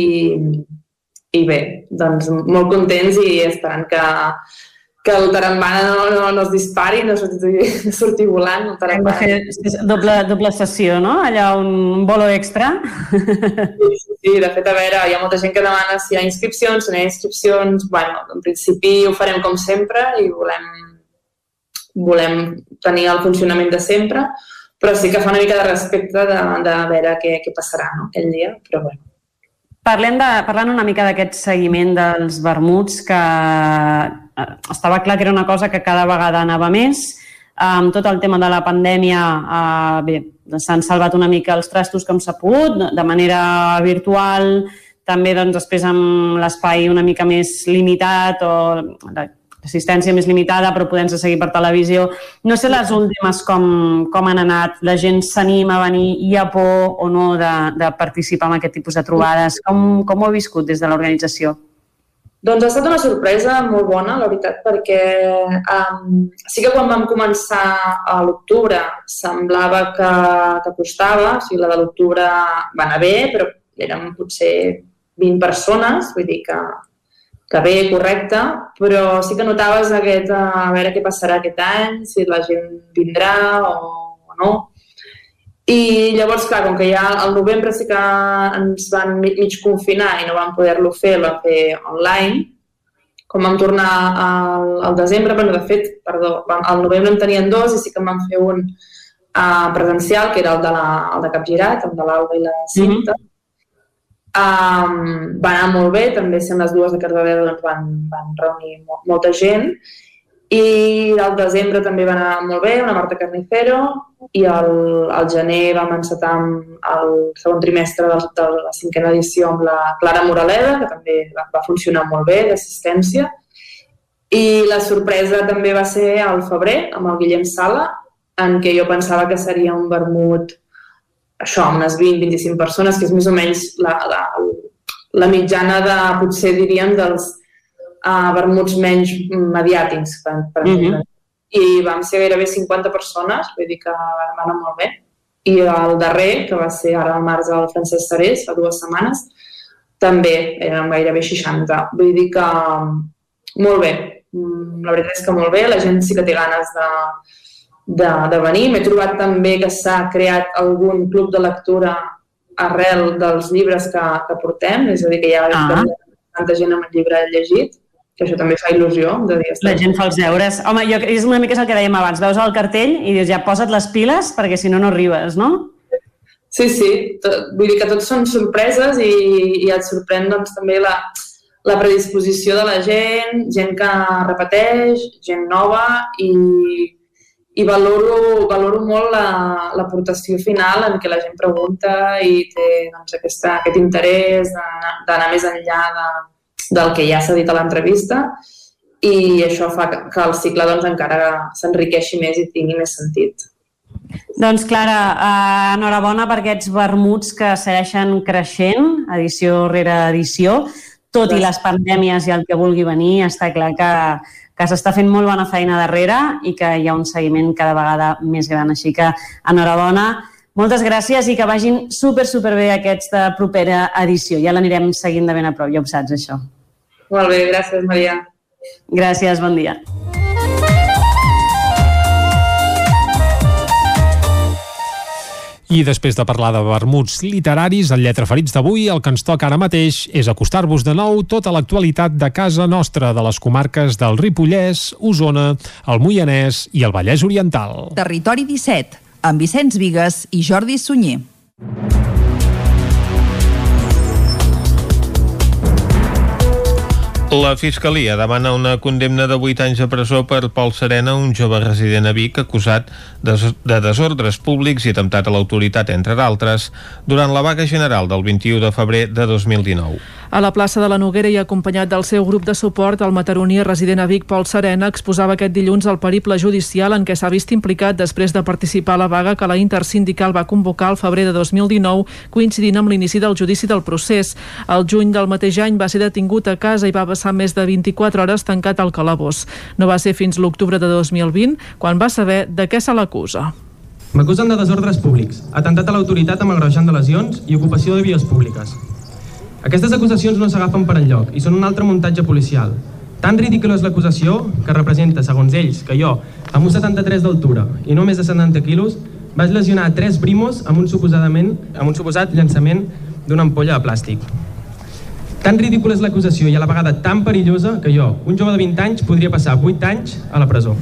i bé, doncs molt contents i esperant que, que el tarambana no, no, no es dispari, no surti, no surti volant. El Hem de fer doble, doble sessió, no? Allà un bolo extra. Sí, sí, sí, de fet, a veure, hi ha molta gent que demana si hi ha inscripcions, si no hi ha inscripcions. bueno, en principi ho farem com sempre i volem, volem tenir el funcionament de sempre, però sí que fa una mica de respecte de, de veure què, què passarà no? aquell dia, però bueno. Parlem de, parlant una mica d'aquest seguiment dels vermuts, que eh, estava clar que era una cosa que cada vegada anava més. Amb tot el tema de la pandèmia, eh, bé, s'han salvat una mica els trastos com s'ha pogut, de manera virtual, també doncs, després amb l'espai una mica més limitat o assistència més limitada, però podent-se seguir per televisió. No sé les últimes com, com han anat, la gent s'anima a venir, hi ha por o no de, de participar en aquest tipus de trobades. Com, com ho heu viscut des de l'organització? Doncs ha estat una sorpresa molt bona, la veritat, perquè um, sí que quan vam començar a l'octubre semblava que, que costava, o sigui, la de l'octubre va anar bé, però érem potser 20 persones, vull dir que que bé, correcte, però sí que notaves aquest, a veure què passarà aquest any, si la gent vindrà o, o no. I llavors, clar, com que ja al novembre sí que ens van mig, confinar i no vam poder-lo fer, vam fer online, com vam tornar al, al desembre, bueno, de fet, perdó, vam, al novembre en tenien dos i sí que en vam fer un uh, presencial, que era el de, la, el de Capgirat, el de l'Alba i la Cinta, mm -hmm Um, va anar molt bé, també sent les dues de Cardedeu doncs van, van reunir mo molta gent i al desembre també va anar molt bé, una Marta Carnicero i al, al gener vam encetar el segon trimestre de, de la cinquena edició amb la Clara Moraleda, que també va, va funcionar molt bé, d'assistència. I la sorpresa també va ser al febrer, amb el Guillem Sala, en què jo pensava que seria un vermut això, unes 20-25 persones, que és més o menys la, la, la mitjana de, potser diríem, dels uh, vermuts menys mediàtics, per, per mm -hmm. I vam ser gairebé 50 persones, vull dir que va anar molt bé. I el darrer, que va ser ara al març del Francesc Sarés, fa dues setmanes, també eren gairebé 60. Vull dir que molt bé. Mm, la veritat és que molt bé, la gent sí que té ganes de, de, de venir. M'he trobat també que s'ha creat algun club de lectura arrel dels llibres que, que portem, és a dir, que hi ha ah. tanta gent amb el llibre llegit, que això també fa il·lusió. De dir, la gent fa els deures. Home, jo, és una mica el que dèiem abans, veus el cartell i dius ja posa't les piles perquè si no no arribes, no? Sí, sí, tot, vull dir que tots són sorpreses i, i et sorprèn doncs, també la, la predisposició de la gent, gent que repeteix, gent nova i i valoro, valoro molt l'aportació la, final en què la gent pregunta i té doncs, aquesta, aquest interès d'anar més enllà de, del que ja s'ha dit a l'entrevista i això fa que, que el cicle doncs, encara s'enriqueixi més i tingui més sentit. Doncs Clara, eh, enhorabona per aquests vermuts que segueixen creixent, edició rere edició. Tot i les pandèmies i el que vulgui venir, està clar que, que s'està fent molt bona feina darrere i que hi ha un seguiment cada vegada més gran. Així que enhorabona, moltes gràcies i que vagin super, super bé aquesta propera edició. Ja l'anirem seguint de ben a prop, ja ho saps, això. Molt bé, gràcies, Maria. Gràcies, bon dia. I després de parlar de vermuts literaris, el Lletra Ferits d'avui, el que ens toca ara mateix és acostar-vos de nou tota l'actualitat de casa nostra, de les comarques del Ripollès, Osona, el Moianès i el Vallès Oriental. Territori 17, amb Vicenç Vigues i Jordi Sunyer. La Fiscalia demana una condemna de 8 anys de presó per Pol Serena, un jove resident a Vic acusat de, de desordres públics i atemptat a l'autoritat, entre d'altres, durant la vaga general del 21 de febrer de 2019. A la plaça de la Noguera i acompanyat del seu grup de suport, el mataroní resident a Vic, Pol Serena, exposava aquest dilluns el periple judicial en què s'ha vist implicat després de participar a la vaga que la intersindical va convocar al febrer de 2019, coincidint amb l'inici del judici del procés. El juny del mateix any va ser detingut a casa i va passar més de 24 hores tancat al calabós. No va ser fins l'octubre de 2020 quan va saber de què se l'acusa. M'acusen de desordres públics, atemptat a l'autoritat amb agreujant de lesions i ocupació de vies públiques. Aquestes acusacions no s'agafen per enlloc i són un altre muntatge policial. Tan ridícula és l'acusació que representa, segons ells, que jo, amb un 73 d'altura i no més de 70 quilos, vaig lesionar tres brimos amb un, suposadament, amb un suposat llançament d'una ampolla de plàstic. Tan ridícula és l'acusació i a la vegada tan perillosa que jo, un jove de 20 anys, podria passar 8 anys a la presó.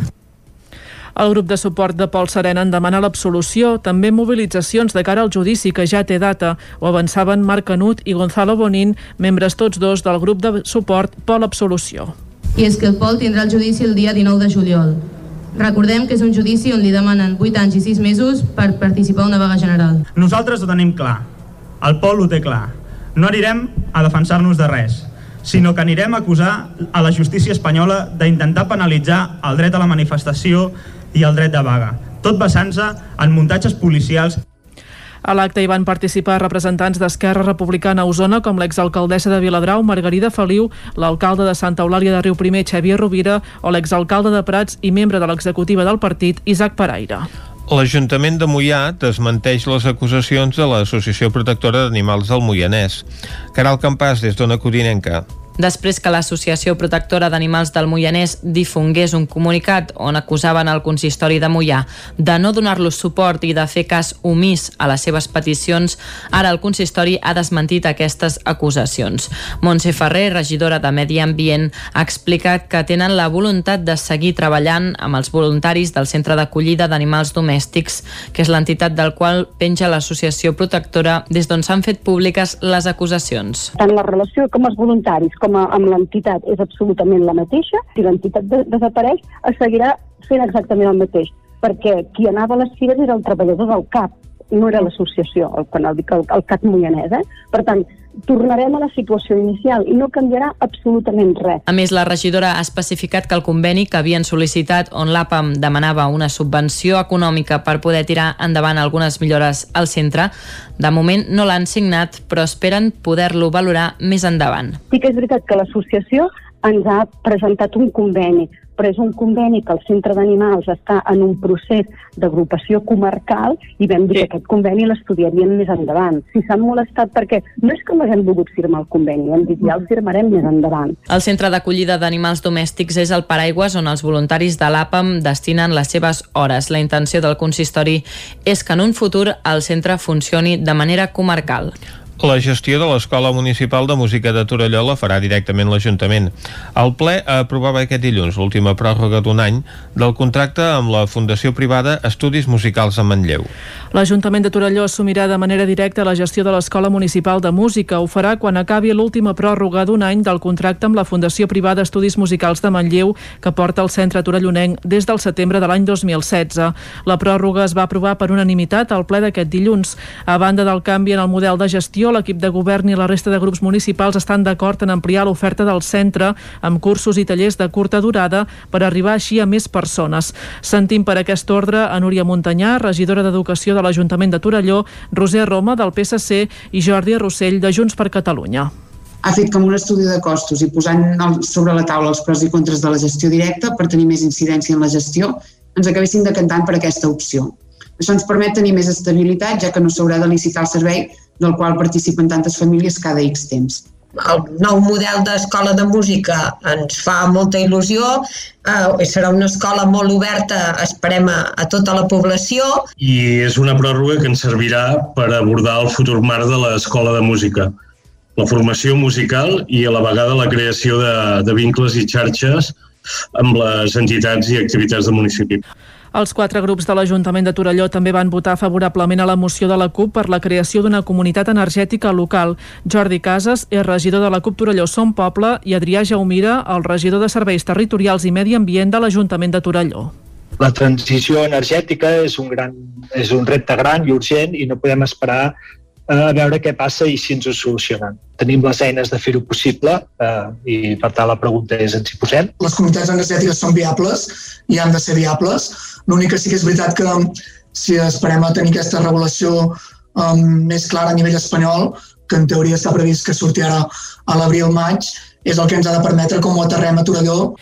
El grup de suport de Pol Serena en demana l'absolució, també mobilitzacions de cara al judici que ja té data. Ho avançaven Marc Canut i Gonzalo Bonín, membres tots dos del grup de suport Pol Absolució. I és que el Pol tindrà el judici el dia 19 de juliol. Recordem que és un judici on li demanen 8 anys i 6 mesos per participar a una vaga general. Nosaltres ho tenim clar. El Pol ho té clar. No anirem a defensar-nos de res, sinó que anirem a acusar a la justícia espanyola d'intentar penalitzar el dret a la manifestació i el dret de vaga, tot basant-se en muntatges policials a l'acte hi van participar representants d'Esquerra Republicana a Osona, com l'exalcaldessa de Viladrau, Margarida Feliu, l'alcalde de Santa Eulàlia de Riu Primer, Xavier Rovira, o l'exalcalde de Prats i membre de l'executiva del partit, Isaac Paraire. L'Ajuntament de Mollà desmenteix les acusacions de l'Associació Protectora d'Animals del Moianès. Caral Campàs, des d'Ona Codinenca. Després que l'Associació Protectora d'Animals del Moianès difongués un comunicat on acusaven el consistori de Mollà de no donar-los suport i de fer cas omís a les seves peticions, ara el consistori ha desmentit aquestes acusacions. Montse Ferrer, regidora de Medi Ambient, ha explicat que tenen la voluntat de seguir treballant amb els voluntaris del Centre d'Acollida d'Animals Domèstics, que és l'entitat del qual penja l'Associació Protectora des d'on s'han fet públiques les acusacions. Tant la relació com els voluntaris com a, amb l'entitat és absolutament la mateixa. Si l'entitat de, desapareix, es seguirà fent exactament el mateix, perquè qui anava a les fires era el treballador del CAP, no era l'associació, el dic el, el CAP Moianès. Eh? Per tant, tornarem a la situació inicial i no canviarà absolutament res. A més, la regidora ha especificat que el conveni que havien sol·licitat on l'APAM demanava una subvenció econòmica per poder tirar endavant algunes millores al centre, de moment no l'han signat, però esperen poder-lo valorar més endavant. Sí que és veritat que l'associació ens ha presentat un conveni, però és un conveni que el Centre d'Animals està en un procés d'agrupació comarcal i vam dir sí. que aquest conveni l'estudiaríem més endavant. Si s'han molestat perquè no és que l'haguem volgut firmar el conveni, hem dit ja el firmarem més endavant. El Centre d'Acollida d'Animals Domèstics és el paraigües on els voluntaris de l'APAM destinen les seves hores. La intenció del consistori és que en un futur el centre funcioni de manera comarcal. La gestió de l'Escola Municipal de Música de Torelló la farà directament l'Ajuntament. El ple aprovava aquest dilluns l'última pròrroga d'un any del contracte amb la Fundació Privada Estudis Musicals a Manlleu. L'Ajuntament de Torelló assumirà de manera directa la gestió de l'Escola Municipal de Música. Ho farà quan acabi l'última pròrroga d'un any del contracte amb la Fundació Privada Estudis Musicals de Manlleu, que porta el centre torellonenc des del setembre de l'any 2016. La pròrroga es va aprovar per unanimitat al ple d'aquest dilluns. A banda del canvi en el model de gestió, regió, l'equip de govern i la resta de grups municipals estan d'acord en ampliar l'oferta del centre amb cursos i tallers de curta durada per arribar així a més persones. Sentim per aquest ordre a Núria Montanyà, regidora d'Educació de l'Ajuntament de Torelló, Roser Roma, del PSC, i Jordi Rossell, de Junts per Catalunya ha fet com un estudi de costos i posant sobre la taula els pros i contres de la gestió directa per tenir més incidència en la gestió, ens acabessin decantant per aquesta opció. Això ens permet tenir més estabilitat, ja que no s'haurà de licitar el servei del qual participen tantes famílies cada X temps. El nou model d'escola de música ens fa molta il·lusió, eh, serà una escola molt oberta, esperem, a, a tota la població. I és una pròrroga que ens servirà per abordar el futur marc de l'escola de música la formació musical i a la vegada la creació de, de vincles i xarxes amb les entitats i activitats del municipi. Els quatre grups de l'Ajuntament de Torelló també van votar favorablement a la moció de la CUP per la creació d'una comunitat energètica local. Jordi Casas és regidor de la CUP Torelló Som Poble i Adrià Jaumira, el regidor de Serveis Territorials i Medi Ambient de l'Ajuntament de Torelló. La transició energètica és un, gran, és un repte gran i urgent i no podem esperar a veure què passa i si ens ho solucionen. Tenim les eines de fer-ho possible eh, i per tant la pregunta és ens hi posem. Les comunitats energètiques són viables i han de ser viables. L'únic que sí que és veritat que si esperem a tenir aquesta regulació um, més clara a nivell espanyol, que en teoria s'ha previst que surti ara a l'abril-maig, és el que ens ha de permetre com ho aterrem a Torelló.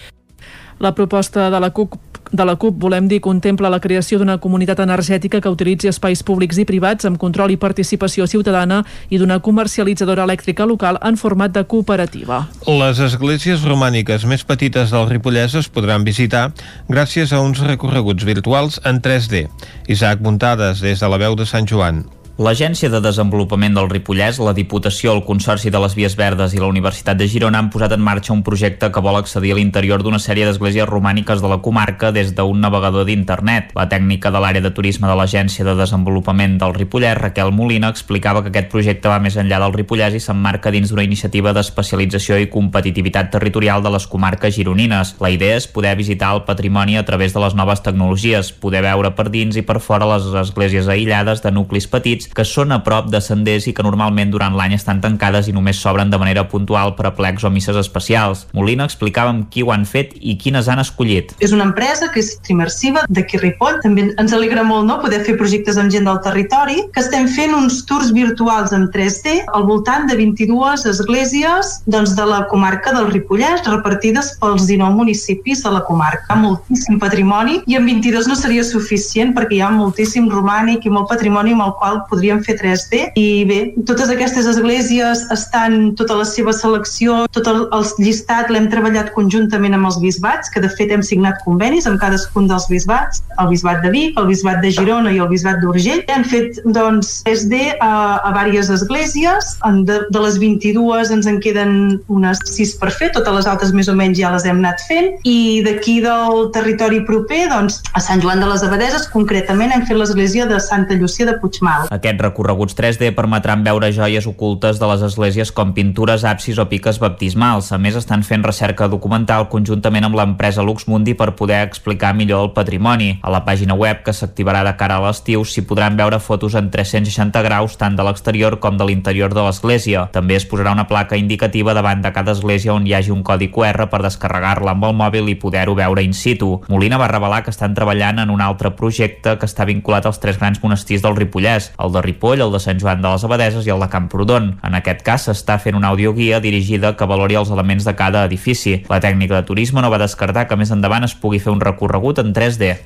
La proposta de la CUP de la CUP, volem dir, contempla la creació d'una comunitat energètica que utilitzi espais públics i privats amb control i participació ciutadana i d'una comercialitzadora elèctrica local en format de cooperativa. Les esglésies romàniques més petites del Ripollès es podran visitar gràcies a uns recorreguts virtuals en 3D. Isaac Muntades, des de la veu de Sant Joan. L'Agència de Desenvolupament del Ripollès, la Diputació, el Consorci de les Vies Verdes i la Universitat de Girona han posat en marxa un projecte que vol accedir a l'interior d'una sèrie d'esglésies romàniques de la comarca des d'un navegador d'internet. La tècnica de l'àrea de turisme de l'Agència de Desenvolupament del Ripollès, Raquel Molina, explicava que aquest projecte va més enllà del Ripollès i s'emmarca dins d'una iniciativa d'especialització i competitivitat territorial de les comarques gironines. La idea és poder visitar el patrimoni a través de les noves tecnologies, poder veure per dins i per fora les esglésies aïllades de nuclis petits que són a prop de senders i que normalment durant l'any estan tancades i només s'obren de manera puntual per a plecs o misses especials. Molina explicava amb qui ho han fet i quines han escollit. És una empresa que és trimersiva d'aquí Ripoll. També ens alegra molt no, poder fer projectes amb gent del territori, que estem fent uns tours virtuals en 3D al voltant de 22 esglésies doncs, de la comarca del Ripollès, repartides pels 19 municipis de la comarca. Moltíssim patrimoni i en 22 no seria suficient perquè hi ha moltíssim romànic i molt patrimoni amb el qual podríem fer 3D i bé, totes aquestes esglésies estan tota la seva selecció, tot el, el llistat l'hem treballat conjuntament amb els bisbats, que de fet hem signat convenis amb cadascun dels bisbats, el bisbat de Vic, el bisbat de Girona i el bisbat d'Urgell. Han fet doncs 3D a, a diverses esglésies, de, de les 22 ens en queden unes 6 per fer, totes les altres més o menys ja les hem anat fent i d'aquí del territori proper, doncs a Sant Joan de les Abadeses, concretament hem fet l'església de Santa Llucia de Puigmal. Aquest aquests recorreguts 3D permetran veure joies ocultes de les esglésies com pintures, absis o piques baptismals. A més, estan fent recerca documental conjuntament amb l'empresa Luxmundi per poder explicar millor el patrimoni. A la pàgina web, que s'activarà de cara a l'estiu, s'hi podran veure fotos en 360 graus tant de l'exterior com de l'interior de l'església. També es posarà una placa indicativa davant de cada església on hi hagi un codi QR per descarregar-la amb el mòbil i poder-ho veure in situ. Molina va revelar que estan treballant en un altre projecte que està vinculat als tres grans monestirs del Ripollès, el de Ripoll, el de Sant Joan de les Abadeses i el de Camprodon. En aquest cas s'està fent una audioguia dirigida que valori els elements de cada edifici. La tècnica de turisme no va descartar que més endavant es pugui fer un recorregut en 3D.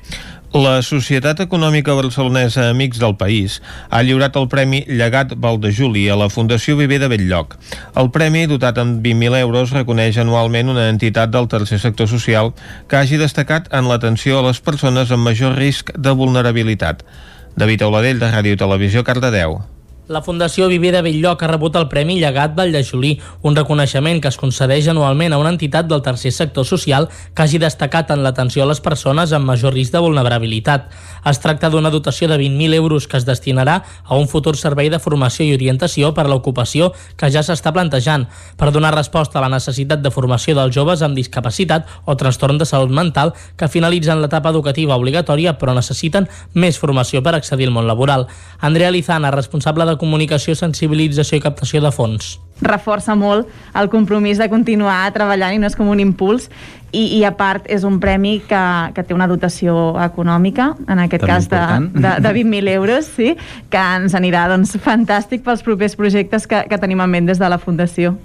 La Societat Econòmica Barcelonesa Amics del País ha lliurat el Premi Llegat Valdejuli a la Fundació Viver de Belllloc. El premi, dotat amb 20.000 euros, reconeix anualment una entitat del tercer sector social que hagi destacat en l'atenció a les persones amb major risc de vulnerabilitat. David Auladell, de Ràdio Televisió, Cardedeu. La Fundació Viver de Belllloc ha rebut el Premi Llegat Valldejolí, un reconeixement que es concedeix anualment a una entitat del tercer sector social que hagi destacat en l'atenció a les persones amb major risc de vulnerabilitat. Es tracta d'una dotació de 20.000 euros que es destinarà a un futur servei de formació i orientació per a l'ocupació que ja s'està plantejant per donar resposta a la necessitat de formació dels joves amb discapacitat o trastorn de salut mental que finalitzen l'etapa educativa obligatòria però necessiten més formació per accedir al món laboral. Andrea Lizana, responsable de de comunicació, sensibilització i captació de fons reforça molt el compromís de continuar treballant i no és com un impuls i, i a part és un premi que, que té una dotació econòmica en aquest També cas de, de, de 20.000 euros sí, que ens anirà doncs, fantàstic pels propers projectes que, que tenim en ment des de la Fundació.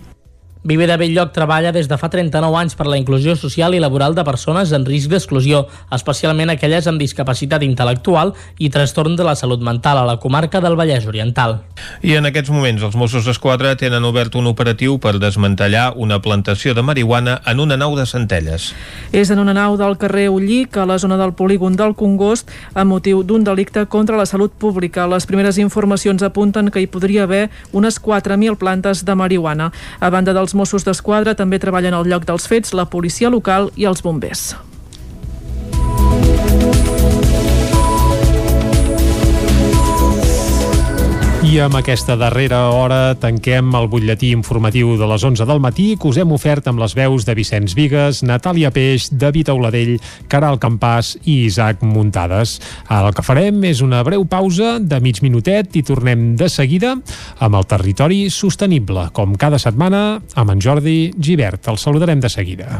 Viver de Belllloc treballa des de fa 39 anys per la inclusió social i laboral de persones en risc d'exclusió, especialment aquelles amb discapacitat intel·lectual i trastorn de la salut mental a la comarca del Vallès Oriental. I en aquests moments els Mossos d'Esquadra tenen obert un operatiu per desmantellar una plantació de marihuana en una nau de Centelles. És en una nau del carrer Ullic, a la zona del polígon del Congost, a motiu d'un delicte contra la salut pública. Les primeres informacions apunten que hi podria haver unes 4.000 plantes de marihuana. A banda dels els Mossos d'Esquadra també treballen al lloc dels fets la policia local i els bombers. I amb aquesta darrera hora tanquem el butlletí informatiu de les 11 del matí que us hem ofert amb les veus de Vicenç Vigues, Natàlia Peix, David Auladell, Caral Campàs i Isaac Muntades. El que farem és una breu pausa de mig minutet i tornem de seguida amb el territori sostenible, com cada setmana amb en Jordi Givert. El saludarem de seguida.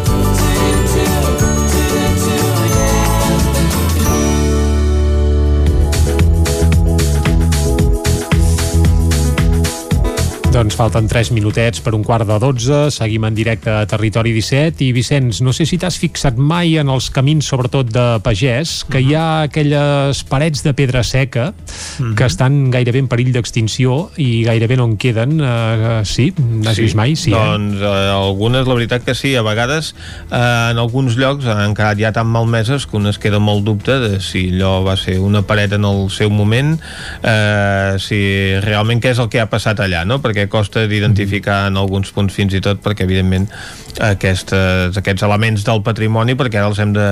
Doncs falten 3 minutets per un quart de 12, seguim en directe a Territori 17 i Vicenç, no sé si t'has fixat mai en els camins, sobretot de pagès, que hi ha aquelles parets de pedra seca que estan gairebé en perill d'extinció i gairebé no en queden, uh, sí? N'has vist mai? Sí, doncs eh, algunes, la veritat que sí, a vegades eh, en alguns llocs han quedat ja tan malmeses que un es queda molt dubte de si allò va ser una paret en el seu moment, eh, si realment què és el que ha passat allà, no? Perquè costa d'identificar en alguns punts fins i tot perquè evidentment aquestes, aquests elements del patrimoni perquè ara els hem de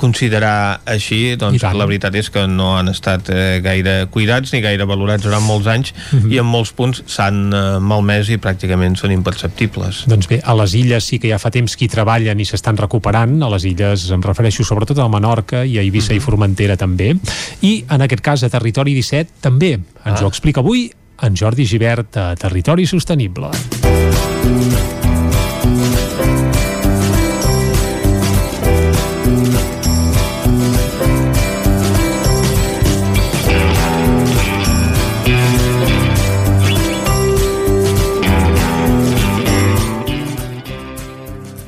considerar així, doncs la veritat és que no han estat eh, gaire cuidats ni gaire valorats durant molts anys Mhm. i en molts punts s'han eh, malmès i pràcticament són imperceptibles. Doncs bé, a les illes sí que ja fa temps que hi treballen i s'estan recuperant, a les illes em refereixo sobretot a Menorca i a Eivissa i Formentera també, i en aquest cas a Territori 17 també. Ens ho explica avui en Jordi Givert a Territori Sostenible.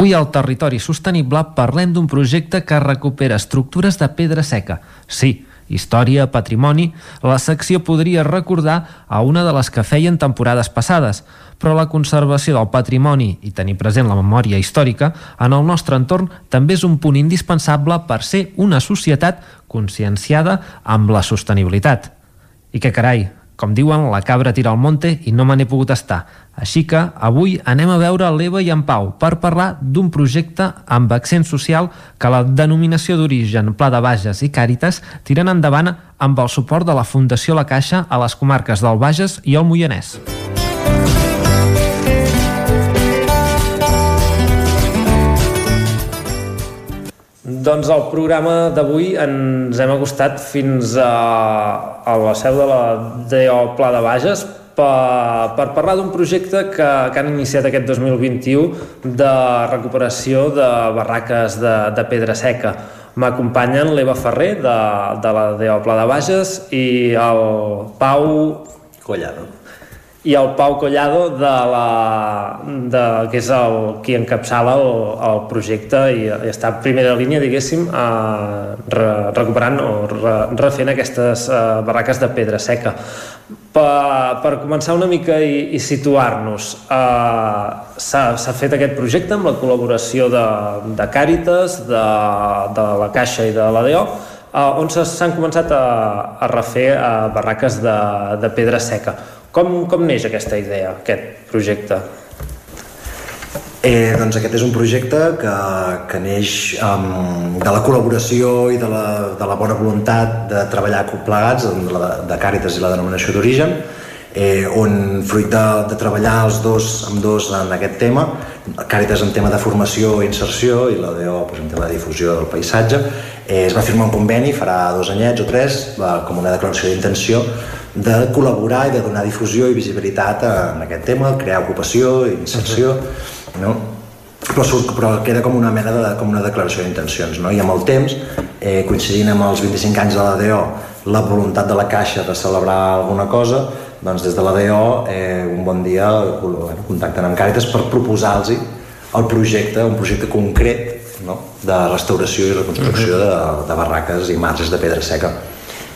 Avui al Territori Sostenible parlem d'un projecte que recupera estructures de pedra seca. Sí, història, patrimoni, la secció podria recordar a una de les que feien temporades passades, però la conservació del patrimoni i tenir present la memòria històrica en el nostre entorn també és un punt indispensable per ser una societat conscienciada amb la sostenibilitat. I que carai, com diuen, la cabra tira al monte i no me n'he pogut estar. Així que avui anem a veure l'Eva i en Pau per parlar d'un projecte amb accent social que la denominació d'origen Pla de Bages i Càritas tiren endavant amb el suport de la Fundació La Caixa a les comarques del Bages i el Moianès. Doncs el programa d'avui ens hem acostat fins a, a la seu de la DO Pla de Bages per, per parlar d'un projecte que, que han iniciat aquest 2021 de recuperació de barraques de, de pedra seca. M'acompanyen l'Eva Ferrer de, de la DO Pla de Bages i el Pau Collado i el Pau Collado de la, de, que és el, qui encapçala el, el projecte i, i està en primera línia, diguéssim, eh, re, recuperant o re, refent aquestes eh, barraques de pedra seca. Per, per començar una mica i, i situar-nos, eh, s'ha fet aquest projecte amb la col·laboració de, de Càritas, de, de la Caixa i de l'ADO, eh, on s'han començat a, a refer eh, barraques de, de pedra seca. Com, com neix aquesta idea, aquest projecte? Eh, doncs aquest és un projecte que, que neix um, de la col·laboració i de la, de la bona voluntat de treballar plegats de, de Càritas i la denominació d'origen eh, on fruit de, de treballar els dos amb dos en aquest tema Càritas en tema de formació i inserció i la DO pues, en tema de difusió del paisatge eh, es va firmar un conveni farà dos anyets o tres va, com una declaració d'intenció de col·laborar i de donar difusió i visibilitat en aquest tema, crear ocupació i inserció uh -huh no? però, surt, però queda com una mena de, com una declaració d'intencions no? i amb el temps, eh, coincidint amb els 25 anys de la DO la voluntat de la Caixa de celebrar alguna cosa doncs des de la DO eh, un bon dia contacten amb Càritas per proposar-los el projecte, un projecte concret no? de restauració i reconstrucció de, de barraques i marges de pedra seca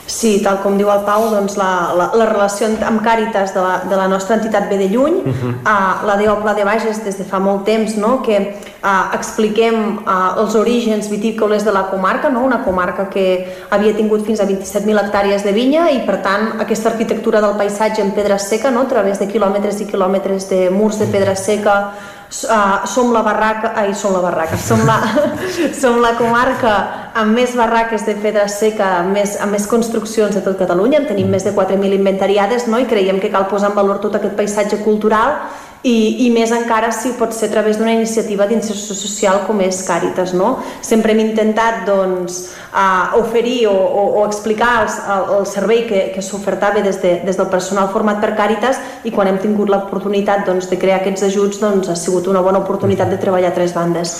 Sí, tal com diu el Pau, doncs la, la, la relació amb Càritas de la, de la nostra entitat ve de lluny. Uh -huh. uh, la DEO Pla de Bages des de fa molt temps no? que uh, expliquem uh, els orígens vitícoles de la comarca, no? una comarca que havia tingut fins a 27.000 hectàrees de vinya i per tant aquesta arquitectura del paisatge en pedra seca, no? a través de quilòmetres i quilòmetres de murs de pedra seca, uh, som la barraca, ai, som la barraca, som la, som la comarca amb més barraques de pedra seca, amb més, amb més construccions de tot Catalunya, en tenim més de 4.000 inventariades, no? i creiem que cal posar en valor tot aquest paisatge cultural i, i més encara si pot ser a través d'una iniciativa d'inserció social com és Càritas. No? Sempre hem intentat doncs, uh, oferir o, o, o explicar els, el, el servei que, que s'ofertava des, de, des del personal format per Càritas i quan hem tingut l'oportunitat doncs, de crear aquests ajuts doncs, ha sigut una bona oportunitat de treballar a tres bandes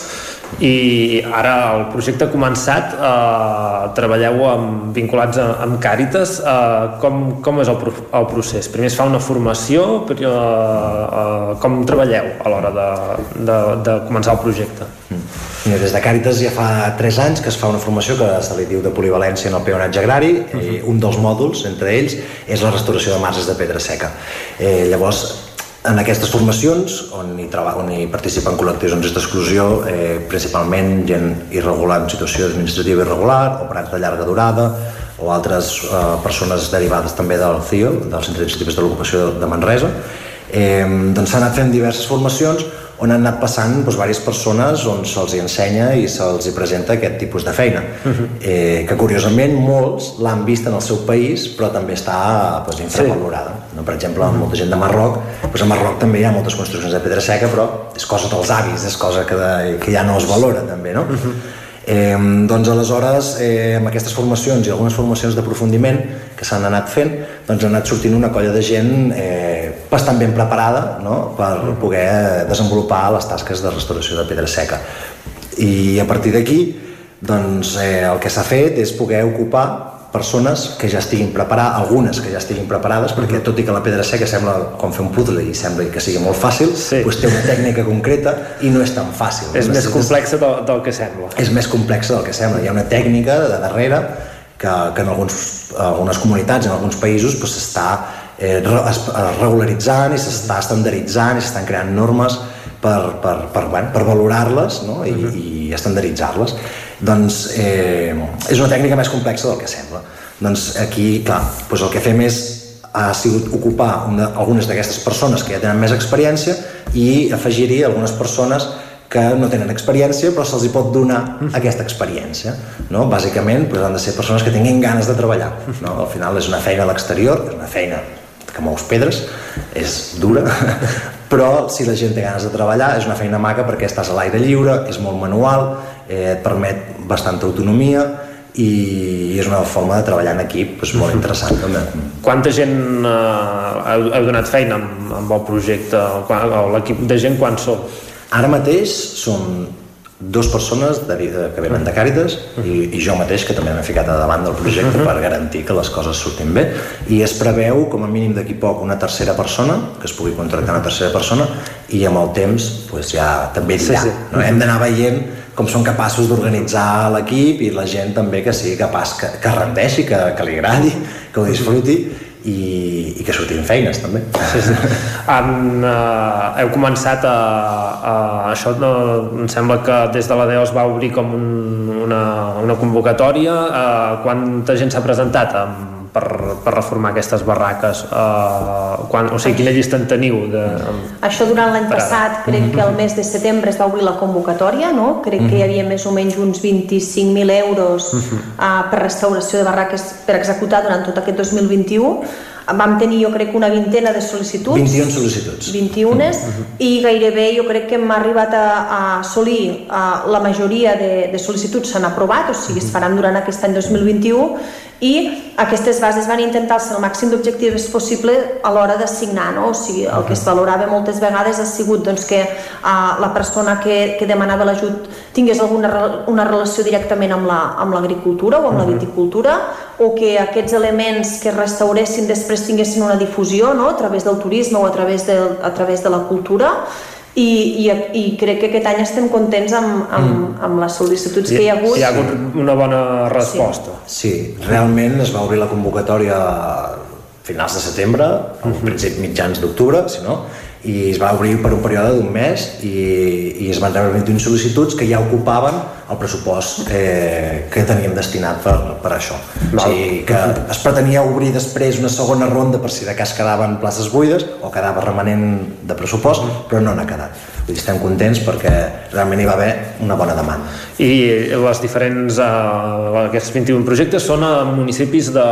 i ara el projecte ha començat eh, treballeu amb, vinculats a, amb Càritas eh, com, com és el, el procés? Primer es fa una formació però, eh, eh, com treballeu a l'hora de, de, de començar el projecte? Mm. Des de Càritas ja fa 3 anys que es fa una formació que se li diu de polivalència en el peonatge agrari uh -huh. i un dels mòduls, entre ells, és la restauració de marges de pedra seca. Eh, llavors, en aquestes formacions, on hi, on hi participen col·lectius en risc d'exclusió, eh, principalment gent irregular en situació administrativa irregular, o operats de llarga durada, o altres eh, persones derivades també del CIO, del Centre d'Iniciatives de l'Ocupació de Manresa, eh, doncs s'han anat fent diverses formacions on han anat passant doncs, diverses persones on se'ls ensenya i se'ls presenta aquest tipus de feina uh -huh. eh, que curiosament molts l'han vist en el seu país però també està doncs, infravalorada sí. no? per exemple, uh -huh. molta gent de Marroc doncs a Marroc també hi ha moltes construccions de pedra seca però és cosa dels avis, és cosa que, de, que ja no es valora també no? Uh -huh. Eh, doncs aleshores, eh, amb aquestes formacions i algunes formacions d'aprofundiment que s'han anat fent, doncs ha anat sortint una colla de gent eh, bastant ben preparada no? per poder desenvolupar les tasques de restauració de pedra seca. I a partir d'aquí, doncs, eh, el que s'ha fet és poder ocupar persones que ja estiguin preparades, algunes que ja estiguin preparades, perquè tot i que la pedra seca sembla com fer un puzzle i sembla que sigui molt fàcil, sí. doncs té una tècnica concreta i no és tan fàcil. És més complexa del, del que sembla. És més complexa del que sembla. Hi ha una tècnica de darrere que, que en alguns, algunes comunitats, en alguns països, s'està doncs, eh, regularitzant i s'està estandarditzant i s'estan creant normes per, per, per, bueno, per valorar-les no? I, uh -huh. i estandarditzar-les doncs eh, és una tècnica més complexa del que sembla. Doncs aquí, clar, doncs el que fem és ha sigut ocupar una, algunes d'aquestes persones que ja tenen més experiència i afegir-hi algunes persones que no tenen experiència però se'ls pot donar aquesta experiència no? bàsicament doncs han de ser persones que tinguin ganes de treballar no? al final és una feina a l'exterior és una feina que mous pedres és dura però si la gent té ganes de treballar és una feina maca perquè estàs a l'aire lliure és molt manual eh, et permet bastanta autonomia i és una forma de treballar en equip doncs, molt interessant també. Quanta gent eh, heu donat feina amb, amb el projecte? L'equip de gent quan sou? Ara mateix som dos persones de, de, que venen de Càritas i, i jo mateix que també m'he ficat a davant del projecte uh -huh. per garantir que les coses surtin bé i es preveu com a mínim d'aquí poc una tercera persona que es pugui contractar una tercera persona i amb el temps pues, ja també dirà sí, sí. No? hem d'anar veient com són capaços d'organitzar l'equip i la gent també que sigui capaç que, que rendeixi, que, que li agradi, que ho disfruti i, i que surtin feines també. Sí, sí. En, uh, heu començat a, a això no, em sembla que des de la DEO es va obrir com un, una, una convocatòria uh, quanta gent s'ha presentat amb per, per reformar aquestes barraques? Uh, quan, o sigui, quina llista en teniu? De, Això durant l'any passat, crec que el mes de setembre es va obrir la convocatòria, no? Crec que hi havia més o menys uns 25.000 euros uh, per restauració de barraques per executar durant tot aquest 2021 vam tenir jo crec una vintena de sol·licituds. 21 sol·licituds. 21 i gairebé jo crec que hem arribat a, a assolir a, la majoria de, de sol·licituds s'han aprovat, o sigui es faran durant aquest any 2021 i aquestes bases van intentar ser el màxim d'objectives possible a l'hora de signar, no? o sigui, el que es valorava moltes vegades ha sigut doncs, que uh, la persona que, que demanava l'ajut tingués alguna una relació directament amb l'agricultura la, amb o amb la viticultura o que aquests elements que es restauressin després tinguessin una difusió no? a través del turisme o a través de, a través de la cultura i, i, i crec que aquest any estem contents amb, amb, mm. amb les sol·licituds que hi ha hagut. Hi ha hagut una bona resposta. Sí, sí realment es va obrir la convocatòria a finals de setembre, al principi mitjans d'octubre, si no, i es va obrir per un període d'un mes i, i es van rebre 21 sol·licituds que ja ocupaven el pressupost eh, que teníem destinat per, per això. Val. O sigui que es pretenia obrir després una segona ronda per si de cas quedaven places buides o quedava remanent de pressupost, però no n'ha quedat. Vull dir, estem contents perquè realment hi va haver una bona demanda. I les diferents, eh, aquests 21 projectes són a municipis de,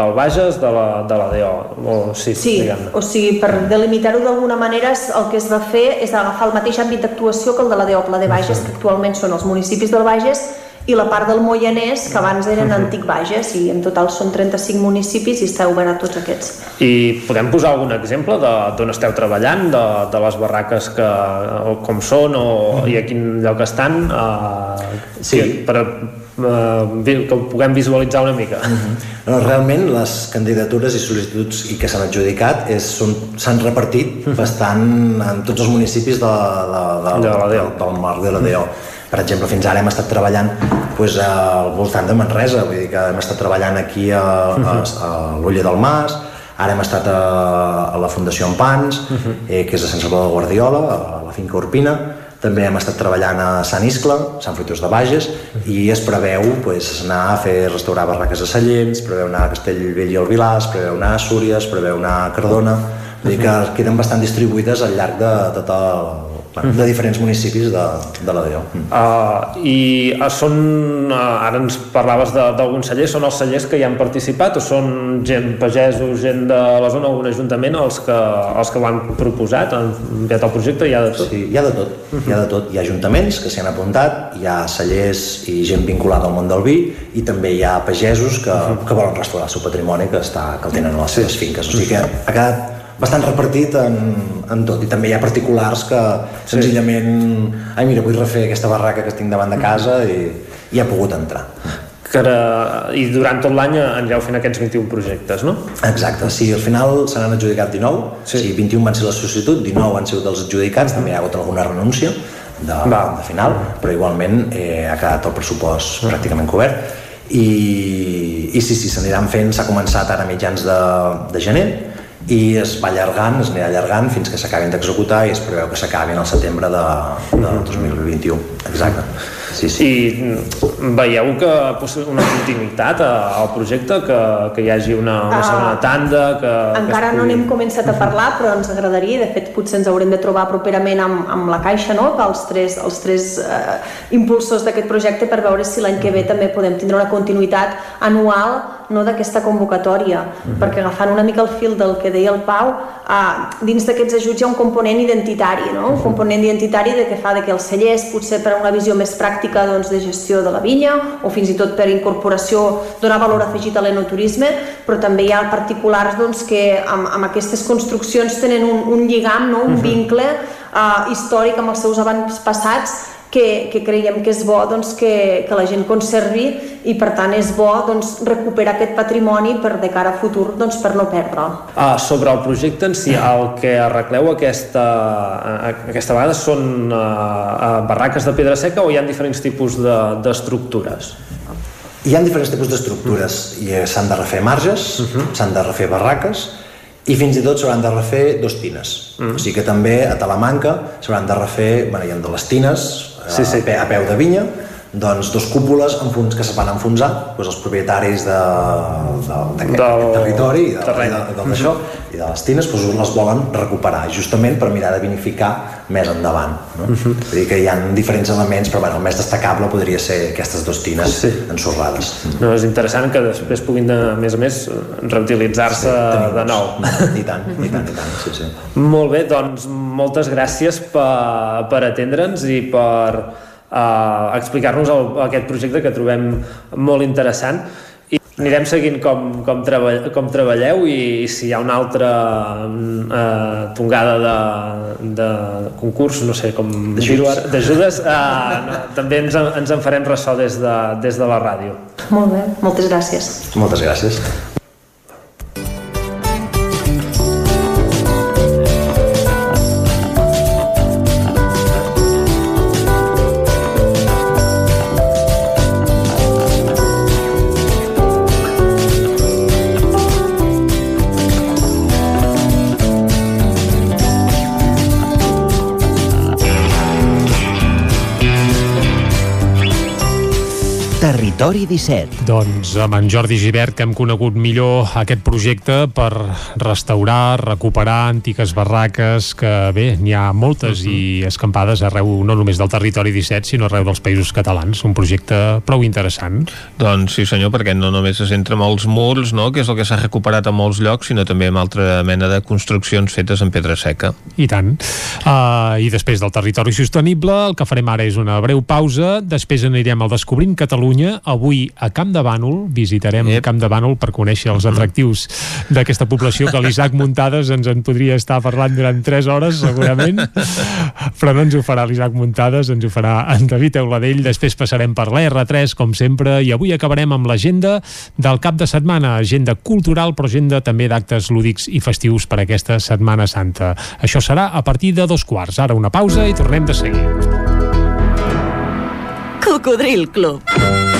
del Bages, de la, de la DO, o sí, sí o sigui, per delimitar-ho d'alguna manera el que es va fer és agafar el mateix àmbit d'actuació que el de la DO, la de Bages, que actualment són els municipis del Bages i la part del Moianès, que abans eren antic Bages, i en total són 35 municipis i està obert a tots aquests. I podem posar algun exemple d'on esteu treballant, de, de les barraques que, o com són o, i a quin lloc estan, uh, sí. per, uh, que ho puguem visualitzar una mica. Uh -huh. no, realment les candidatures i sol·licituds i que s'han adjudicat s'han repartit uh -huh. bastant en tots els municipis de, de, de, de, de la DO. del marc de la DO. Uh -huh per exemple, fins ara hem estat treballant doncs, al voltant de Manresa, vull dir que hem estat treballant aquí a, a, a l'Ulla del Mas, ara hem estat a, a la Fundació Empans, uh -huh. eh, que és a Sant Salvador de Guardiola, a la finca Urpina, també hem estat treballant a Sant Iscle, Sant Fruitós de Bages, i es preveu pues, anar a fer restaurar barraques a Sallents, preveu anar a Castellvell i el Vilàs, preveu anar a Súries, preveu anar a Cardona, vull dir que queden bastant distribuïdes al llarg de tot el, de diferents municipis de, de la DO. Uh, I uh, són, uh, ara ens parlaves d'alguns cellers, són els cellers que hi han participat o són gent, pagesos, gent de la zona, algun ajuntament, els que, els que ho han proposat, han enviat el projecte, hi ha de tot? Sí, hi ha de tot, uh -huh. hi ha de tot. Hi ha ajuntaments que s'hi han apuntat, hi ha cellers i gent vinculada al món del vi i també hi ha pagesos que, uh -huh. que volen restaurar el seu patrimoni que, està, que el tenen a les seves finques. O sigui que ha quedat bastant repartit en, en tot. I també hi ha particulars que senzillament ai mira vull refer aquesta barraca que tinc davant de casa i, i ha pogut entrar. Que era, i durant tot l'any anireu fent aquests 21 projectes, no? Exacte, sí, al final se n'han adjudicat 19, sí. sí, 21 van ser la sol·licitud, 19 van ser dels adjudicats, també hi ha hagut alguna renúncia de, Va. de final, però igualment eh, ha quedat el pressupost pràcticament cobert. I, i sí, sí, s'aniran fent, s'ha començat ara mitjans de, de gener i es va allargant, es anirà allargant fins que s'acabin d'executar i es preveu que s'acabin al setembre de, de 2021. Exacte. Sí, sí. I veieu que una continuïtat al projecte, que, que hi hagi una, una segona ah. tanda... Que, encara que pugui... no n'hem començat a parlar, però ens agradaria, de fet potser ens haurem de trobar properament amb, amb la Caixa, no? els tres, els tres eh, impulsors d'aquest projecte per veure si l'any que ve també podem tindre una continuïtat anual no d'aquesta convocatòria, uh -huh. perquè agafant una mica el fil del que deia el Pau, uh, dins d'aquests ajuts hi ha un component identitari, no? un -huh. component identitari de que fa de que els cellers, potser per una visió més pràctica doncs, de gestió de la vinya, o fins i tot per incorporació, donar valor afegit a l'enoturisme, però també hi ha particulars doncs, que amb, amb aquestes construccions tenen un, un lligam, no? un uh -huh. vincle uh, històric amb els seus abans passats que, que creiem que és bo doncs, que, que la gent conservi i per tant és bo doncs, recuperar aquest patrimoni per de cara a futur doncs, per no perdre'l. Ah, sobre el projecte en si, el que arregleu aquesta, aquesta vegada són uh, barraques de pedra seca o hi ha diferents tipus d'estructures? De, hi ha diferents tipus d'estructures i eh, s'han de refer marges, uh -huh. s'han de refer barraques i fins i tot s'hauran de refer dos tines. Uh -huh. O sigui que també a Talamanca s'hauran de refer, bueno, hi ha de les tines sí, sí. A, a peu de vinya, doncs, dos cúpules enfons, que se van enfonsar, doncs els propietaris de, de, d'aquest Del territori i de, terreny. de, de, d'això, i de les tines doncs, les volen recuperar, justament per mirar de vinificar més endavant. No? Vull dir que hi ha diferents elements, però bueno, el més destacable podria ser aquestes dues tines sí. ensorrades. No, és interessant que després puguin, de, a més a més, reutilitzar-se sí, de nou. I tant, i tant, i tant, sí, sí. Molt bé, doncs moltes gràcies per, per atendre'ns i per uh, explicar-nos el, aquest projecte que trobem molt interessant i anirem seguint com, com, treball, com treballeu i, i si hi ha una altra uh, tongada de, de concurs, no sé com dir-ho ara, d'ajudes, uh, no, també ens, en- ens en farem ressò des de, des de la ràdio. Molt bé, moltes gràcies. Moltes gràcies. Territori 17. Doncs amb en Jordi Givert, que hem conegut millor aquest projecte per restaurar, recuperar antigues barraques, que bé, n'hi ha moltes i escampades arreu no només del territori 17, sinó arreu dels països catalans. Un projecte prou interessant. Doncs sí senyor, perquè no només se centra en els murs, no? que és el que s'ha recuperat a molts llocs, sinó també amb altra mena de construccions fetes en pedra seca. I tant. Uh, I després del territori sostenible, el que farem ara és una breu pausa, després anirem al Descobrint Catalunya, avui a Camp de Bànol, visitarem yep. Camp de Bànol per conèixer els atractius d'aquesta població que l'Isaac Muntades ens en podria estar parlant durant 3 hores, segurament, però no ens ho farà l'Isaac Muntades, ens ho farà en David Euladell, després passarem per la R3, com sempre, i avui acabarem amb l'agenda del cap de setmana, agenda cultural, però agenda també d'actes lúdics i festius per aquesta Setmana Santa. Això serà a partir de dos quarts. Ara una pausa i tornem de seguida. Cocodril Club.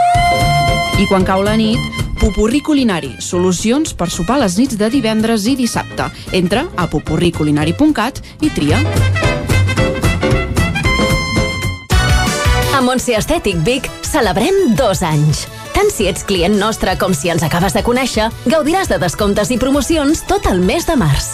I quan cau la nit, Pupurri Culinari, solucions per sopar les nits de divendres i dissabte. Entra a pupurriculinari.cat i tria. A Montse Estètic Vic celebrem dos anys. Tant si ets client nostre com si ens acabes de conèixer, gaudiràs de descomptes i promocions tot el mes de març.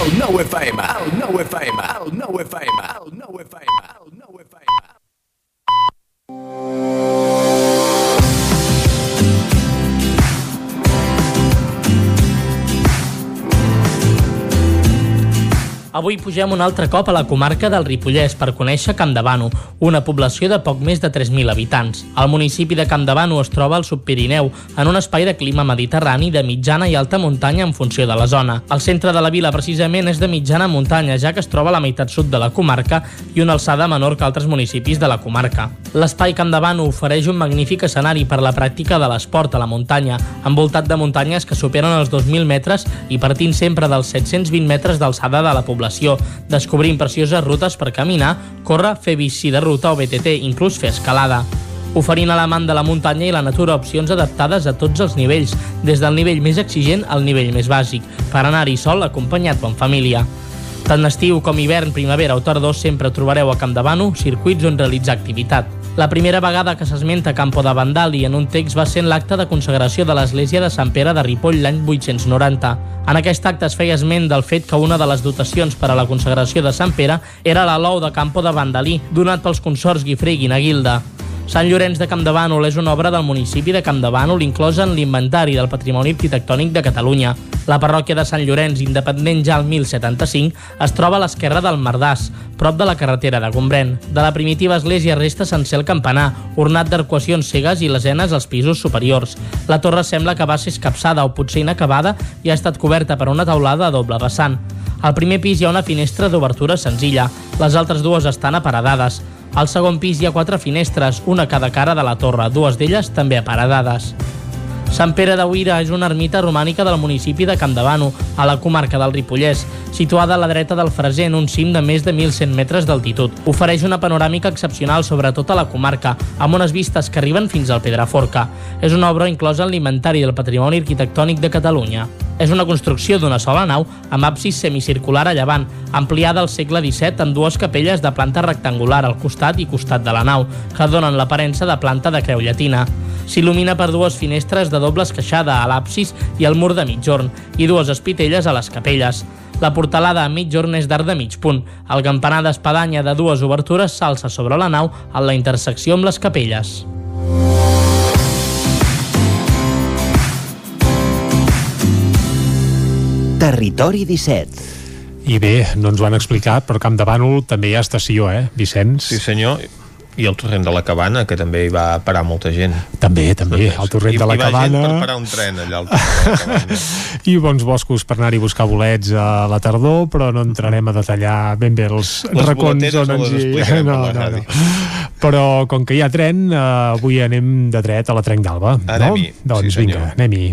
El nou FM, el nou FM, el nou FM, el nou FM, el nou FM. Avui pugem un altre cop a la comarca del Ripollès per conèixer Campdevànol, una població de poc més de 3.000 habitants. El municipi de Campdevànol es troba al subpirineu, en un espai de clima mediterrani de mitjana i alta muntanya en funció de la zona. El centre de la vila precisament és de mitjana muntanya, ja que es troba a la meitat sud de la comarca i una alçada menor que altres municipis de la comarca. L'espai Campdevànol ofereix un magnífic escenari per la pràctica de l'esport a la muntanya, envoltat de muntanyes que superen els 2.000 metres i partint sempre dels 720 metres d'alçada de la població població, descobrint precioses rutes per caminar, córrer, fer bici de ruta o BTT, inclús fer escalada oferint a l'amant de la muntanya i la natura opcions adaptades a tots els nivells, des del nivell més exigent al nivell més bàsic, per anar-hi sol acompanyat o en família. Tant estiu com hivern, primavera o tardor sempre trobareu a Campdevànol circuits on realitzar activitat. La primera vegada que s'esmenta Campo de Vandali en un text va ser en l'acte de consagració de l'església de Sant Pere de Ripoll l'any 890. En aquest acte es feia esment del fet que una de les dotacions per a la consagració de Sant Pere era l'alou de Campo de Vandalí, donat pels consorts Guifré i Guinaguilda. Sant Llorenç de Campdevànol és una obra del municipi de Campdevànol inclosa en l'inventari del Patrimoni Arquitectònic de Catalunya. La parròquia de Sant Llorenç, independent ja al 1075, es troba a l'esquerra del Mardàs, prop de la carretera de Gombrèn. De la primitiva església resta sencer el campanar, ornat d'arcuacions cegues i lesenes als pisos superiors. La torre sembla que va ser escapçada o potser inacabada i ha estat coberta per una taulada a doble vessant. Al primer pis hi ha una finestra d'obertura senzilla, les altres dues estan aparedades. Al segon pis hi ha quatre finestres, una a cada cara de la torre, dues d'elles també aparedades. Sant Pere de Huira és una ermita romànica del municipi de Campdevànol, a la comarca del Ripollès, situada a la dreta del Freser en un cim de més de 1.100 metres d'altitud. Ofereix una panoràmica excepcional sobre tota la comarca, amb unes vistes que arriben fins al Pedraforca. És una obra inclosa en l'Inventari del Patrimoni Arquitectònic de Catalunya. És una construcció d'una sola nau amb absis semicircular a llevant, ampliada al segle XVII amb dues capelles de planta rectangular al costat i costat de la nau, que donen l'aparença de planta de creu llatina. S'il·lumina per dues finestres de doble esqueixada a l'absis i al mur de migjorn i dues espitelles a les capelles. La portalada a migjorn és d'arc de mig punt. El campanar d'espadanya de dues obertures s'alça sobre la nau en la intersecció amb les capelles. Territori 17. I bé, no ens ho han explicat, però Camp de Bànol també hi ha estació, eh, Vicenç? Sí senyor, i el torrent de la Cabana, que també hi va parar molta gent. També, també, el torrent I, de la hi va Cabana. gent per parar un tren allà al torrent de la Cabana. I bons boscos per anar-hi a buscar bolets a la tardor, però no entrarem a detallar ben bé els Les racons boleteres on no ens les hi... No, per la no, no. Però com que hi ha tren, eh, avui anem de dret a la Trenc d'Alba. No? Anem-hi, Doncs sí, vinga, anem-hi.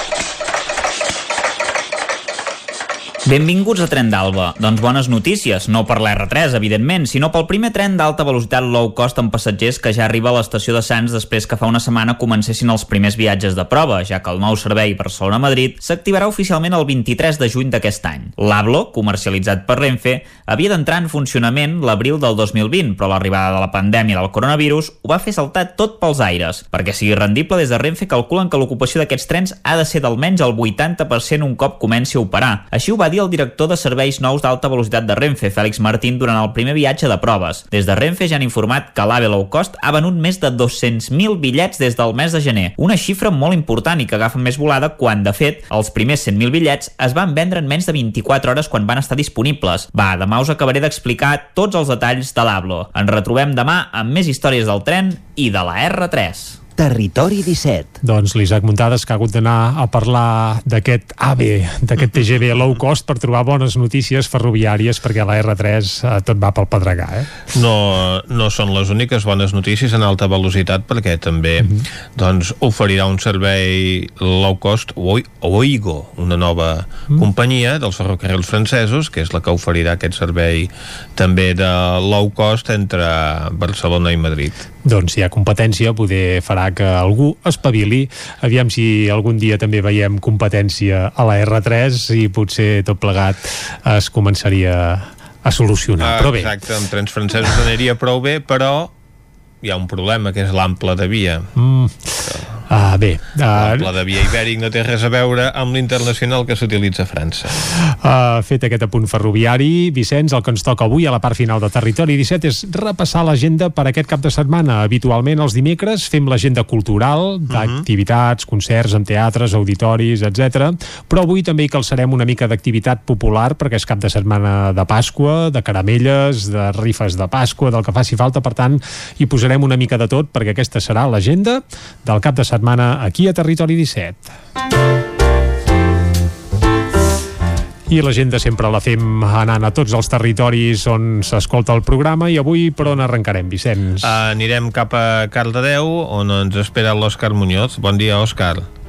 Benvinguts a Tren d'Alba. Doncs bones notícies, no per l'R3, evidentment, sinó pel primer tren d'alta velocitat low cost amb passatgers que ja arriba a l'estació de Sants després que fa una setmana comencessin els primers viatges de prova, ja que el nou servei Barcelona-Madrid s'activarà oficialment el 23 de juny d'aquest any. L'Ablo, comercialitzat per Renfe, havia d'entrar en funcionament l'abril del 2020, però l'arribada de la pandèmia del coronavirus ho va fer saltar tot pels aires. Perquè sigui rendible, des de Renfe calculen que l'ocupació d'aquests trens ha de ser d'almenys el 80% un cop comenci a operar. Així ho va dir el director de serveis nous d'alta velocitat de Renfe, Fèlix Martín, durant el primer viatge de proves. Des de Renfe ja han informat que l'AVE Low Cost ha venut més de 200.000 bitllets des del mes de gener, una xifra molt important i que agafa més volada quan, de fet, els primers 100.000 bitllets es van vendre en menys de 24 hores quan van estar disponibles. Va, demà us acabaré d'explicar tots els detalls de l'Ablo. Ens retrobem demà amb més històries del tren i de la R3. Territori 17. Doncs l'Isaac Muntades que ha hagut d'anar a parlar d'aquest AVE, d'aquest TGV low cost per trobar bones notícies ferroviàries perquè la R3 eh, tot va pel pedregar, eh? No, no són les úniques bones notícies en alta velocitat perquè també doncs, oferirà un servei low cost Oi- Oigo, una nova companyia dels ferrocarrils francesos que és la que oferirà aquest servei també de low cost entre Barcelona i Madrid. Doncs si hi ha competència poder farà que algú espavili aviam si algun dia també veiem competència a la R3 i potser tot plegat es començaria a solucionar, Ah, però bé Exacte, amb trens francesos aniria prou bé, però hi ha un problema, que és l'ample de via. mm. Ah, bé ah, L'ample de via ibèric no té res a veure amb l'internacional que s'utilitza a França. Uh, fet aquest apunt ferroviari, Vicenç, el que ens toca avui a la part final de Territori 17 és repassar l'agenda per aquest cap de setmana. Habitualment els dimecres fem l'agenda cultural d'activitats, concerts en teatres, auditoris, etc. Però avui també hi calçarem una mica d'activitat popular perquè és cap de setmana de Pasqua, de caramelles, de rifes de Pasqua, del que faci falta. Per tant, hi posarem una mica de tot perquè aquesta serà l'agenda del cap de setmana aquí a Territori 17. I l'agenda sempre la fem anant a tots els territoris on s'escolta el programa i avui per on arrencarem, Vicenç? Anirem cap a Cardedeu, on ens espera l'Òscar Muñoz. Bon dia, Òscar.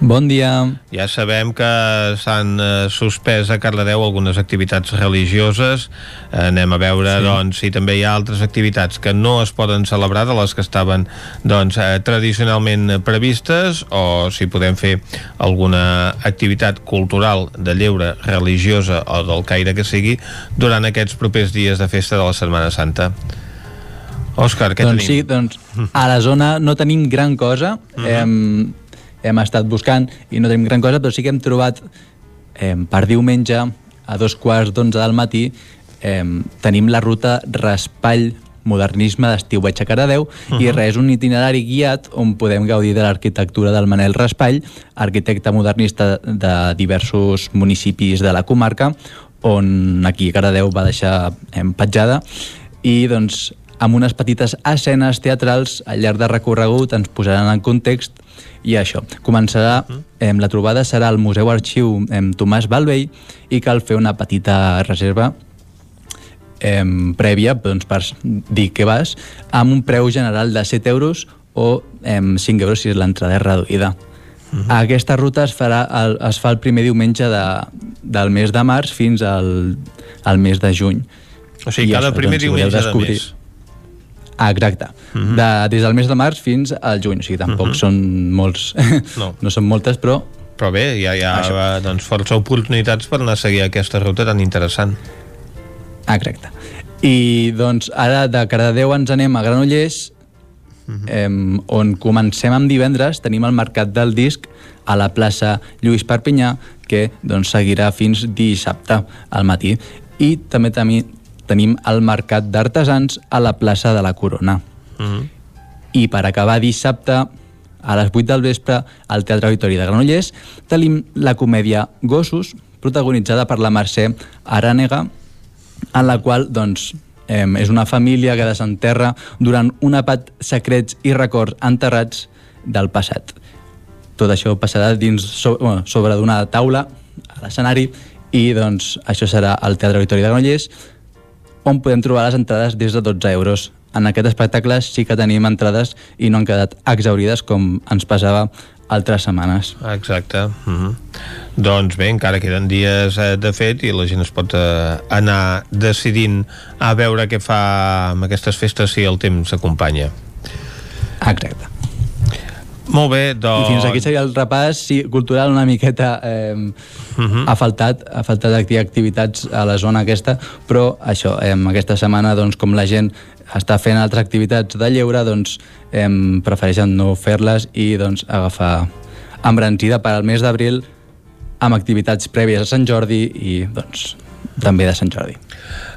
Bon dia. Ja sabem que s'han eh, suspès a Cardedeu algunes activitats religioses. Eh, anem a veure, sí. doncs, si també hi ha altres activitats que no es poden celebrar de les que estaven, doncs, eh, tradicionalment previstes o si podem fer alguna activitat cultural de lleure religiosa o del caire que sigui durant aquests propers dies de festa de la Setmana Santa. Òscar, què doncs tenim? sí, doncs a la zona no tenim gran cosa. Uh -huh. hem, hem estat buscant i no tenim gran cosa, però sí que hem trobat eh, per diumenge a dos quarts d'onze del matí eh, tenim la ruta Raspall modernisme d'estiueig a Caradeu uh -huh. i res, un itinerari guiat on podem gaudir de l'arquitectura del Manel Raspall, arquitecte modernista de diversos municipis de la comarca, on aquí a Caradeu va deixar eh, petjada i doncs amb unes petites escenes teatrals al llarg de recorregut ens posaran en context i això, començarà, eh, la trobada serà al Museu Arxiu eh, Tomàs Balvell i cal fer una petita reserva eh, prèvia doncs, per dir que vas amb un preu general de 7 euros o eh, 5 euros si l'entrada és reduïda. Uh -huh. Aquesta ruta es, farà, el, es fa el primer diumenge de, del mes de març fins al, al mes de juny. O sigui, I cada això, primer doncs, diumenge de mes. Ah, exacte. Uh -huh. de, des del mes de març fins al juny, o sigui, tampoc uh -huh. són molts... No. no són moltes, però... Però bé, hi ha, hi ha Això. doncs, força oportunitats per anar a seguir aquesta ruta tan interessant. Ah, correcte. I doncs ara de Cardedeu ens anem a Granollers, eh, on comencem amb divendres, tenim el Mercat del Disc a la plaça Lluís Perpinyà, que doncs, seguirà fins dissabte al matí. I també temi, tenim el Mercat d'Artesans a la plaça de la Corona. Mm -hmm. I per acabar dissabte, a les 8 del vespre, al Teatre Auditori de Granollers, tenim la comèdia Gossos, protagonitzada per la Mercè Arànega, en la qual doncs, eh, és una família que desenterra durant un apat secrets i records enterrats del passat. Tot això passarà dins so, bueno, sobre d'una taula a l'escenari i doncs, això serà al Teatre Auditori de Granollers on podem trobar les entrades des de 12 euros. En aquest espectacle sí que tenim entrades i no han quedat exaurides com ens passava altres setmanes. Exacte. Mm -hmm. Doncs bé, encara queden dies eh, de fet i la gent es pot eh, anar decidint a veure què fa amb aquestes festes si el temps acompanya. Exacte. Molt bé, doncs... I fins aquí seria el repàs sí, cultural una miqueta eh, uh -huh. ha faltat ha faltat acti- activitats a la zona aquesta però això, eh, aquesta setmana doncs, com la gent està fent altres activitats de lleure doncs eh, prefereixen no fer-les i doncs agafar embranzida per al mes d'abril amb activitats prèvies a Sant Jordi i doncs també de Sant Jordi.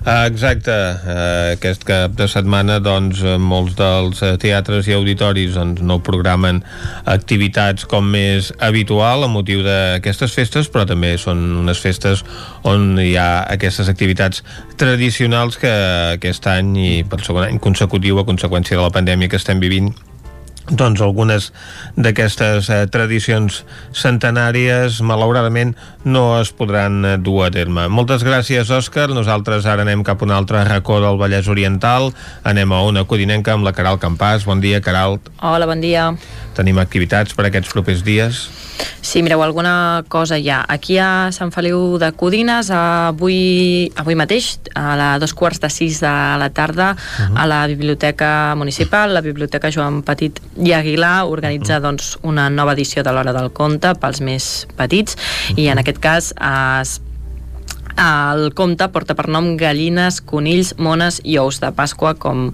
Exacte, eh, aquest cap de setmana doncs, eh, molts dels eh, teatres i auditoris doncs, no programen activitats com més habitual a motiu d'aquestes festes, però també són unes festes on hi ha aquestes activitats tradicionals que aquest any i per segon any consecutiu a conseqüència de la pandèmia que estem vivint doncs algunes d'aquestes eh, tradicions centenàries malauradament no es podran eh, dur a terme. Moltes gràcies, Òscar. Nosaltres ara anem cap a un altre racó del Vallès Oriental. Anem a una codinenca amb la Caral Campàs. Bon dia, Caral. Hola, bon dia. Tenim activitats per aquests propers dies? Sí, mireu, alguna cosa hi ha. Aquí a Sant Feliu de Codines, avui, avui mateix, a la dos quarts de sis de la tarda, uh -huh. a la Biblioteca Municipal, la Biblioteca Joan Petit i Aguilar organitza uh -huh. doncs, una nova edició de l'Hora del Conte pels més petits uh -huh. i en aquest cas es el compte porta per nom gallines, conills, mones i ous de Pasqua, com,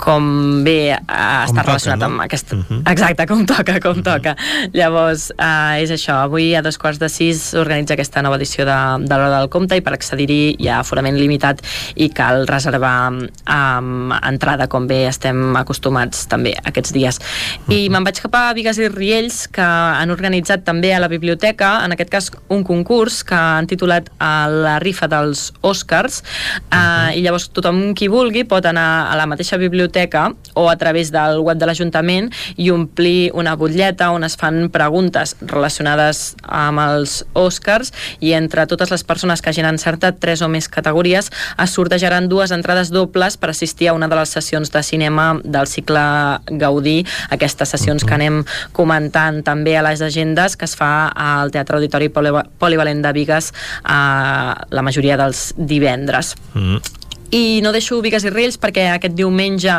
com bé eh, com està toca, relacionat no? amb aquest... Uh -huh. Exacte, com toca, com uh -huh. toca. Llavors, eh, és això, avui a dos quarts de sis s'organitza aquesta nova edició de, de l'Hora del Compte i per accedir-hi hi ha aforament limitat i cal reservar um, entrada, com bé estem acostumats també aquests dies. Uh -huh. I me'n vaig cap a Vigues i Riells, que han organitzat també a la biblioteca, en aquest cas un concurs que han titulat eh, la rifa dels Oscars uh, uh -huh. i llavors tothom qui vulgui pot anar a la mateixa biblioteca o a través del web de l'Ajuntament i omplir una butlleta on es fan preguntes relacionades amb els Oscars i entre totes les persones que hagin encertat tres o més categories es sortejaran dues entrades dobles per assistir a una de les sessions de cinema del cicle Gaudí, aquestes sessions uh -huh. que anem comentant també a les agendes que es fa al Teatre Auditori Polivalent de Vigues a la majoria dels divendres. Mm i no deixo Vigues i Riells perquè aquest diumenge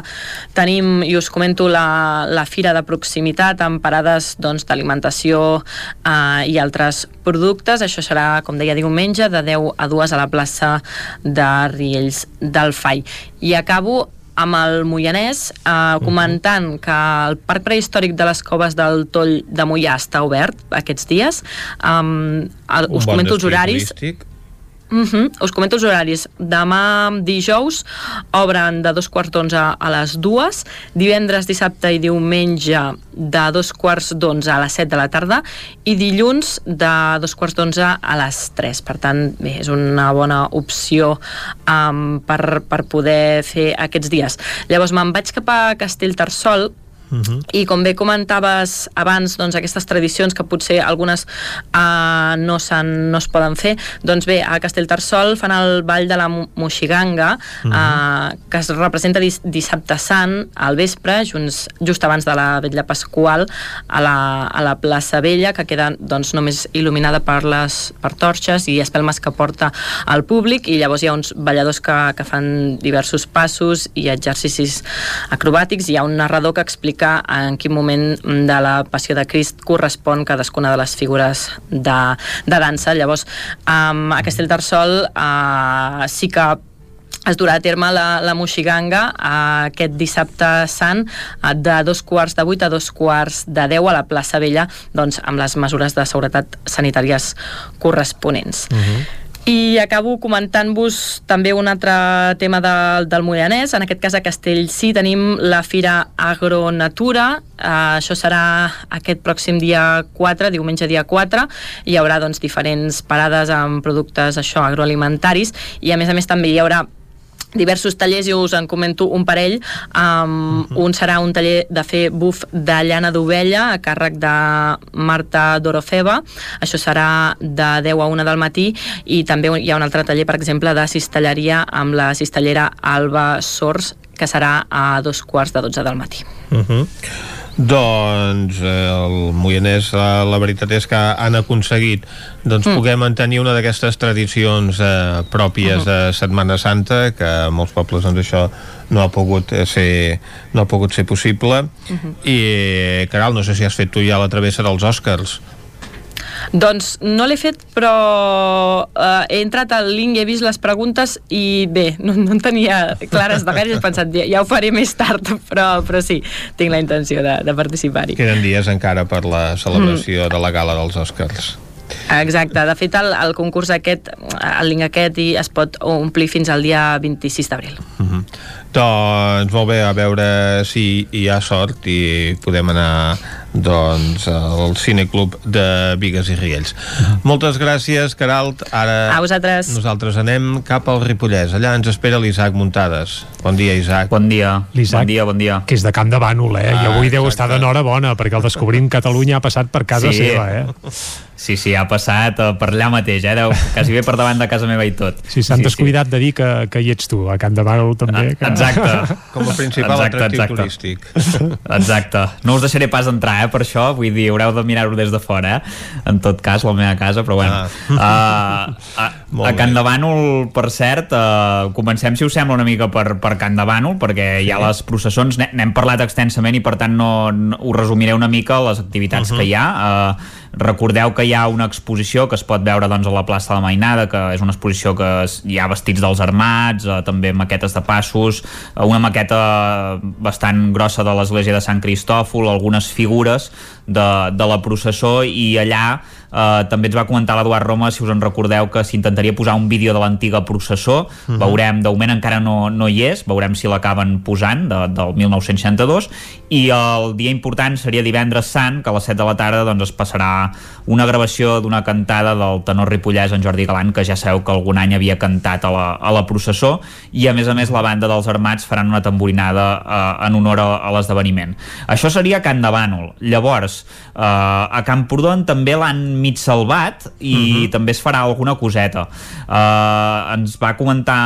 tenim, i us comento la, la fira de proximitat amb parades doncs, d'alimentació eh, i altres productes, això serà com deia diumenge de 10 a 2 a la plaça de Riells del Fai i acabo amb el Moianès, eh, comentant que el Parc Prehistòric de les Coves del Toll de Moià està obert aquests dies. Um, el, us bon comento els horaris. Turístic Uh -huh. Us comento els horaris. Demà dijous obren de dos quarts d'onze a les dues, divendres, dissabte i diumenge de dos quarts d'onze a les set de la tarda i dilluns de dos quarts d'onze a les tres. Per tant, bé, és una bona opció um, per, per poder fer aquests dies. Llavors me'n vaig cap a Castellterçol Uh -huh. I com bé comentaves abans, doncs, aquestes tradicions que potser algunes uh, no, no es poden fer, doncs bé, a Castellterçol fan el ball de la Moixiganga, uh -huh. uh, que es representa dis dissabte sant al vespre, just, just abans de la vetlla pasqual, a la, a la plaça Vella, que queda doncs, només il·luminada per les per torxes i espelmes que porta al públic, i llavors hi ha uns balladors que, que fan diversos passos i exercicis acrobàtics, hi ha un narrador que explica explicar en quin moment de la Passió de Crist correspon cadascuna de les figures de, de dansa. Llavors, um, a Castellterçol uh, sí que es durà a terme la, la Moixiganga uh, aquest dissabte sant uh, de dos quarts de vuit a dos quarts de deu a la plaça Vella doncs, amb les mesures de seguretat sanitàries corresponents. Uh mhm. -huh. I acabo comentant-vos també un altre tema de, del Moianès. En aquest cas a Castellcí tenim la Fira Agronatura. Uh, això serà aquest pròxim dia 4, diumenge dia 4. Hi haurà doncs, diferents parades amb productes això agroalimentaris i a més a més també hi haurà diversos tallers i us en comento un parell. Um, uh -huh. un serà un taller de fer buf de llana d'ovella a càrrec de Marta Dorofeva. Això serà de 10 a 1 del matí. I també hi ha un altre taller per exemple de cistelleria amb la cistellera Alba Sors que serà a dos quarts de 12 del matí uh -huh. Doncs eh, el Moianès, la, la veritat és que han aconseguit doncs, mm. poder mantenir una d'aquestes tradicions eh, pròpies uh -huh. de Setmana Santa, que a molts pobles doncs, això no ha pogut eh, ser, no ha pogut ser possible. Uh -huh. I, Caral, no sé si has fet tu ja la travessa dels Oscars. Doncs no l'he fet, però uh, he entrat al link i he vist les preguntes i bé, no, no en tenia clares de gaire, he pensat, ja, ja ho faré més tard, però, però sí, tinc la intenció de, de participar-hi. Queden dies encara per la celebració mm. de la gala dels Oscars. Exacte, de fet el, el concurs aquest, el link aquest i es pot omplir fins al dia 26 d'abril. Uh mhm. -huh. Doncs molt bé, a veure si hi ha sort i podem anar doncs el Cineclub de Vigues i Riells. Moltes gràcies, Caralt. Ara A vosaltres. nosaltres anem cap al Ripollès. Allà ens espera l'Isaac Muntades. Bon dia, Isaac. Bon dia. Bon dia, bon dia. que és de Camp de Bànol, eh? Ah, I avui deu exacte. estar d'enhorabona, perquè el Descobrint Catalunya ha passat per casa Sí. seva, eh? Sí, sí, ha passat eh, per allà mateix, eh? Deu, quasi bé per davant de casa meva i tot. Si s'han descuidat de dir que, que hi ets tu, a Camp de Bànol també. Que... Exacte. Com a principal atractiu turístic. Exacte. No us deixaré pas entrar, eh, per això. Vull dir, haureu de mirar-ho des de fora, eh? En tot cas, la meva casa, però bueno. Ah. Uh, a, a. Can de Bànol, per cert, uh, comencem, si us sembla, una mica per, per Can de Bànol, perquè hi ha les processons, n'he- n'hem parlat extensament i, per tant, no, no us resumiré una mica les activitats Mhm. que hi ha. Uh, recordeu que hi ha una exposició que es pot veure doncs, a la plaça de la Mainada, que és una exposició que hi ha vestits dels armats, eh, també maquetes de passos, eh, una maqueta bastant grossa de l'església de Sant Cristòfol, algunes figures de, de la processó i allà eh, també ens va comentar l'Eduard Roma, si us en recordeu, que s'intentaria posar un vídeo de l'antiga processó, Mhm. veurem, de moment encara no, no hi és, veurem si l'acaben posant, de, del 1962, i el dia important seria divendres sant, que a les 7 de la tarda doncs, es passarà una gravació d'una cantada del tenor ripollès en Jordi Galant, que ja sabeu que algun any havia cantat a la, a la processó, i a més a més la banda dels Armats faran una tamborinada eh, en honor a, a l'esdeveniment. Això seria Can de Bànol. Llavors, eh, a Camprodon també l'han mig salvat i també es farà alguna coseta. Eh, ens va comentar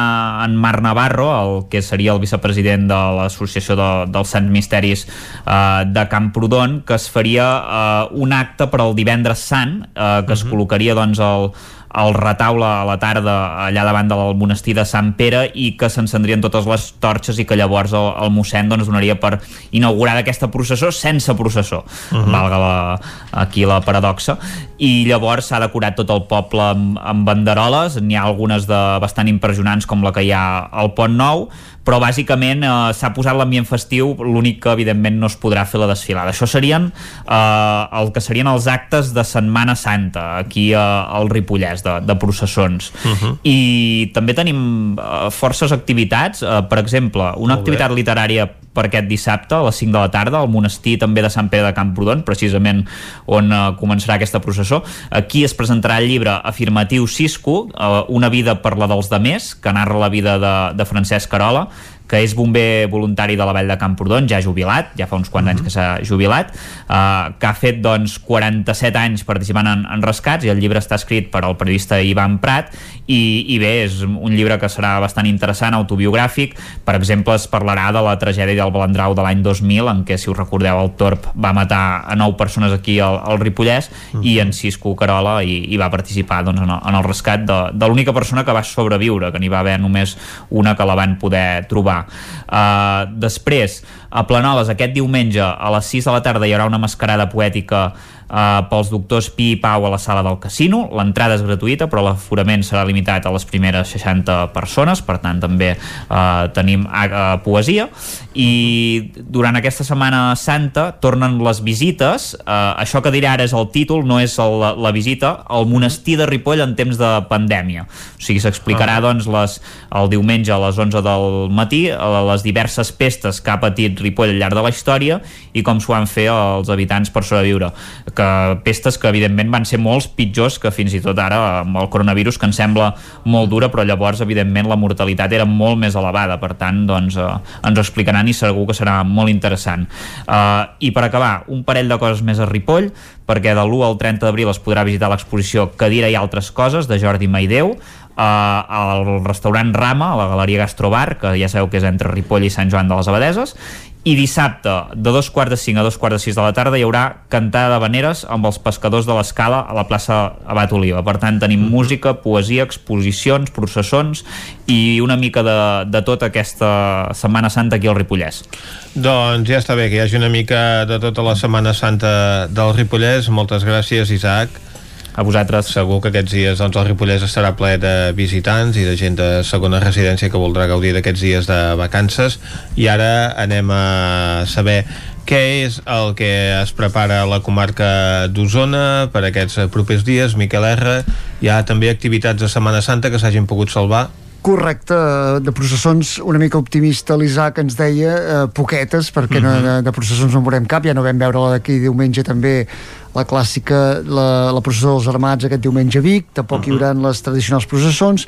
en Marc Navarro, el que seria el vicepresident de l'Associació de, dels Sants Misteris eh, de Camprodon, que es faria eh, un acte per al divendres sant, eh, que es col·locaria doncs el el retaule a la tarda allà davant del monestir de Sant Pere i que s'encendrien totes les torxes i que llavors el, el mossèn doncs, donaria per inaugurar aquesta processó sense processó Mhm. valga la, aquí la paradoxa. I llavors s'ha decorat tot el poble amb, amb banderoles. N'hi ha algunes de bastant impressionants com la que hi ha al Pont Nou però bàsicament eh, s'ha posat l'ambient festiu l'únic que evidentment no es podrà fer la desfilada això serien eh, el que serien els actes de Setmana Santa aquí eh, al Ripollès de, de processons Mhm. i també tenim eh, forces activitats eh, per exemple, una Molt bé. activitat literària per aquest dissabte a les 5 de la tarda al monestir també de Sant Pere de Camprodon precisament on eh, començarà aquesta processó. Aquí es presentarà el llibre Afirmatiu Cisco, eh, una vida per la dels demés, que narra la vida de, de Francesc Carola que és bomber voluntari de la Vall de Camprodon, ja jubilat, ja fa uns quants anys que s'ha jubilat, eh, que ha fet doncs 47 anys participant en, en rescats i el llibre està escrit per al periodista Ivan Prat i, i bé, és un llibre que serà bastant interessant, autobiogràfic. Per exemple es parlarà de la tragèdia del Balandrau de l'any 2000 en què si us recordeu el Torp va matar a 9 persones aquí al, al Ripollès i en Cisco Carola i, i va participar doncs, en, el, en el rescat de, de l'única persona que va sobreviure, que n'hi va haver només una que la van poder trobar Uh, després, a Planoles, aquest diumenge a les 6 de la tarda hi haurà una mascarada poètica uh, pels doctors Pi i Pau a la sala del casino. L'entrada és gratuïta, però l'aforament serà limitat a les primeres 60 persones, per tant també uh, tenim uh, poesia. I durant aquesta Setmana Santa tornen les visites. Uh, això que diré ara és el títol, no és el, la, visita, al monestir de Ripoll en temps de pandèmia. O sigui, s'explicarà Ah. doncs les, el diumenge a les 11 del matí a les diverses pestes que ha patit Ripoll al llarg de la història i com s'ho van fer els habitants per sobreviure que pestes que evidentment van ser molts pitjors que fins i tot ara amb el coronavirus que ens sembla molt dura però llavors evidentment la mortalitat era molt més elevada. Per tant doncs eh, ens ho explicaran i segur que serà molt interessant. Uh, i per acabar un parell de coses més a Ripoll perquè de l'1 al 30 d'abril es podrà visitar l'exposició Cadira i altres coses de Jordi Maideu al restaurant Rama, a la Galeria Gastrobar, que ja sabeu que és entre Ripoll i Sant Joan de les Abadeses, i dissabte, de dos quarts de cinc a dos quarts de sis de la tarda, hi haurà cantada de veneres amb els pescadors de l'escala a la plaça Abat Oliva. Per tant, tenim música, poesia, exposicions, processons i una mica de, de tota aquesta Setmana Santa aquí al Ripollès. Doncs ja està bé que hi hagi una mica de tota la Setmana Santa del Ripollès. Moltes gràcies, Isaac. A vosaltres. Segur que aquests dies doncs, el Ripollès estarà ple de visitants i de gent de segona residència que voldrà gaudir d'aquests dies de vacances. I ara anem a saber què és el que es prepara a la comarca d'Osona per aquests propers dies. Miquel R, hi ha també activitats de Setmana Santa que s'hagin pogut salvar? Correcte, de processons una mica optimista l'Isaac ens deia eh, poquetes, perquè uh -huh. no, Mhm. de, de processons no en veurem cap, ja no vam veure la d'aquí diumenge també la clàssica, la, la processó dels armats aquest diumenge a Vic, tampoc uh -huh. hi haurà les tradicionals processons,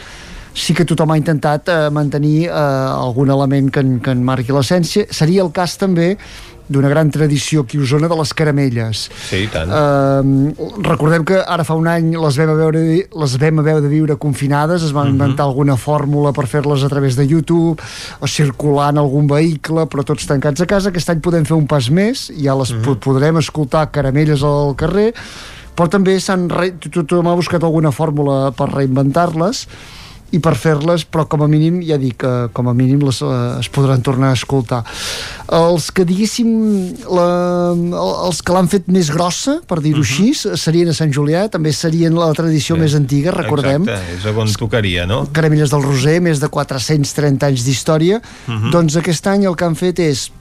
sí que tothom ha intentat eh, mantenir eh, algun element que en, que en marqui l'essència. Seria el cas també d'una gran tradició aquí a Osona de les caramelles. Sí, i tant. Uh, recordem que ara fa un any les vam a veure, les vam a veure de viure confinades, es van inventar alguna fórmula per fer-les a través de YouTube o circular en algun vehicle, però tots tancats a casa. Aquest any podem fer un pas més, ja les po podrem escoltar caramelles al carrer, però també s'han re... tothom ha buscat alguna fórmula per reinventar-les i per fer-les, però com a mínim, ja dic, que com a mínim les, eh, es podran tornar a escoltar. Els que diguéssim, la, els que l'han fet més grossa, per dir-ho així, serien a Sant Julià, també serien la tradició més antiga, recordem. Exacte, és on tocaria, no? Caramelles del Roser, més de 430 anys d'història, Mhm. doncs aquest any el que han fet és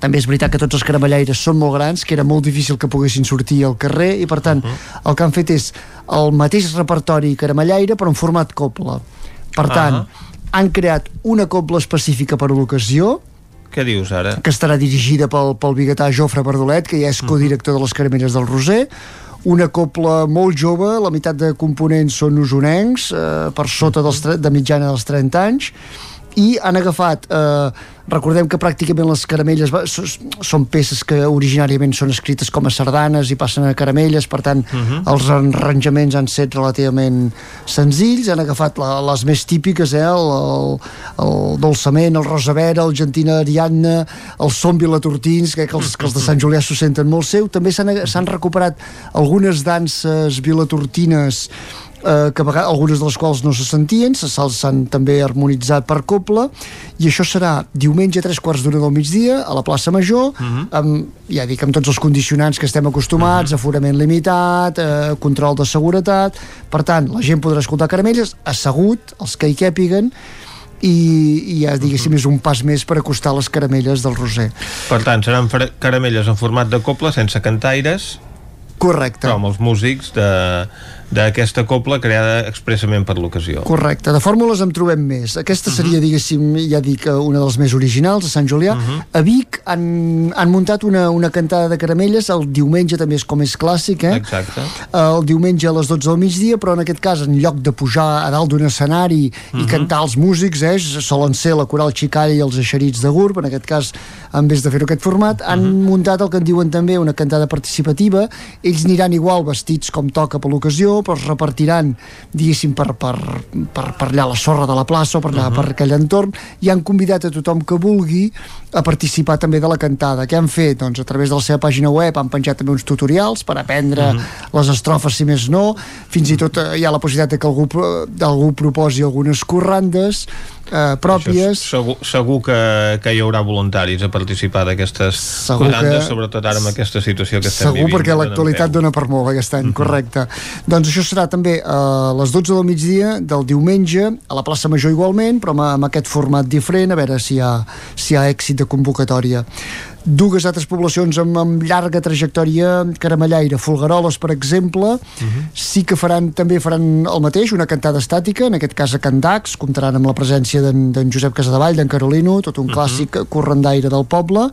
també és veritat que tots els caramellaires són molt grans, que era molt difícil que poguessin sortir al carrer i per tant el que han fet és el mateix repertori caramellaire però en format coble. Per tant, Ah. han creat una cobla específica per a l'ocasió Què dius ara? que estarà dirigida pel, pel biguetà Jofre Verdolet, que ja és codirector de les caramelles del Roser, una copla molt jove, la meitat de components són usonencs, eh, per sota dels, de mitjana dels 30 anys, i han agafat eh, recordem que pràcticament les caramelles va, són peces que originàriament són escrites com a sardanes i passen a caramelles per tant Mhm. els arranjaments han set relativament senzills han agafat la, les més típiques eh, el, el, el dolçament, el rosavera el gentina ariadna el som vilatortins que, que, els, que els de Sant Julià s'ho senten molt seu també s'han recuperat algunes danses vilatortines eh, que vegades, algunes de les quals no se sentien, se- se'ls han també harmonitzat per coble, i això serà diumenge a tres quarts d'una del migdia a la plaça Major, amb, ja dic, amb tots els condicionants que estem acostumats, aforament limitat, eh, control de seguretat, per tant, la gent podrà escoltar caramelles assegut, els que hi càpiguen, i, i ja diguéssim és un pas més per acostar les caramelles del Roser. Per tant, seran caramelles en format de coble, sense cantaires, Correcte. però amb els músics de d'aquesta copla creada expressament per l'ocasió. Correcte, de fórmules en trobem més. Aquesta seria, diguéssim, ja dic, una de les més originals, a Sant Julià. A Vic han, han muntat una, una cantada de caramelles, el diumenge també és com és clàssic, eh? Exacte. el diumenge a les 12 del migdia, però en aquest cas, en lloc de pujar a dalt d'un escenari i cantar els músics, eh, solen ser la Coral Xicalla i els eixerits de Gurb, en aquest cas, en vez de fer-ho aquest format, han muntat el que en diuen també una cantada participativa. Ells aniran igual vestits com toca per l'ocasió, es repartiran, diguéssim, per, per, per, per allà la sorra de la plaça o per allà, per aquell entorn, i han convidat a tothom que vulgui a participar també de la cantada. Què han fet? Doncs a través de la seva pàgina web han penjat també uns tutorials per aprendre les estrofes, si més no, fins i tot eh, hi ha la possibilitat de que algú, algú proposi algunes corrandes eh, pròpies. Segur, segur que, que hi haurà voluntaris a participar d'aquestes Segur corandes, que- sobretot ara amb aquesta situació que estem Segur, vivint. perquè que l'actualitat dona per molt aquest any, correcte. Doncs això serà també a les 12 del migdia del diumenge, a la plaça Major igualment, però amb, amb aquest format diferent, a veure si hi ha, si hi ha èxit de convocatòria. Dues altres poblacions amb, amb llarga trajectòria caramellaire, Folgueroles, per exemple, sí que faran també faran el mateix, una cantada estàtica, en aquest cas a Candacs, comptaran amb la presència d'en Josep Casadevall, d'en Carolino, tot un clàssic correndaire del poble,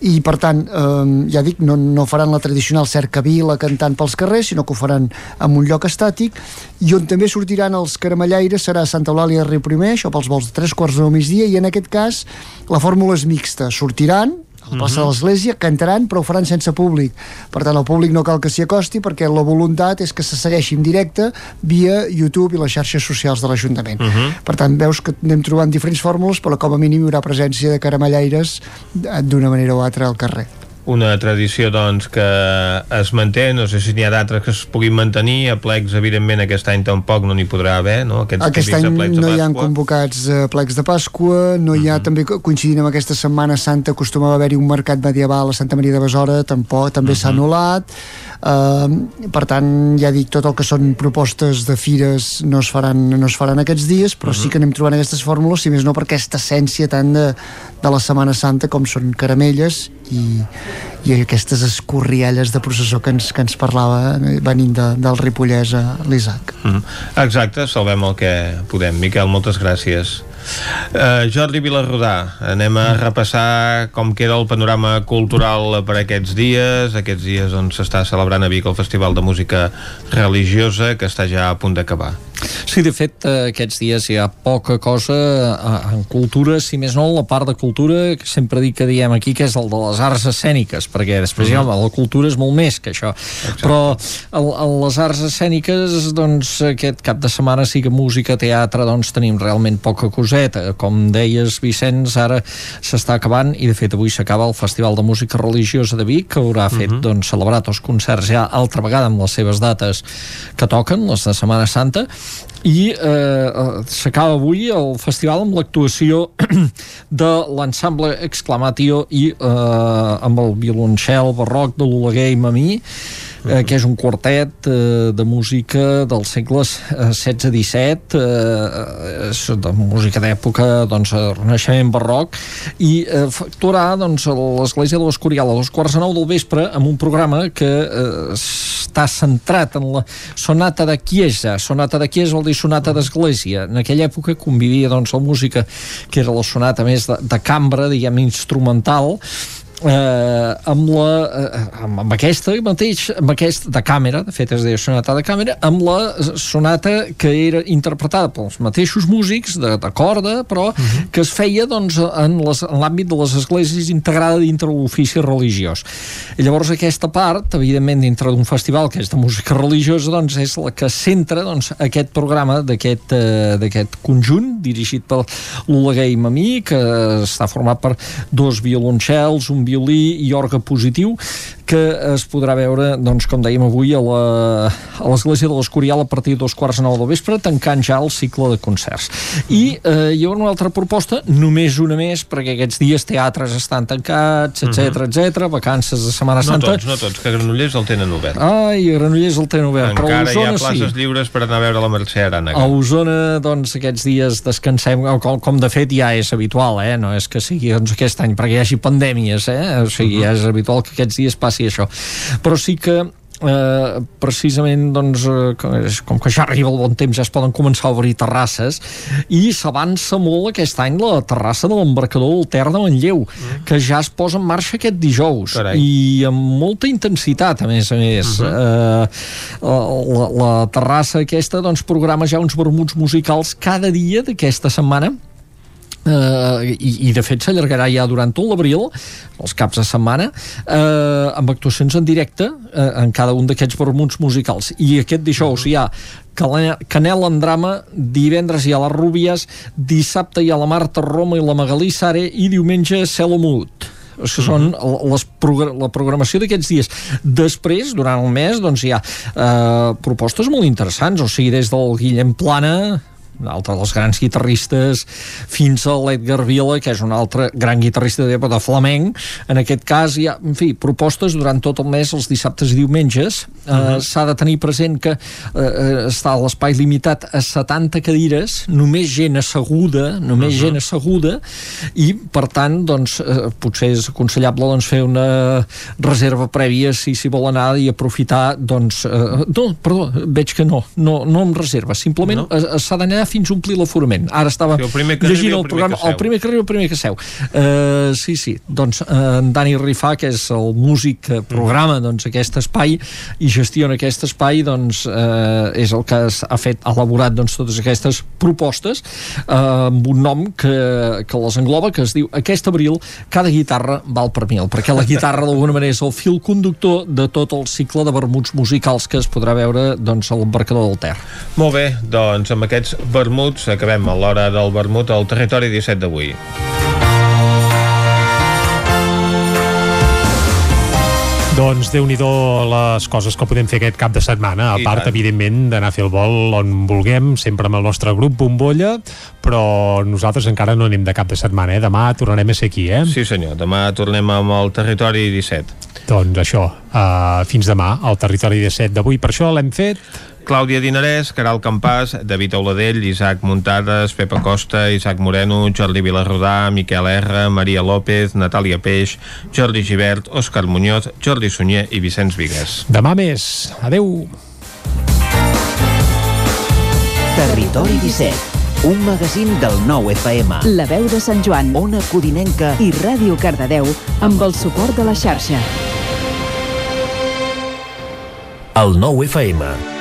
i per tant, eh, ja dic, no, no faran la tradicional cercavila cantant pels carrers, sinó que ho faran en un lloc estàtic, i on també sortiran els caramellaires serà Santa Eulàlia de Riu Primer, això pels vols de tres quarts del migdia, i en aquest cas la fórmula és mixta, sortiran a la plaça de l'Església, cantaran però ho faran sense públic. Per tant el públic no cal que s'hi acosti perquè la voluntat és que se segueixi en directe via YouTube i les xarxes socials de l'Ajuntament. Per tant veus que anem trobant diferents fórmules però com a mínim hi haurà presència de caramellaires eh, d'una manera o altra al carrer una tradició doncs que es manté, no sé si n'hi ha d'altres que es puguin mantenir, a plecs evidentment aquest any tampoc no n'hi podrà haver, no? Aquests Aquest any no hi han convocats eh, plecs de Pasqua, no hi ha també co- coincidint amb aquesta Setmana Santa acostumava a haver-hi un mercat medieval a Santa Maria de Besora, tampoc també s'ha anul·lat. Uh, per tant, ja dic, tot el que són propostes de fires no es faran, no es faran aquests dies, però sí que anem trobant aquestes fórmules, si més no per aquesta essència tant de, de la Setmana Santa com són caramelles i, i aquestes escorrialles de processó que ens, que ens parlava eh, venint de, del Ripollès a l'Isaac. Mm. Exacte, salvem el que podem. Miquel, moltes gràcies. Uh, Jordi Vilarrodà, anem a repassar com queda el panorama cultural per aquests dies. Aquests dies on s'està celebrant a Vic el Festival de Música Religiosa, que està ja a punt d'acabar. Sí, de fet, eh, aquests dies hi ha poca cosa eh, en cultura, si més no, la part de cultura, que sempre dic que diem aquí, que és el de les arts escèniques, perquè després, -hmm. home, la cultura és molt més que això. Exacte. Però el, el, les arts escèniques, doncs, aquest cap de setmana sí que música, teatre, doncs, tenim realment poca coseta. Com deies, Vicenç, ara s'està acabant, i de fet avui s'acaba el Festival de Música Religiosa de Vic, que haurà fet, mm -hmm. doncs, celebrat els concerts ja altra vegada amb les seves dates que toquen, les de Setmana Santa, i eh, s'acaba avui el festival amb l'actuació de l'ensemble Exclamatio i eh, amb el violoncel barroc de l'Oleguer i Mamí eh, que és un quartet eh, de música dels segles eh, 16-17 eh, de música d'època doncs, renaixement barroc i eh, actuarà doncs, a l'Església de l'Escorial a dos quarts de nou del vespre amb un programa que eh, està centrat en la sonata de Chiesa. Sonata de Chiesa vol dir sonata d'església. En aquella època convivia doncs, la música que era la sonata més de, de cambra diguem instrumental eh, amb, la, eh, amb, amb aquesta mateix, amb aquesta de càmera, de fet es deia sonata de càmera, amb la sonata que era interpretada pels mateixos músics de, de corda, però uh -huh. que es feia doncs, en l'àmbit de les esglésies integrada dintre l'ofici religiós. I llavors aquesta part, evidentment dintre d'un festival que és de música religiosa, doncs és la que centra doncs, aquest programa d'aquest eh, conjunt dirigit per l'Oleguer i Mamí, que està format per dos violoncels, un violí i orgue positiu que es podrà veure, doncs, com dèiem avui, a l'Església de l'Escorial a partir de dos quarts de nou del vespre, tancant ja el cicle de concerts. I eh, hi ha una altra proposta, només una més, perquè aquests dies teatres estan tancats, etc etc, vacances de Setmana Santa. No tots, no tots, que Granollers el tenen obert. Ai, Granollers el tenen obert. Encara però a Osona, hi ha places sí. lliures per anar a veure la Mercè Arana. A Osona, doncs, aquests dies descansem, com, com de fet ja és habitual, eh? no és que sigui doncs, aquest any perquè hi hagi pandèmies, eh? o sigui, ja és habitual que aquests dies passi això però sí que eh, precisament doncs, eh, com que ja arriba el bon temps ja es poden començar a obrir terrasses i s'avança molt aquest any la terrassa de l'embarcador del Ter de Manlleu mm. que ja es posa en marxa aquest dijous Carai. i amb molta intensitat a més a més uh -huh. eh, la, la terrassa aquesta doncs programa ja uns vermuts musicals cada dia d'aquesta setmana Uh, i, i de fet s'allargarà ja durant tot l'abril els caps de setmana uh, amb actuacions en directe uh, en cada un d'aquests vermuts musicals. I aquest dijous hi ha Canel en drama, divendres hi ha les Rúbies, dissabte hi ha la Marta Roma i la Magalí Sare i diumenge Celo Mut. Que són les progr la programació d'aquests dies. Després, durant el mes, doncs hi ha eh, propostes molt interessants, o sigui, des del Guillem Plana, un altre dels grans guitarristes, fins a l'Edgar Vila, que és un altre gran guitarrista de, de flamenc. En aquest cas hi ha, en fi, propostes durant tot el mes, els dissabtes i diumenges. Uh -huh. uh, S'ha de tenir present que uh, està l'espai limitat a 70 cadires, només gent asseguda, només uh -huh. gent asseguda, i, per tant, doncs, uh, potser és aconsellable doncs, fer una reserva prèvia si s'hi vol anar i aprofitar, doncs... Uh, no, perdó, veig que no, no, no amb reserva, simplement no? s'ha d'anar fins a omplir l'aforament. Ara estava sí, el llegint el, el programa, el primer que arriba, el primer que seu. Uh, sí, sí, doncs uh, en Dani Rifà, que és el músic que programa doncs, aquest espai i gestiona aquest espai, doncs uh, és el que ha fet, ha elaborat doncs, totes aquestes propostes uh, amb un nom que, que les engloba, que es diu Aquest abril cada guitarra val per mil, perquè la guitarra d'alguna manera és el fil conductor de tot el cicle de vermuts musicals que es podrà veure doncs, a l'embarcador del Ter. Molt bé, doncs amb aquests vermuts acabem a l'hora del vermut al territori 17 d'avui. Doncs déu nhi les coses que podem fer aquest cap de setmana, a I part, tant. evidentment, d'anar a fer el vol on vulguem, sempre amb el nostre grup Bombolla, però nosaltres encara no anem de cap de setmana, eh? Demà tornarem a ser aquí, eh? Sí senyor, demà tornem amb el territori 17. Doncs això, uh, fins demà, al territori 17 d'avui. Per això l'hem fet Clàudia Dinarès, Caral Campàs, David Auladell, Isaac Muntades, Pepa Costa, Isaac Moreno, Jordi Vilarrodà, Miquel R, Maria López, Natàlia Peix, Jordi Givert, Òscar Muñoz, Jordi Sunyer i Vicenç Vigues. Demà més. Adeu. Territori 17 un magazín del nou FM. La veu de Sant Joan. Ona Codinenca i Ràdio Cardedeu amb el suport de la xarxa. El nou FM